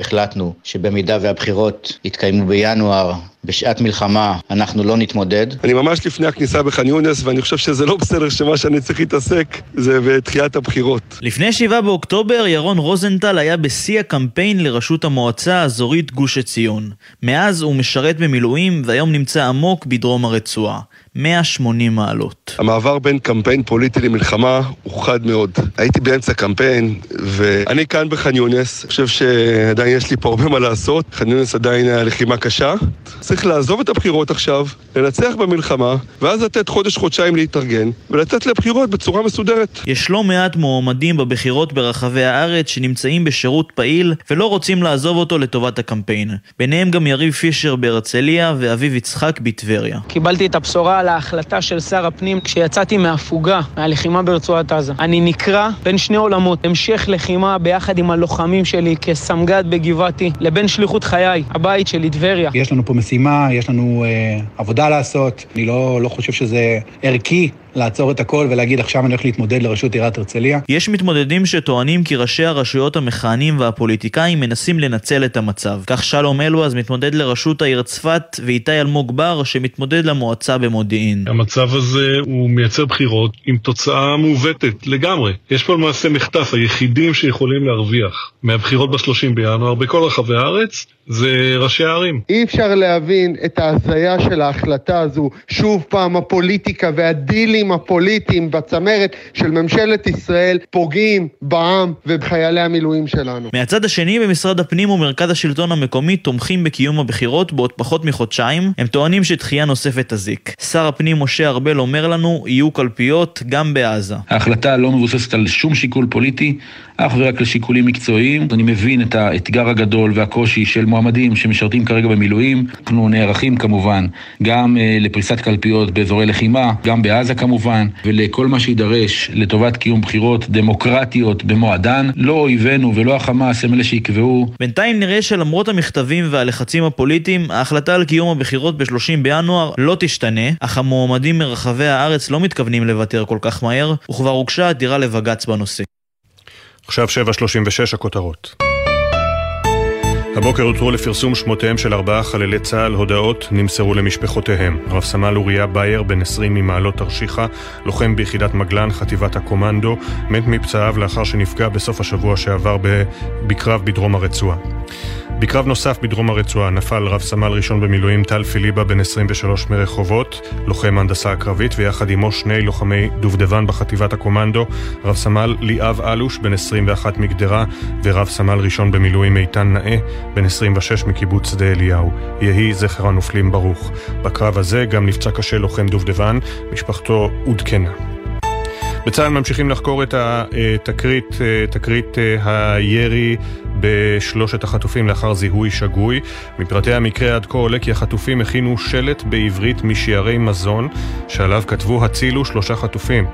החלטנו שבמידה והבחירות יתקיימו בינואר, בשעת מלחמה, אנחנו לא נתמודד. אני ממש לפני הכניסה בח'אן יונס, ואני חושב שזה לא בסדר שמה שאני צריך להתעסק זה בתחיית הבחירות. לפני 7 באוקטובר, ירון רוזנטל היה בשיא הקמפיין לראשות המועצה האזורית גוש עציון. מאז הוא משרת במילואים, והיום נמצא עמוק בדרום הרצועה. 180 מעלות. המעבר בין קמפיין פוליטי למלחמה הוא חד מאוד. הייתי באמצע קמפיין, ואני כאן בח'אן יונס, אני חושב שעדיין יש לי פה הרבה מה לעשות. ח'אן יונס עדיין הלחימה קשה. צריך לעזוב את הבחירות עכשיו, לנצח במלחמה, ואז לתת חודש-חודשיים להתארגן, ולצאת לבחירות בצורה מסודרת. יש לא מעט מועמדים בבחירות ברחבי הארץ שנמצאים בשירות פעיל ולא רוצים לעזוב אותו לטובת הקמפיין. ביניהם גם יריב פישר בהרצליה ואביב יצחק בטבריה. קיבלתי את הבשורה על ההחלטה של שר הפנים כשיצאתי מהפוגה, מהלחימה ברצועת עזה. אני נקרע בין שני עולמות, המשך לחימה ביחד עם הלוחמים שלי כסמג"ד בגבעתי, לבין שליחות חיי, הבית שלי, טבריה. יש לנו פה משימה, יש לנו אה, עבודה לעשות. אני לא, לא חושב שזה ערכי לעצור את הכל ולהגיד עכשיו אני הולך להתמודד לראשות עיריית הרצליה. יש מתמודדים שטוענים כי ראשי הרשויות המכהנים והפוליטיקאים מנסים לנצל את המצב. כך שלום אלואז מתמודד לראשות העיר צפת ואיתי אלמוג בר שמתמודד למועצה במודיעין. המצב הזה הוא מייצר בחירות עם תוצאה מעוותת לגמרי. יש פה למעשה מחטף, היחידים שיכולים להרוויח מהבחירות ב-30 בינואר בכל רחבי הארץ זה ראשי הערים. אי אפשר להבין את ההזיה של ההחלטה הזו. שוב פעם הפוליטיקה והדילים הפוליטיים בצמרת של ממשלת ישראל פוגעים בעם ובחיילי המילואים שלנו. מהצד השני, במשרד הפנים ומרכז השלטון המקומי תומכים בקיום הבחירות בעוד פחות מחודשיים. הם טוענים שדחייה נוספת תזיק. שר הפנים משה ארבל אומר לנו, יהיו קלפיות גם בעזה. ההחלטה לא מבוססת על שום שיקול פוליטי, אך ורק לשיקולים מקצועיים. אני מבין את האתגר הגדול והקושי של מועמדים שמשרתים כרגע במילואים. אנחנו נערכים כמובן גם uh, לפריסת קלפיות באזורי לחימה, גם בעזה כמובן, ולכל מה שידרש לטובת קיום בחירות דמוקרטיות במועדן. לא אויבינו ולא החמאס הם אלה שיקבעו. בינתיים נראה שלמרות המכתבים והלחצים הפוליטיים, ההחלטה על קיום הבחירות ב-30 בינואר לא תשתנה, אך המועמדים מרחבי הארץ לא מתכוונים לוותר כל כך מהר, וכבר הוגשה עתירה לבג"ץ בנושא. עכשיו 7.36 הכותרות. הבוקר הותרו לפרסום שמותיהם של ארבעה חללי צה"ל, הודעות נמסרו למשפחותיהם. רב סמל אוריה בייר, בן 20 ממעלות תרשיחא, לוחם ביחידת מגלן, חטיבת הקומנדו, מת מפצעיו לאחר שנפגע בסוף השבוע שעבר בקרב בדרום הרצועה. בקרב נוסף בדרום הרצועה נפל רב סמל ראשון במילואים טל פיליבה בן 23 מרחובות, לוחם הנדסה הקרבית, ויחד עמו שני לוחמי דובדבן בחטיבת הקומנדו, רב סמל ליאב אלוש בן 21 מגדרה, ורב סמל ראשון במילואים איתן נאה בן 26 מקיבוץ שדה אליהו. יהי זכר הנופלים ברוך. בקרב הזה גם נפצע קשה לוחם דובדבן, משפחתו עודכנה. בצה"ל ממשיכים לחקור את התקרית, תקרית הירי בשלושת החטופים לאחר זיהוי שגוי. מפרטי המקרה עד כה עולה כי החטופים הכינו שלט בעברית משיירי מזון, שעליו כתבו הצילו שלושה חטופים.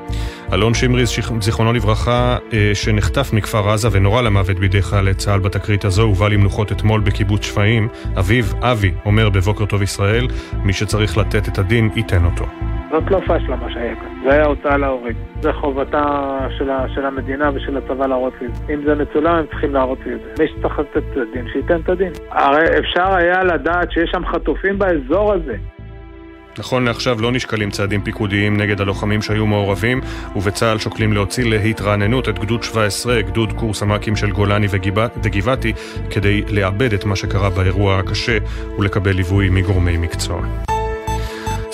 אלון שמריז, זיכרונו לברכה, שנחטף מכפר עזה ונורה למוות בידי חיילי צה"ל בתקרית הזו, הובא למנוחות אתמול בקיבוץ שפיים. אביו, אבי, אומר בבוקר טוב ישראל, מי שצריך לתת את הדין, ייתן אותו. זאת לא פשלה מה שהיה כאן, זה היה הוצאה להורג. זה חובתה של, של המדינה ושל הצבא להראות לי. אם זה מצולם, הם צריכים להראות לי את זה. מי שצריך לתת את הדין, שייתן את הדין. הרי אפשר היה לדעת שיש שם חטופים באזור הזה. נכון לעכשיו לא נשקלים צעדים פיקודיים נגד הלוחמים שהיו מעורבים, ובצה"ל שוקלים להוציא להתרעננות את גדוד 17, גדוד קורס המ"כים של גולני וגבעתי, כדי לאבד את מה שקרה באירוע הקשה ולקבל ליווי מגורמי מקצוע.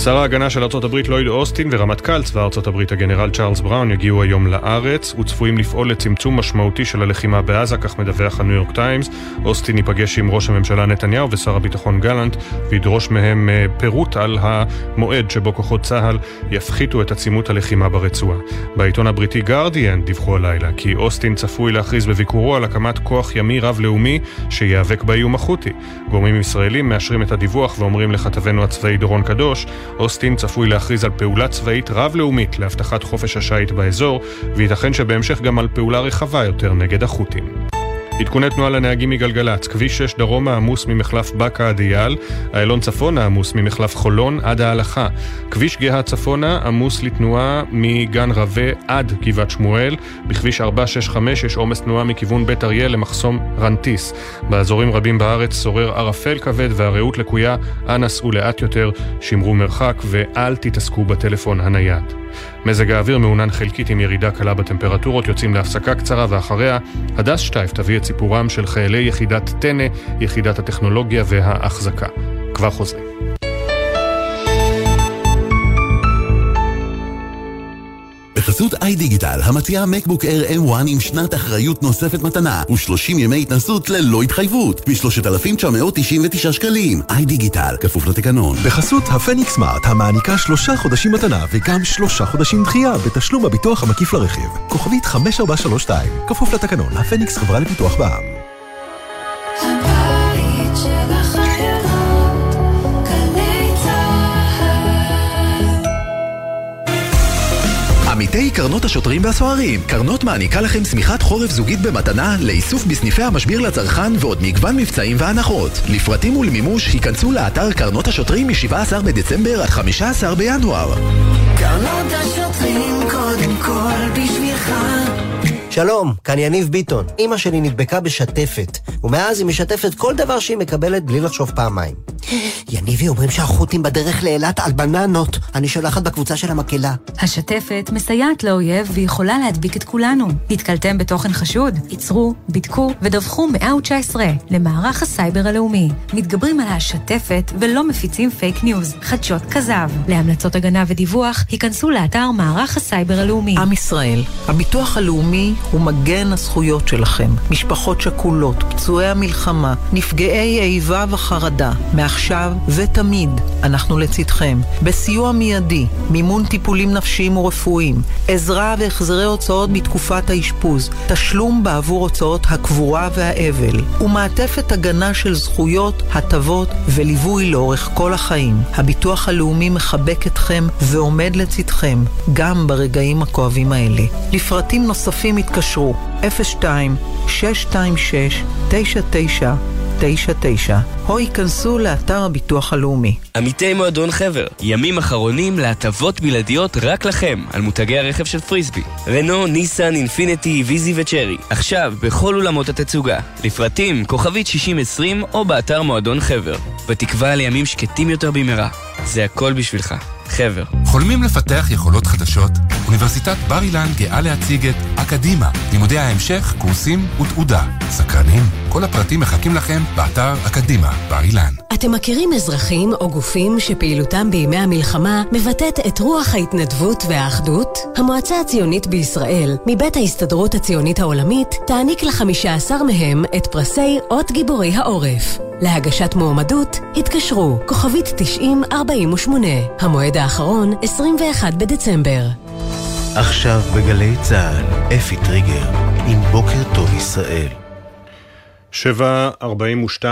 שר ההגנה של ארצות הברית לויד אוסטין ורמטכ"ל צבא ארצות הברית הגנרל צ'ארלס בראון יגיעו היום לארץ וצפויים לפעול לצמצום משמעותי של הלחימה בעזה, כך מדווח הניו יורק טיימס. אוסטין ייפגש עם ראש הממשלה נתניהו ושר הביטחון גלנט וידרוש מהם אה, פירוט על המועד שבו כוחות צה"ל יפחיתו את עצימות הלחימה ברצועה. בעיתון הבריטי גרדיאן דיווחו הלילה כי אוסטין צפוי להכריז בביקורו על הקמת כוח ימי רב-לאומי שייאבק באיום החות'י. גורמים ישראלים מאשרים את הדיווח ואומרים לכתבנו הצבאי דורון קדוש אוסטין צפוי להכריז על פעולה צבאית רב-לאומית להבטחת חופש השיט באזור, וייתכן שבהמשך גם על פעולה רחבה יותר נגד החות'ים. עדכוני תנועה לנהגים מגלגלצ, כביש 6 דרומה עמוס ממחלף באקה עד אייל, איילון צפונה עמוס ממחלף חולון עד ההלכה, כביש גאה צפונה עמוס לתנועה מגן רבה עד גבעת שמואל, בכביש 465 יש עומס תנועה מכיוון בית אריה למחסום רנטיס. באזורים רבים בארץ שורר ערפל כבד והרעות לקויה, אנא סעו לאט יותר, שמרו מרחק ואל תתעסקו בטלפון הנייד. מזג האוויר מעונן חלקית עם ירידה קלה בטמפרטורות, יוצאים להפסקה קצרה ואחריה הדס שטייף תביא את סיפורם של חיילי יחידת טנא, יחידת הטכנולוגיה וההחזקה. כבר חוזרים. בחסות איי-דיגיטל, המציעה מקבוק Air M1 עם שנת אחריות נוספת מתנה ו-30 ימי התנסות ללא התחייבות מ-3,999 שקלים. איי-דיגיטל, כפוף לתקנון. בחסות הפניקס סמארט, המעניקה שלושה חודשים מתנה וגם שלושה חודשים דחייה בתשלום הביטוח המקיף לרכיב. כוכבית 5432, כפוף לתקנון, הפניקס חברה לפיתוח בע"מ. עמיתי קרנות השוטרים והסוהרים, קרנות מעניקה לכם שמיכת חורף זוגית במתנה לאיסוף בסניפי המשביר לצרכן ועוד מגוון מבצעים והנחות. לפרטים ולמימוש היכנסו לאתר קרנות השוטרים מ-17 בדצמבר עד 15 בינואר. קרנות השוטרים קודם כל בשבילך שלום, כאן יניב ביטון. אמא שלי נדבקה בשתפת, ומאז היא משתפת כל דבר שהיא מקבלת בלי לחשוב פעמיים. יניבי אומרים שהחות'ים בדרך לאילת על בננות. אני שולחת בקבוצה של המקהלה. השתפת מסייעת לאויב ויכולה להדביק את כולנו. נתקלתם בתוכן חשוד? עצרו, בדקו ודווחו 119 למערך הסייבר הלאומי. מתגברים על השתפת ולא מפיצים פייק ניוז, חדשות כזב. להמלצות הגנה ודיווח, היכנסו לאתר מערך הסייבר הלאומי. עם ישראל, הביטוח הלאומי הוא מגן הזכויות שלכם. משפחות שכולות, פצועי המלחמה, נפגעי איבה וחרדה. מעכשיו ותמיד אנחנו לצדכם. בסיוע מיידי, מימון טיפולים נפשיים ורפואיים, עזרה והחזרי הוצאות בתקופת האשפוז, תשלום בעבור הוצאות הקבורה והאבל, ומעטפת הגנה של זכויות, הטבות וליווי לאורך כל החיים. הביטוח הלאומי מחבק אתכם ועומד לצדכם, גם ברגעים הכואבים האלה. לפרטים נוספים התקשרו 02 626 99 99 או ייכנסו לאתר הביטוח הלאומי. עמיתי מועדון חבר, ימים אחרונים להטבות בלעדיות רק לכם על מותגי הרכב של פריסבי. רנו, ניסן, אינפיניטי, ויזי וצ'רי. עכשיו בכל אולמות התצוגה. לפרטים כוכבית 6020 או באתר מועדון חבר. בתקווה לימים שקטים יותר במהרה. זה הכל בשבילך. חבר. חולמים לפתח יכולות חדשות? אוניברסיטת בר אילן גאה להציג את אקדימה, לימודי ההמשך, קורסים ותעודה. סקרנים? כל הפרטים מחכים לכם באתר אקדימה, בר אילן. אתם מכירים אזרחים או גופים שפעילותם בימי המלחמה מבטאת את רוח ההתנדבות והאחדות? המועצה הציונית בישראל, מבית ההסתדרות הציונית העולמית, תעניק לחמישה עשר מהם את פרסי אות גיבורי העורף. להגשת מועמדות, התקשרו, כוכבית 9048. המועד האחרון, 21 בדצמבר. עכשיו בגלי צה"ל, אפי טריגר, עם בוקר טוב ישראל. 7.42,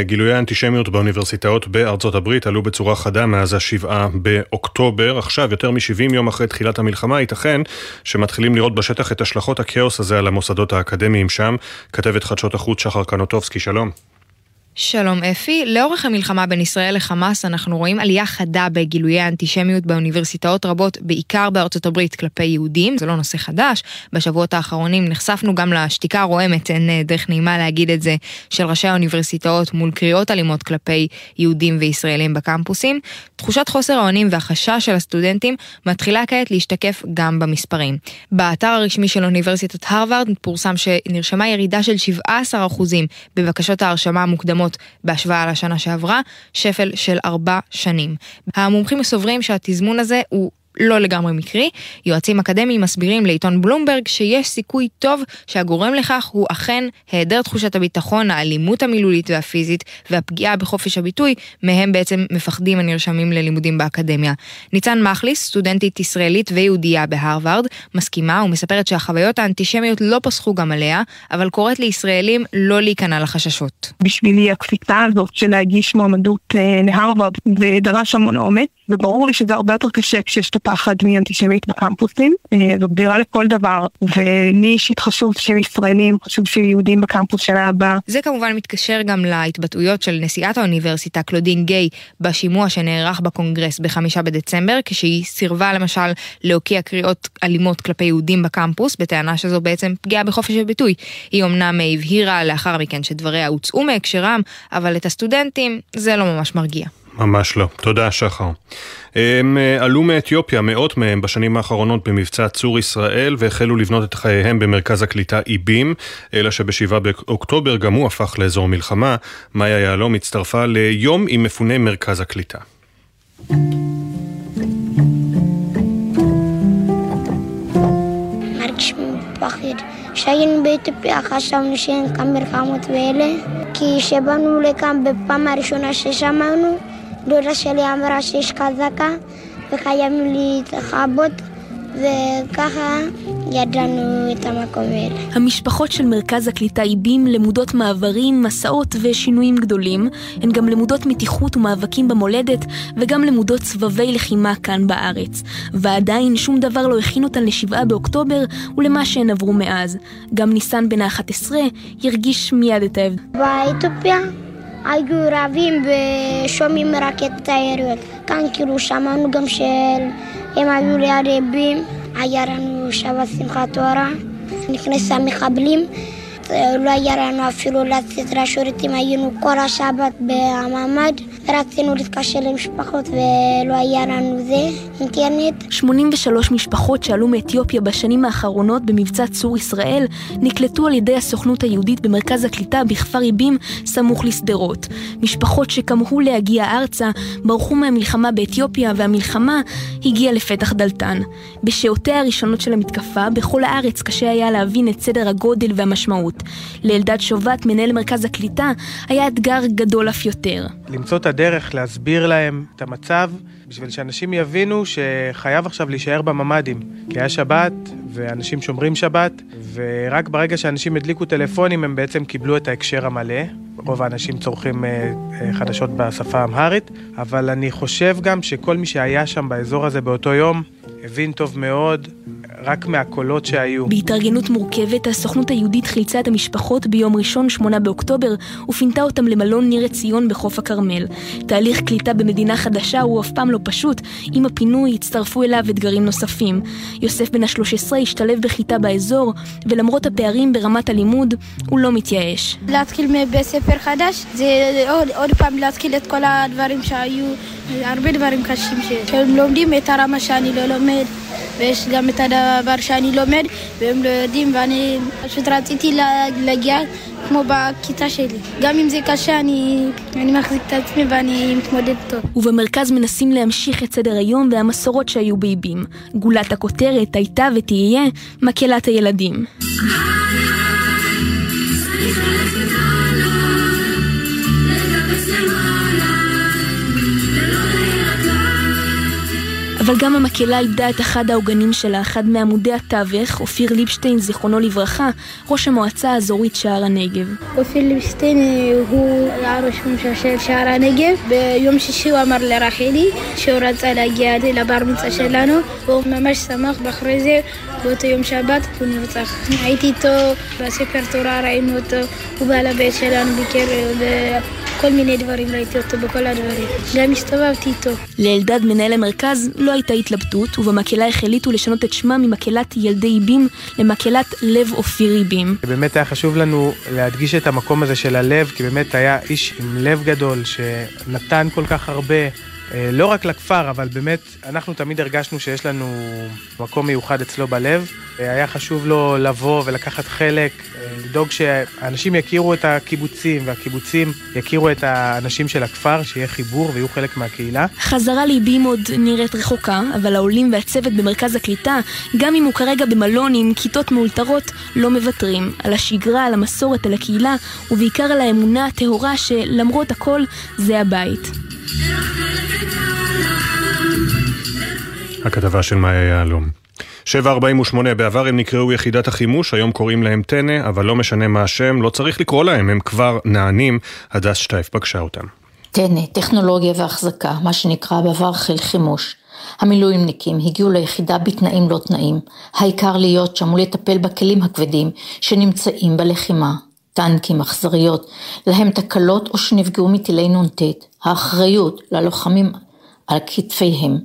גילויי האנטישמיות באוניברסיטאות בארצות הברית עלו בצורה חדה מאז השבעה באוקטובר. עכשיו, יותר מ-70 יום אחרי תחילת המלחמה, ייתכן שמתחילים לראות בשטח את השלכות הכאוס הזה על המוסדות האקדמיים שם. כתבת חדשות החוץ שחר קנוטובסקי, שלום. שלום אפי, לאורך המלחמה בין ישראל לחמאס אנחנו רואים עלייה חדה בגילויי האנטישמיות באוניברסיטאות רבות, בעיקר בארצות הברית כלפי יהודים, זה לא נושא חדש, בשבועות האחרונים נחשפנו גם לשתיקה הרועמת, אין אה, דרך נעימה להגיד את זה, של ראשי האוניברסיטאות מול קריאות אלימות כלפי יהודים וישראלים בקמפוסים. תחושת חוסר האונים והחשש של הסטודנטים מתחילה כעת להשתקף גם במספרים. באתר הרשמי של אוניברסיטת הרווארד פורסם שנרשמה ירידה של 17% בבקשות ההרשמה המוקדמות בהשוואה לשנה שעברה, שפל של ארבע שנים. המומחים סוברים שהתזמון הזה הוא לא לגמרי מקרי, יועצים אקדמיים מסבירים לעיתון בלומברג שיש סיכוי טוב שהגורם לכך הוא אכן היעדר תחושת הביטחון, האלימות המילולית והפיזית והפגיעה בחופש הביטוי, מהם בעצם מפחדים הנרשמים ללימודים באקדמיה. ניצן מחליס, סטודנטית ישראלית ויהודייה בהרווארד, מסכימה ומספרת שהחוויות האנטישמיות לא פסחו גם עליה, אבל קוראת לישראלים לא להיכנע לחששות. בשבילי הקפיצה הזאת של להגיש מועמדות אה, להרווארד זה דרש המון אומץ, וברור לי שזה הרבה יותר קשה כשיש את הפחד מאנטישמית בקמפוסים, אה, זו גדירה לכל דבר, ולי אישית חשוב שיהיו ישראלים, חשוב שיהיו יהודים בקמפוס שנה הבאה. זה כמובן מתקשר גם להתבטאויות של נשיאת האוניברסיטה קלודין גיי בשימוע שנערך בקונגרס בחמישה בדצמבר, כשהיא סירבה למשל להוקיע קריאות אלימות כלפי יהודים בקמפוס, בטענה שזו בעצם פגיעה בחופש הביטוי. היא אמנם הבהירה לאחר מכן שדבריה הוצאו מהקשרם, אבל את הסטודנטים זה לא ממש מרגיע. ממש לא. תודה, שחר. הם אה, עלו מאתיופיה, מאות מהם, בשנים האחרונות במבצע צור ישראל, והחלו לבנות את חייהם במרכז הקליטה איבים, אלא שבשבעה באוקטובר גם הוא הפך לאזור מלחמה. מאיה יהלום הצטרפה ליום עם מפוני מרכז הקליטה. פחד. כשהיינו באתיופיה חשבנו שאין כאן מלחמות ואלה, כי כשבאנו לכאן בפעם הראשונה ששמענו, דודה שלי אמרה שיש חזקה וחייבים להתחבות, וככה ידענו את המקום האלה. המשפחות של מרכז הקליטה איבים למודות מעברים, מסעות ושינויים גדולים. הן גם למודות מתיחות ומאבקים במולדת, וגם למודות סבבי לחימה כאן בארץ. ועדיין שום דבר לא הכין אותן לשבעה באוקטובר ולמה שהן עברו מאז. גם ניסן בן ה-11 הרגיש מיד את ההבדל. באתיופיה היו רבים ושומעים רק את היריות. כאן כאילו שמענו גם שהם היו ליד איבים, היה לנו שבת שמחת תורה, נכנסה מחבלים. לא היה לנו אפילו לצאת לשירותים, היינו כל השבת במעמד, רצינו להתקשר למשפחות ולא היה לנו זה, אינטרנט. 83 משפחות שעלו מאתיופיה בשנים האחרונות במבצע צור ישראל נקלטו על ידי הסוכנות היהודית במרכז הקליטה בכפר איבים סמוך לשדרות. משפחות שכמהו להגיע ארצה ברחו מהמלחמה באתיופיה והמלחמה הגיעה לפתח דלתן. בשעותיה הראשונות של המתקפה בכל הארץ קשה היה להבין את סדר הגודל והמשמעות. לאלדד שובת, מנהל מרכז הקליטה, היה אתגר גדול אף יותר. למצוא את הדרך להסביר להם את המצב, בשביל שאנשים יבינו שחייב עכשיו להישאר בממ"דים. כי היה שבת, ואנשים שומרים שבת, ורק ברגע שאנשים הדליקו טלפונים הם בעצם קיבלו את ההקשר המלא. רוב האנשים צורכים אה, אה, חדשות בשפה האמהרית, אבל אני חושב גם שכל מי שהיה שם באזור הזה באותו יום, הבין טוב מאוד רק מהקולות שהיו. בהתארגנות מורכבת, הסוכנות היהודית חילצה את המשפחות ביום ראשון, 8 באוקטובר, ופינתה אותם למלון ניר עציון בחוף הכרמל. תהליך קליטה במדינה חדשה הוא אף פעם לא פשוט. עם הפינוי הצטרפו אליו אתגרים נוספים. יוסף בן ה-13 השתלב בכיתה באזור, ולמרות הפערים ברמת הלימוד, הוא לא מתייאש. להתחיל מבית ספר חדש, זה עוד, עוד פעם להתחיל את כל הדברים שהיו, הרבה דברים קשים שהם לומדים את הרמה שאני לא לומד. ויש גם את הדבר שאני לומד והם לא יודעים ואני פשוט רציתי להגיע כמו בכיתה שלי. גם אם זה קשה אני, אני מחזיק את עצמי ואני מתמודד טוב. ובמרכז מנסים להמשיך את סדר היום והמסורות שהיו באיבים. גולת הכותרת הייתה ותהיה מקהלת הילדים. אבל גם המקהלה איבדה את אחד העוגנים שלה, אחד מעמודי התווך, אופיר ליבשטיין, זיכרונו לברכה, ראש המועצה האזורית שער הנגב. אופיר ליבשטיין הוא היה ראש ממשלה של שער הנגב. ביום שישי הוא אמר לרחלי שהוא רצה להגיע לבר מצווה שלנו, והוא ממש שמח, ואחרי זה, באותו יום שבת, הוא נרצח. הייתי איתו בספר תורה, ראינו אותו, הוא בא לבית שלנו, ביקר כל מיני דברים, ראיתי אותו בכל הדברים. גם הסתובבתי איתו. לאלדד, מנהל המרכז, לא הייתה התלבטות, ובמקהלה החליטו לשנות את שמה ממקהלת ילדי איבים למקהלת לב אופיר איבים. באמת היה חשוב לנו להדגיש את המקום הזה של הלב, כי באמת היה איש עם לב גדול, שנתן כל כך הרבה. לא רק לכפר, אבל באמת, אנחנו תמיד הרגשנו שיש לנו מקום מיוחד אצלו בלב. היה חשוב לו לבוא ולקחת חלק, לדאוג שאנשים יכירו את הקיבוצים והקיבוצים יכירו את האנשים של הכפר, שיהיה חיבור ויהיו חלק מהקהילה. חזרה ליבים עוד נראית רחוקה, אבל העולים והצוות במרכז הקליטה, גם אם הוא כרגע במלון עם כיתות מאולתרות, לא מוותרים. על השגרה, על המסורת, על הקהילה, ובעיקר על האמונה הטהורה שלמרות הכל זה הבית. הכתבה של מאיה יהלום. 748 בעבר הם נקראו יחידת החימוש, היום קוראים להם טנא, אבל לא משנה מה השם, לא צריך לקרוא להם, הם כבר נענים. הדס שטייף פגשה אותם. טנא, טכנולוגיה והחזקה, מה שנקרא בעבר חיל חימוש. המילואימניקים הגיעו ליחידה בתנאים לא תנאים, העיקר להיות שם ולטפל בכלים הכבדים שנמצאים בלחימה. טנקים, אכזריות, להם תקלות או שנפגעו מטילי נ"ט, האחריות ללוחמים על כתפיהם.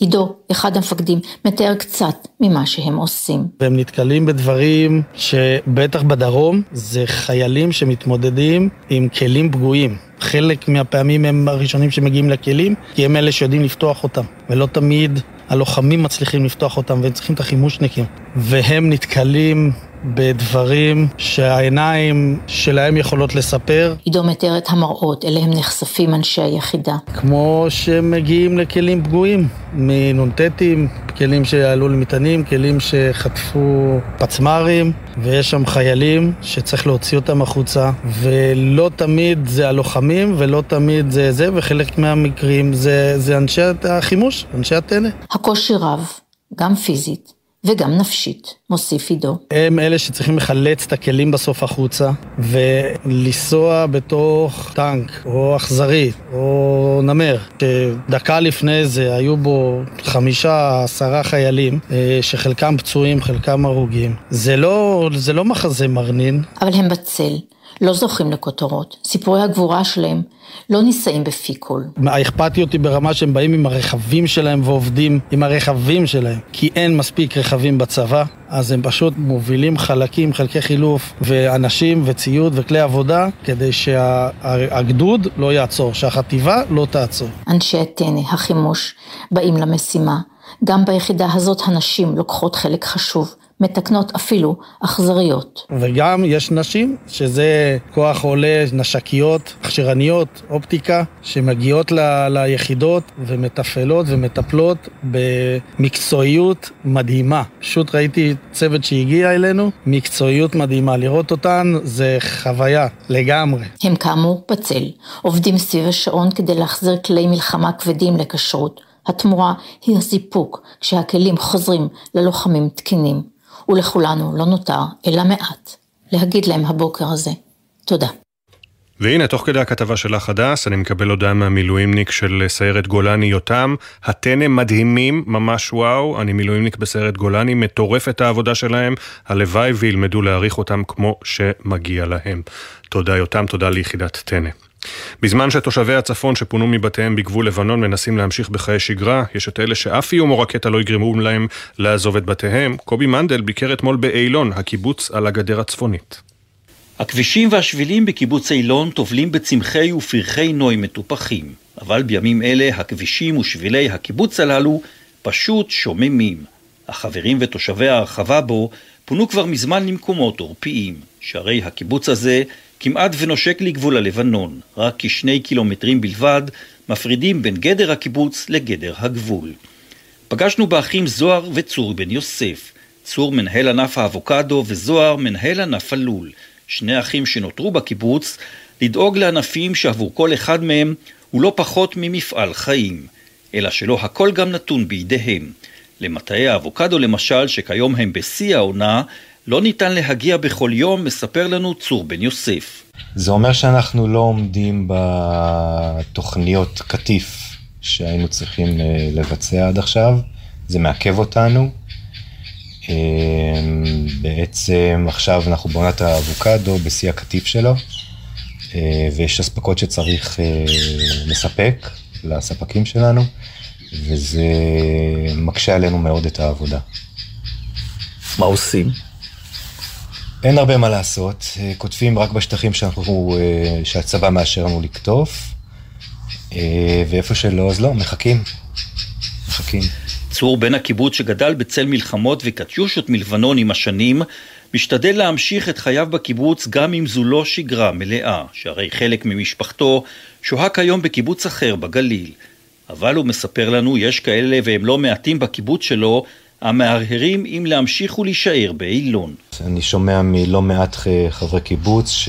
עידו, אחד המפקדים, מתאר קצת ממה שהם עושים. והם נתקלים בדברים שבטח בדרום זה חיילים שמתמודדים עם כלים פגועים. חלק מהפעמים הם הראשונים שמגיעים לכלים, כי הם אלה שיודעים לפתוח אותם, ולא תמיד הלוחמים מצליחים לפתוח אותם, והם צריכים את החימושניקים. והם נתקלים בדברים שהעיניים שלהם יכולות לספר. עידו מתאר את המראות, אליהם נחשפים אנשי היחידה. כמו שהם מגיעים לכלים פגועים, מנ"טים, כלים שעלו למטענים, כלים שחטפו פצמ"רים, ויש שם חיילים שצריך להוציא אותם החוצה, ולא תמיד זה הלוחמים, ולא תמיד זה זה, וחלק מהמקרים זה, זה אנשי החימוש, אנשי הטנא. הקושי רב, גם פיזית. וגם נפשית, מוסיף עידו. הם אלה שצריכים לחלץ את הכלים בסוף החוצה ולנסוע בתוך טנק או אכזרית או נמר, שדקה לפני זה היו בו חמישה, עשרה חיילים, אה, שחלקם פצועים, חלקם הרוגים. זה לא, זה לא מחזה מרנין. אבל הם בצל. לא זוכים לכותרות. סיפורי הגבורה שלהם לא נישאים בפי כל. האכפתיות היא ברמה שהם באים עם הרכבים שלהם ועובדים עם הרכבים שלהם, כי אין מספיק רכבים בצבא, אז הם פשוט מובילים חלקים, חלקי חילוף, ואנשים וציוד וכלי עבודה, כדי שהגדוד לא יעצור, שהחטיבה לא תעצור. אנשי הטנא, החימוש, באים למשימה. גם ביחידה הזאת הנשים לוקחות חלק חשוב. מתקנות אפילו אכזריות. וגם יש נשים, שזה כוח עולה, נשקיות, הכשרניות, אופטיקה, שמגיעות ל- ליחידות ומתפעלות ומטפלות במקצועיות מדהימה. פשוט ראיתי צוות שהגיע אלינו, מקצועיות מדהימה. לראות אותן זה חוויה לגמרי. הם כאמור בצל, עובדים סביב השעון כדי להחזיר כלי מלחמה כבדים לכשרות. התמורה היא הסיפוק כשהכלים חוזרים ללוחמים תקינים. ולכולנו לא נותר אלא מעט להגיד להם הבוקר הזה תודה. והנה, תוך כדי הכתבה שלך, הדס, אני מקבל הודעה מהמילואימניק של סיירת גולני יותם. הטנא מדהימים, ממש וואו. אני מילואימניק בסיירת גולני, מטורפת העבודה שלהם. הלוואי וילמדו להעריך אותם כמו שמגיע להם. תודה יותם, תודה ליחידת טנא. בזמן שתושבי הצפון שפונו מבתיהם בגבול לבנון מנסים להמשיך בחיי שגרה, יש את אלה שאף איום או רקטה לא יגרמו להם לעזוב את בתיהם. קובי מנדל ביקר אתמול באילון, הקיבוץ על הגדר הצפונית. הכבישים והשבילים בקיבוץ אילון טובלים בצמחי ופרחי נוי מטופחים, אבל בימים אלה הכבישים ושבילי הקיבוץ הללו פשוט שוממים. החברים ותושבי ההרחבה בו פונו כבר מזמן למקומות עורפיים, שהרי הקיבוץ הזה כמעט ונושק לגבול הלבנון, רק כשני קילומטרים בלבד מפרידים בין גדר הקיבוץ לגדר הגבול. פגשנו באחים זוהר וצור בן יוסף, צור מנהל ענף האבוקדו וזוהר מנהל ענף הלול, שני אחים שנותרו בקיבוץ, לדאוג לענפים שעבור כל אחד מהם הוא לא פחות ממפעל חיים, אלא שלא הכל גם נתון בידיהם. למטעי האבוקדו למשל, שכיום הם בשיא העונה, לא ניתן להגיע בכל יום, מספר לנו צור בן יוסף. זה אומר שאנחנו לא עומדים בתוכניות קטיף שהיינו צריכים אה, לבצע עד עכשיו, זה מעכב אותנו. אה, בעצם עכשיו אנחנו בעונת האבוקדו בשיא הקטיף שלו, אה, ויש אספקות שצריך לספק לספקים שלנו, וזה מקשה עלינו מאוד את העבודה. מה עושים? אין הרבה מה לעשות, אה, כותבים רק בשטחים שאנחנו, אה, שהצבא מאשר לנו לקטוף, אה, ואיפה שלא, אז לא, מחכים. מחכים. צור בן הקיבוץ שגדל בצל מלחמות וקטיושות מלבנון עם השנים, משתדל להמשיך את חייו בקיבוץ גם אם זו לא שגרה מלאה, שהרי חלק ממשפחתו שוהה כיום בקיבוץ אחר בגליל. אבל הוא מספר לנו, יש כאלה והם לא מעטים בקיבוץ שלו, המהרהרים אם להמשיך ולהישאר באילון. אני שומע מלא מעט חברי קיבוץ ש...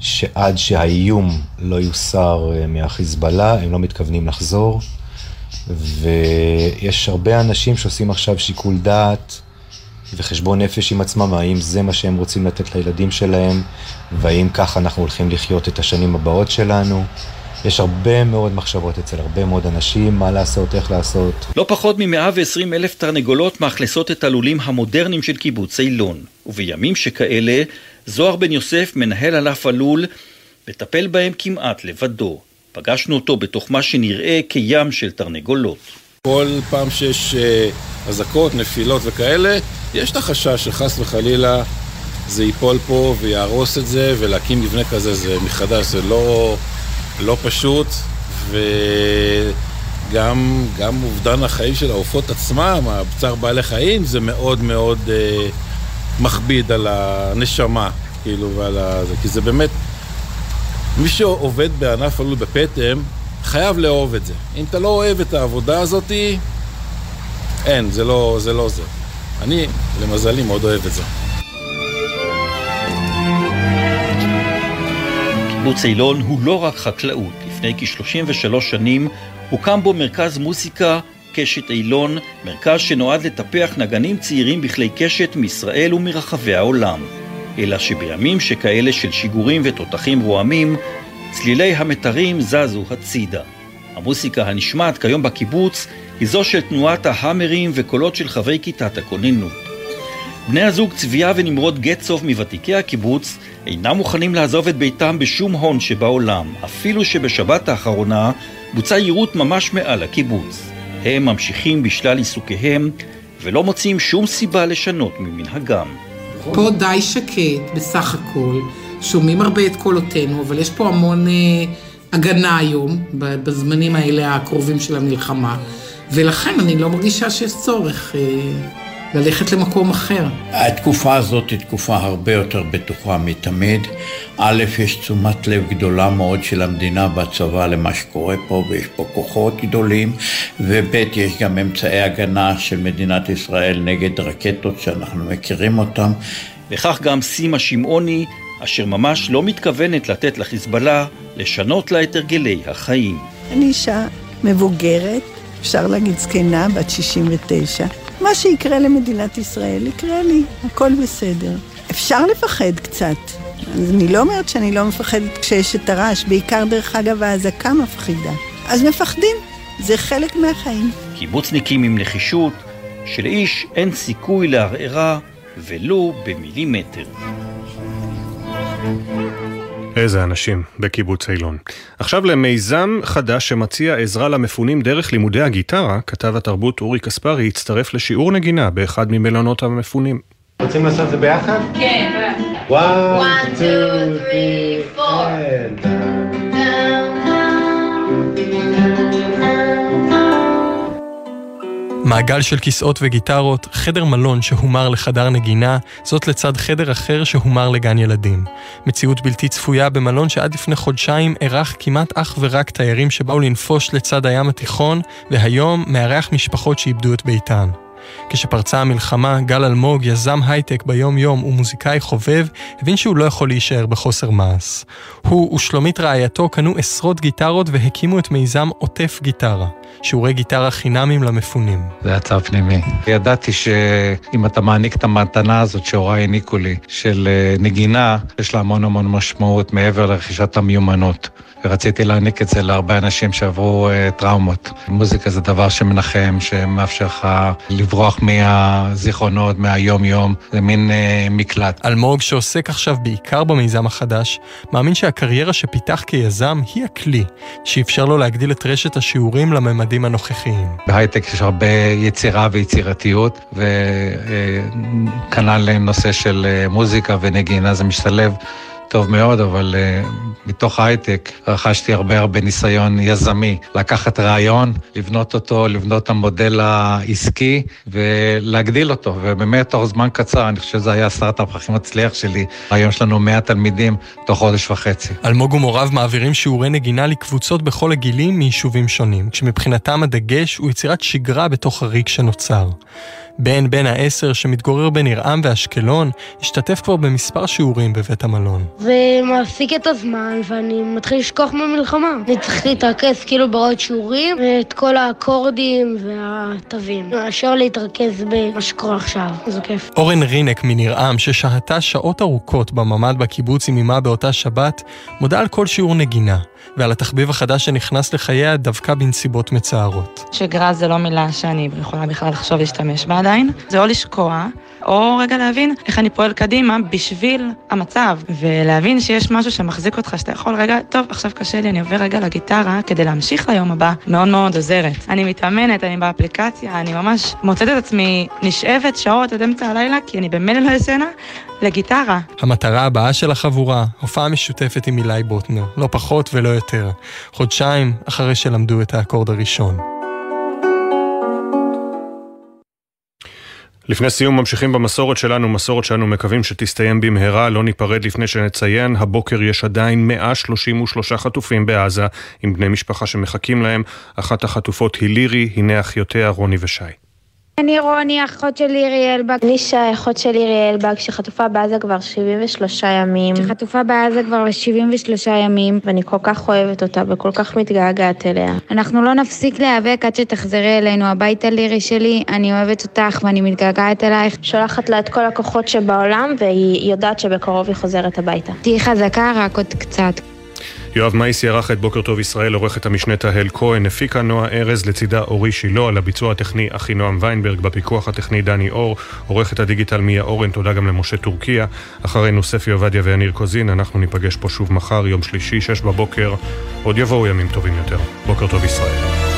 שעד שהאיום לא יוסר אה, מהחיזבאללה, הם לא מתכוונים לחזור. ויש הרבה אנשים שעושים עכשיו שיקול דעת וחשבון נפש עם עצמם, האם זה מה שהם רוצים לתת לילדים שלהם, והאם ככה אנחנו הולכים לחיות את השנים הבאות שלנו. יש הרבה מאוד מחשבות אצל הרבה מאוד אנשים, מה לעשות, איך לעשות. לא פחות מ-120 אלף תרנגולות מאכלסות את הלולים המודרניים של קיבוץ אילון, ובימים שכאלה, זוהר בן יוסף, מנהל ענף הלול, מטפל בהם כמעט לבדו. פגשנו אותו בתוך מה שנראה כים של תרנגולות. כל פעם שיש אה, אזעקות, נפילות וכאלה, יש את החשש שחס וחלילה זה ייפול פה ויהרוס את זה, ולהקים מבנה כזה זה מחדש, זה לא, לא פשוט, וגם גם אובדן החיים של העופות עצמם, צער בעלי חיים, זה מאוד מאוד אה, מכביד על הנשמה, כאילו, ועל ה... כי זה באמת... מי שעובד בענף הלול בפטם, חייב לאהוב את זה. אם אתה לא אוהב את העבודה הזאת, אין, זה לא זה. לא זה. אני, למזלי, מאוד אוהב את זה. קיבוץ אילון הוא לא רק חקלאות. לפני כ-33 שנים הוקם בו מרכז מוסיקה קשת אילון, מרכז שנועד לטפח נגנים צעירים בכלי קשת מישראל ומרחבי העולם. אלא שבימים שכאלה של שיגורים ותותחים רועמים, צלילי המתרים זזו הצידה. המוסיקה הנשמעת כיום בקיבוץ היא זו של תנועת ההאמרים וקולות של חברי כיתת הכוננות. בני הזוג צביה ונמרוד גצוב מוותיקי הקיבוץ אינם מוכנים לעזוב את ביתם בשום הון שבעולם, אפילו שבשבת האחרונה בוצע יירוט ממש מעל הקיבוץ. הם ממשיכים בשלל עיסוקיהם ולא מוצאים שום סיבה לשנות ממנהגם. פה די שקט בסך הכל, שומעים הרבה את קולותינו, אבל יש פה המון אה, הגנה היום, בזמנים האלה הקרובים של המלחמה, ולכן אני לא מרגישה שיש צורך. אה, ללכת למקום אחר. התקופה הזאת היא תקופה הרבה יותר בטוחה מתמיד. א', יש תשומת לב גדולה מאוד של המדינה בצבא למה שקורה פה, ויש פה כוחות גדולים, וב', יש גם אמצעי הגנה של מדינת ישראל נגד רקטות שאנחנו מכירים אותן. וכך גם סימה שמעוני, אשר ממש לא מתכוונת לתת לחיזבאללה לשנות לה את הרגלי החיים. אני אישה מבוגרת, אפשר להגיד זקנה, בת 69. מה שיקרה למדינת ישראל, יקרה לי, הכל בסדר. אפשר לפחד קצת. אז אני לא אומרת שאני לא מפחדת כשיש את הרעש, בעיקר דרך אגב האזעקה מפחידה. אז מפחדים, זה חלק מהחיים. קיבוצניקים עם נחישות, שלאיש אין סיכוי לערערה ולו במילימטר. איזה אנשים בקיבוץ אילון. עכשיו למיזם חדש שמציע עזרה למפונים דרך לימודי הגיטרה, כתב התרבות אורי קספרי הצטרף לשיעור נגינה באחד ממלונות המפונים. רוצים לעשות את זה ביחד? כן. 1, 2, 3, 4. מעגל של כיסאות וגיטרות, חדר מלון שהומר לחדר נגינה, זאת לצד חדר אחר שהומר לגן ילדים. מציאות בלתי צפויה במלון שעד לפני חודשיים אירח כמעט אך ורק תיירים שבאו לנפוש לצד הים התיכון, והיום מארח משפחות שאיבדו את ביתן. כשפרצה המלחמה, גל אלמוג, יזם הייטק ביום-יום ומוזיקאי חובב, הבין שהוא לא יכול להישאר בחוסר מעש. הוא ושלומית רעייתו קנו עשרות גיטרות והקימו את מיזם עוטף גיטרה. שיעורי גיטרה חינמים למפונים. זה היה צו פנימי. ידעתי שאם אתה מעניק את המתנה הזאת שהוריי העניקו לי, של אה, נגינה, יש לה המון המון משמעות מעבר לרכישת המיומנות. ורציתי להעניק את זה להרבה אנשים שעברו uh, טראומות. מוזיקה זה דבר שמנחם, שמאפשר לך לברוח מהזיכרונות, מהיום-יום, זה מין uh, מקלט. אלמוג, שעוסק עכשיו בעיקר במיזם החדש, מאמין שהקריירה שפיתח כיזם היא הכלי שאפשר לו להגדיל את רשת השיעורים לממדים הנוכחיים. בהייטק יש הרבה יצירה ויצירתיות, וכנ"ל נושא של מוזיקה ונגינה, זה משתלב. טוב מאוד, אבל uh, מתוך ההייטק רכשתי הרבה הרבה ניסיון יזמי. לקחת רעיון, לבנות אותו, לבנות את המודל העסקי ולהגדיל אותו. ובאמת, תוך זמן קצר, אני חושב שזה היה הסטארט-אפ הכי מצליח שלי. היום יש לנו 100 תלמידים תוך חודש וחצי. אלמוג ומוריו מעבירים שיעורי נגינה לקבוצות בכל הגילים מיישובים שונים, כשמבחינתם הדגש הוא יצירת שגרה בתוך הריק שנוצר. בן בן העשר שמתגורר בניר-עם ואשקלון, השתתף כבר במספר שיעורים בבית המלון. זה מעסיק את הזמן ואני מתחיל לשכוח מהמלחמה. אני צריך להתרכז כאילו בעוד שיעורים, ואת כל האקורדים והתווים. מאשר להתרכז במה שקורה עכשיו, זה כיף. אורן רינק מניר-עם, ששהתה שעות ארוכות בממ"ד בקיבוץ עם אמה באותה שבת, מודה על כל שיעור נגינה. ועל התחביב החדש שנכנס לחייה דווקא בנסיבות מצערות. שגרה זה לא מילה שאני יכולה בכלל לחשוב להשתמש בה עדיין. זה או לשקוע, או רגע להבין איך אני פועל קדימה בשביל המצב, ולהבין שיש משהו שמחזיק אותך, שאתה יכול רגע, טוב, עכשיו קשה לי, אני עובר רגע לגיטרה כדי להמשיך ליום הבא, מאוד מאוד עוזרת. אני מתאמנת, אני באפליקציה, אני ממש מוצאת את עצמי נשאבת שעות עד אמצע הלילה, כי אני במילא לא ישנה, לגיטרה. המטרה הבאה של החבורה, הופעה משותפת עם אילי בוטנר, לא פחות ולא יותר. חודשיים אחרי שלמדו את האקורד הראשון. לפני סיום ממשיכים במסורת שלנו, מסורת שאנו מקווים שתסתיים במהרה, לא ניפרד לפני שנציין, הבוקר יש עדיין 133 חטופים בעזה, עם בני משפחה שמחכים להם, אחת החטופות היא לירי, הנה אחיותיה רוני ושי. אני רוני, אחות של לירי אלבג. אני שי, אחות של לירי אלבג, שחטופה בעזה כבר 73 ימים. שחטופה בעזה כבר 73 ימים. ואני כל כך אוהבת אותה וכל כך מתגעגעת אליה. אנחנו לא נפסיק להיאבק עד שתחזרי אלינו הביתה, לירי שלי. אני אוהבת אותך ואני מתגעגעת אלייך. שולחת לה את כל הכוחות שבעולם, והיא יודעת שבקרוב היא חוזרת הביתה. תהיי חזקה, רק עוד קצת. יואב מייסי ערך את בוקר טוב ישראל, עורכת המשנה תהל כהן, הפיקה נועה ארז, לצידה אורי שילה, על הביצוע הטכני אחינועם ויינברג, בפיקוח הטכני דני אור, עורכת הדיגיטל מיה אורן, תודה גם למשה טורקיה. אחרינו ספי עובדיה ויניר קוזין, אנחנו ניפגש פה שוב מחר, יום שלישי, שש בבוקר. עוד יבואו ימים טובים יותר. בוקר טוב ישראל.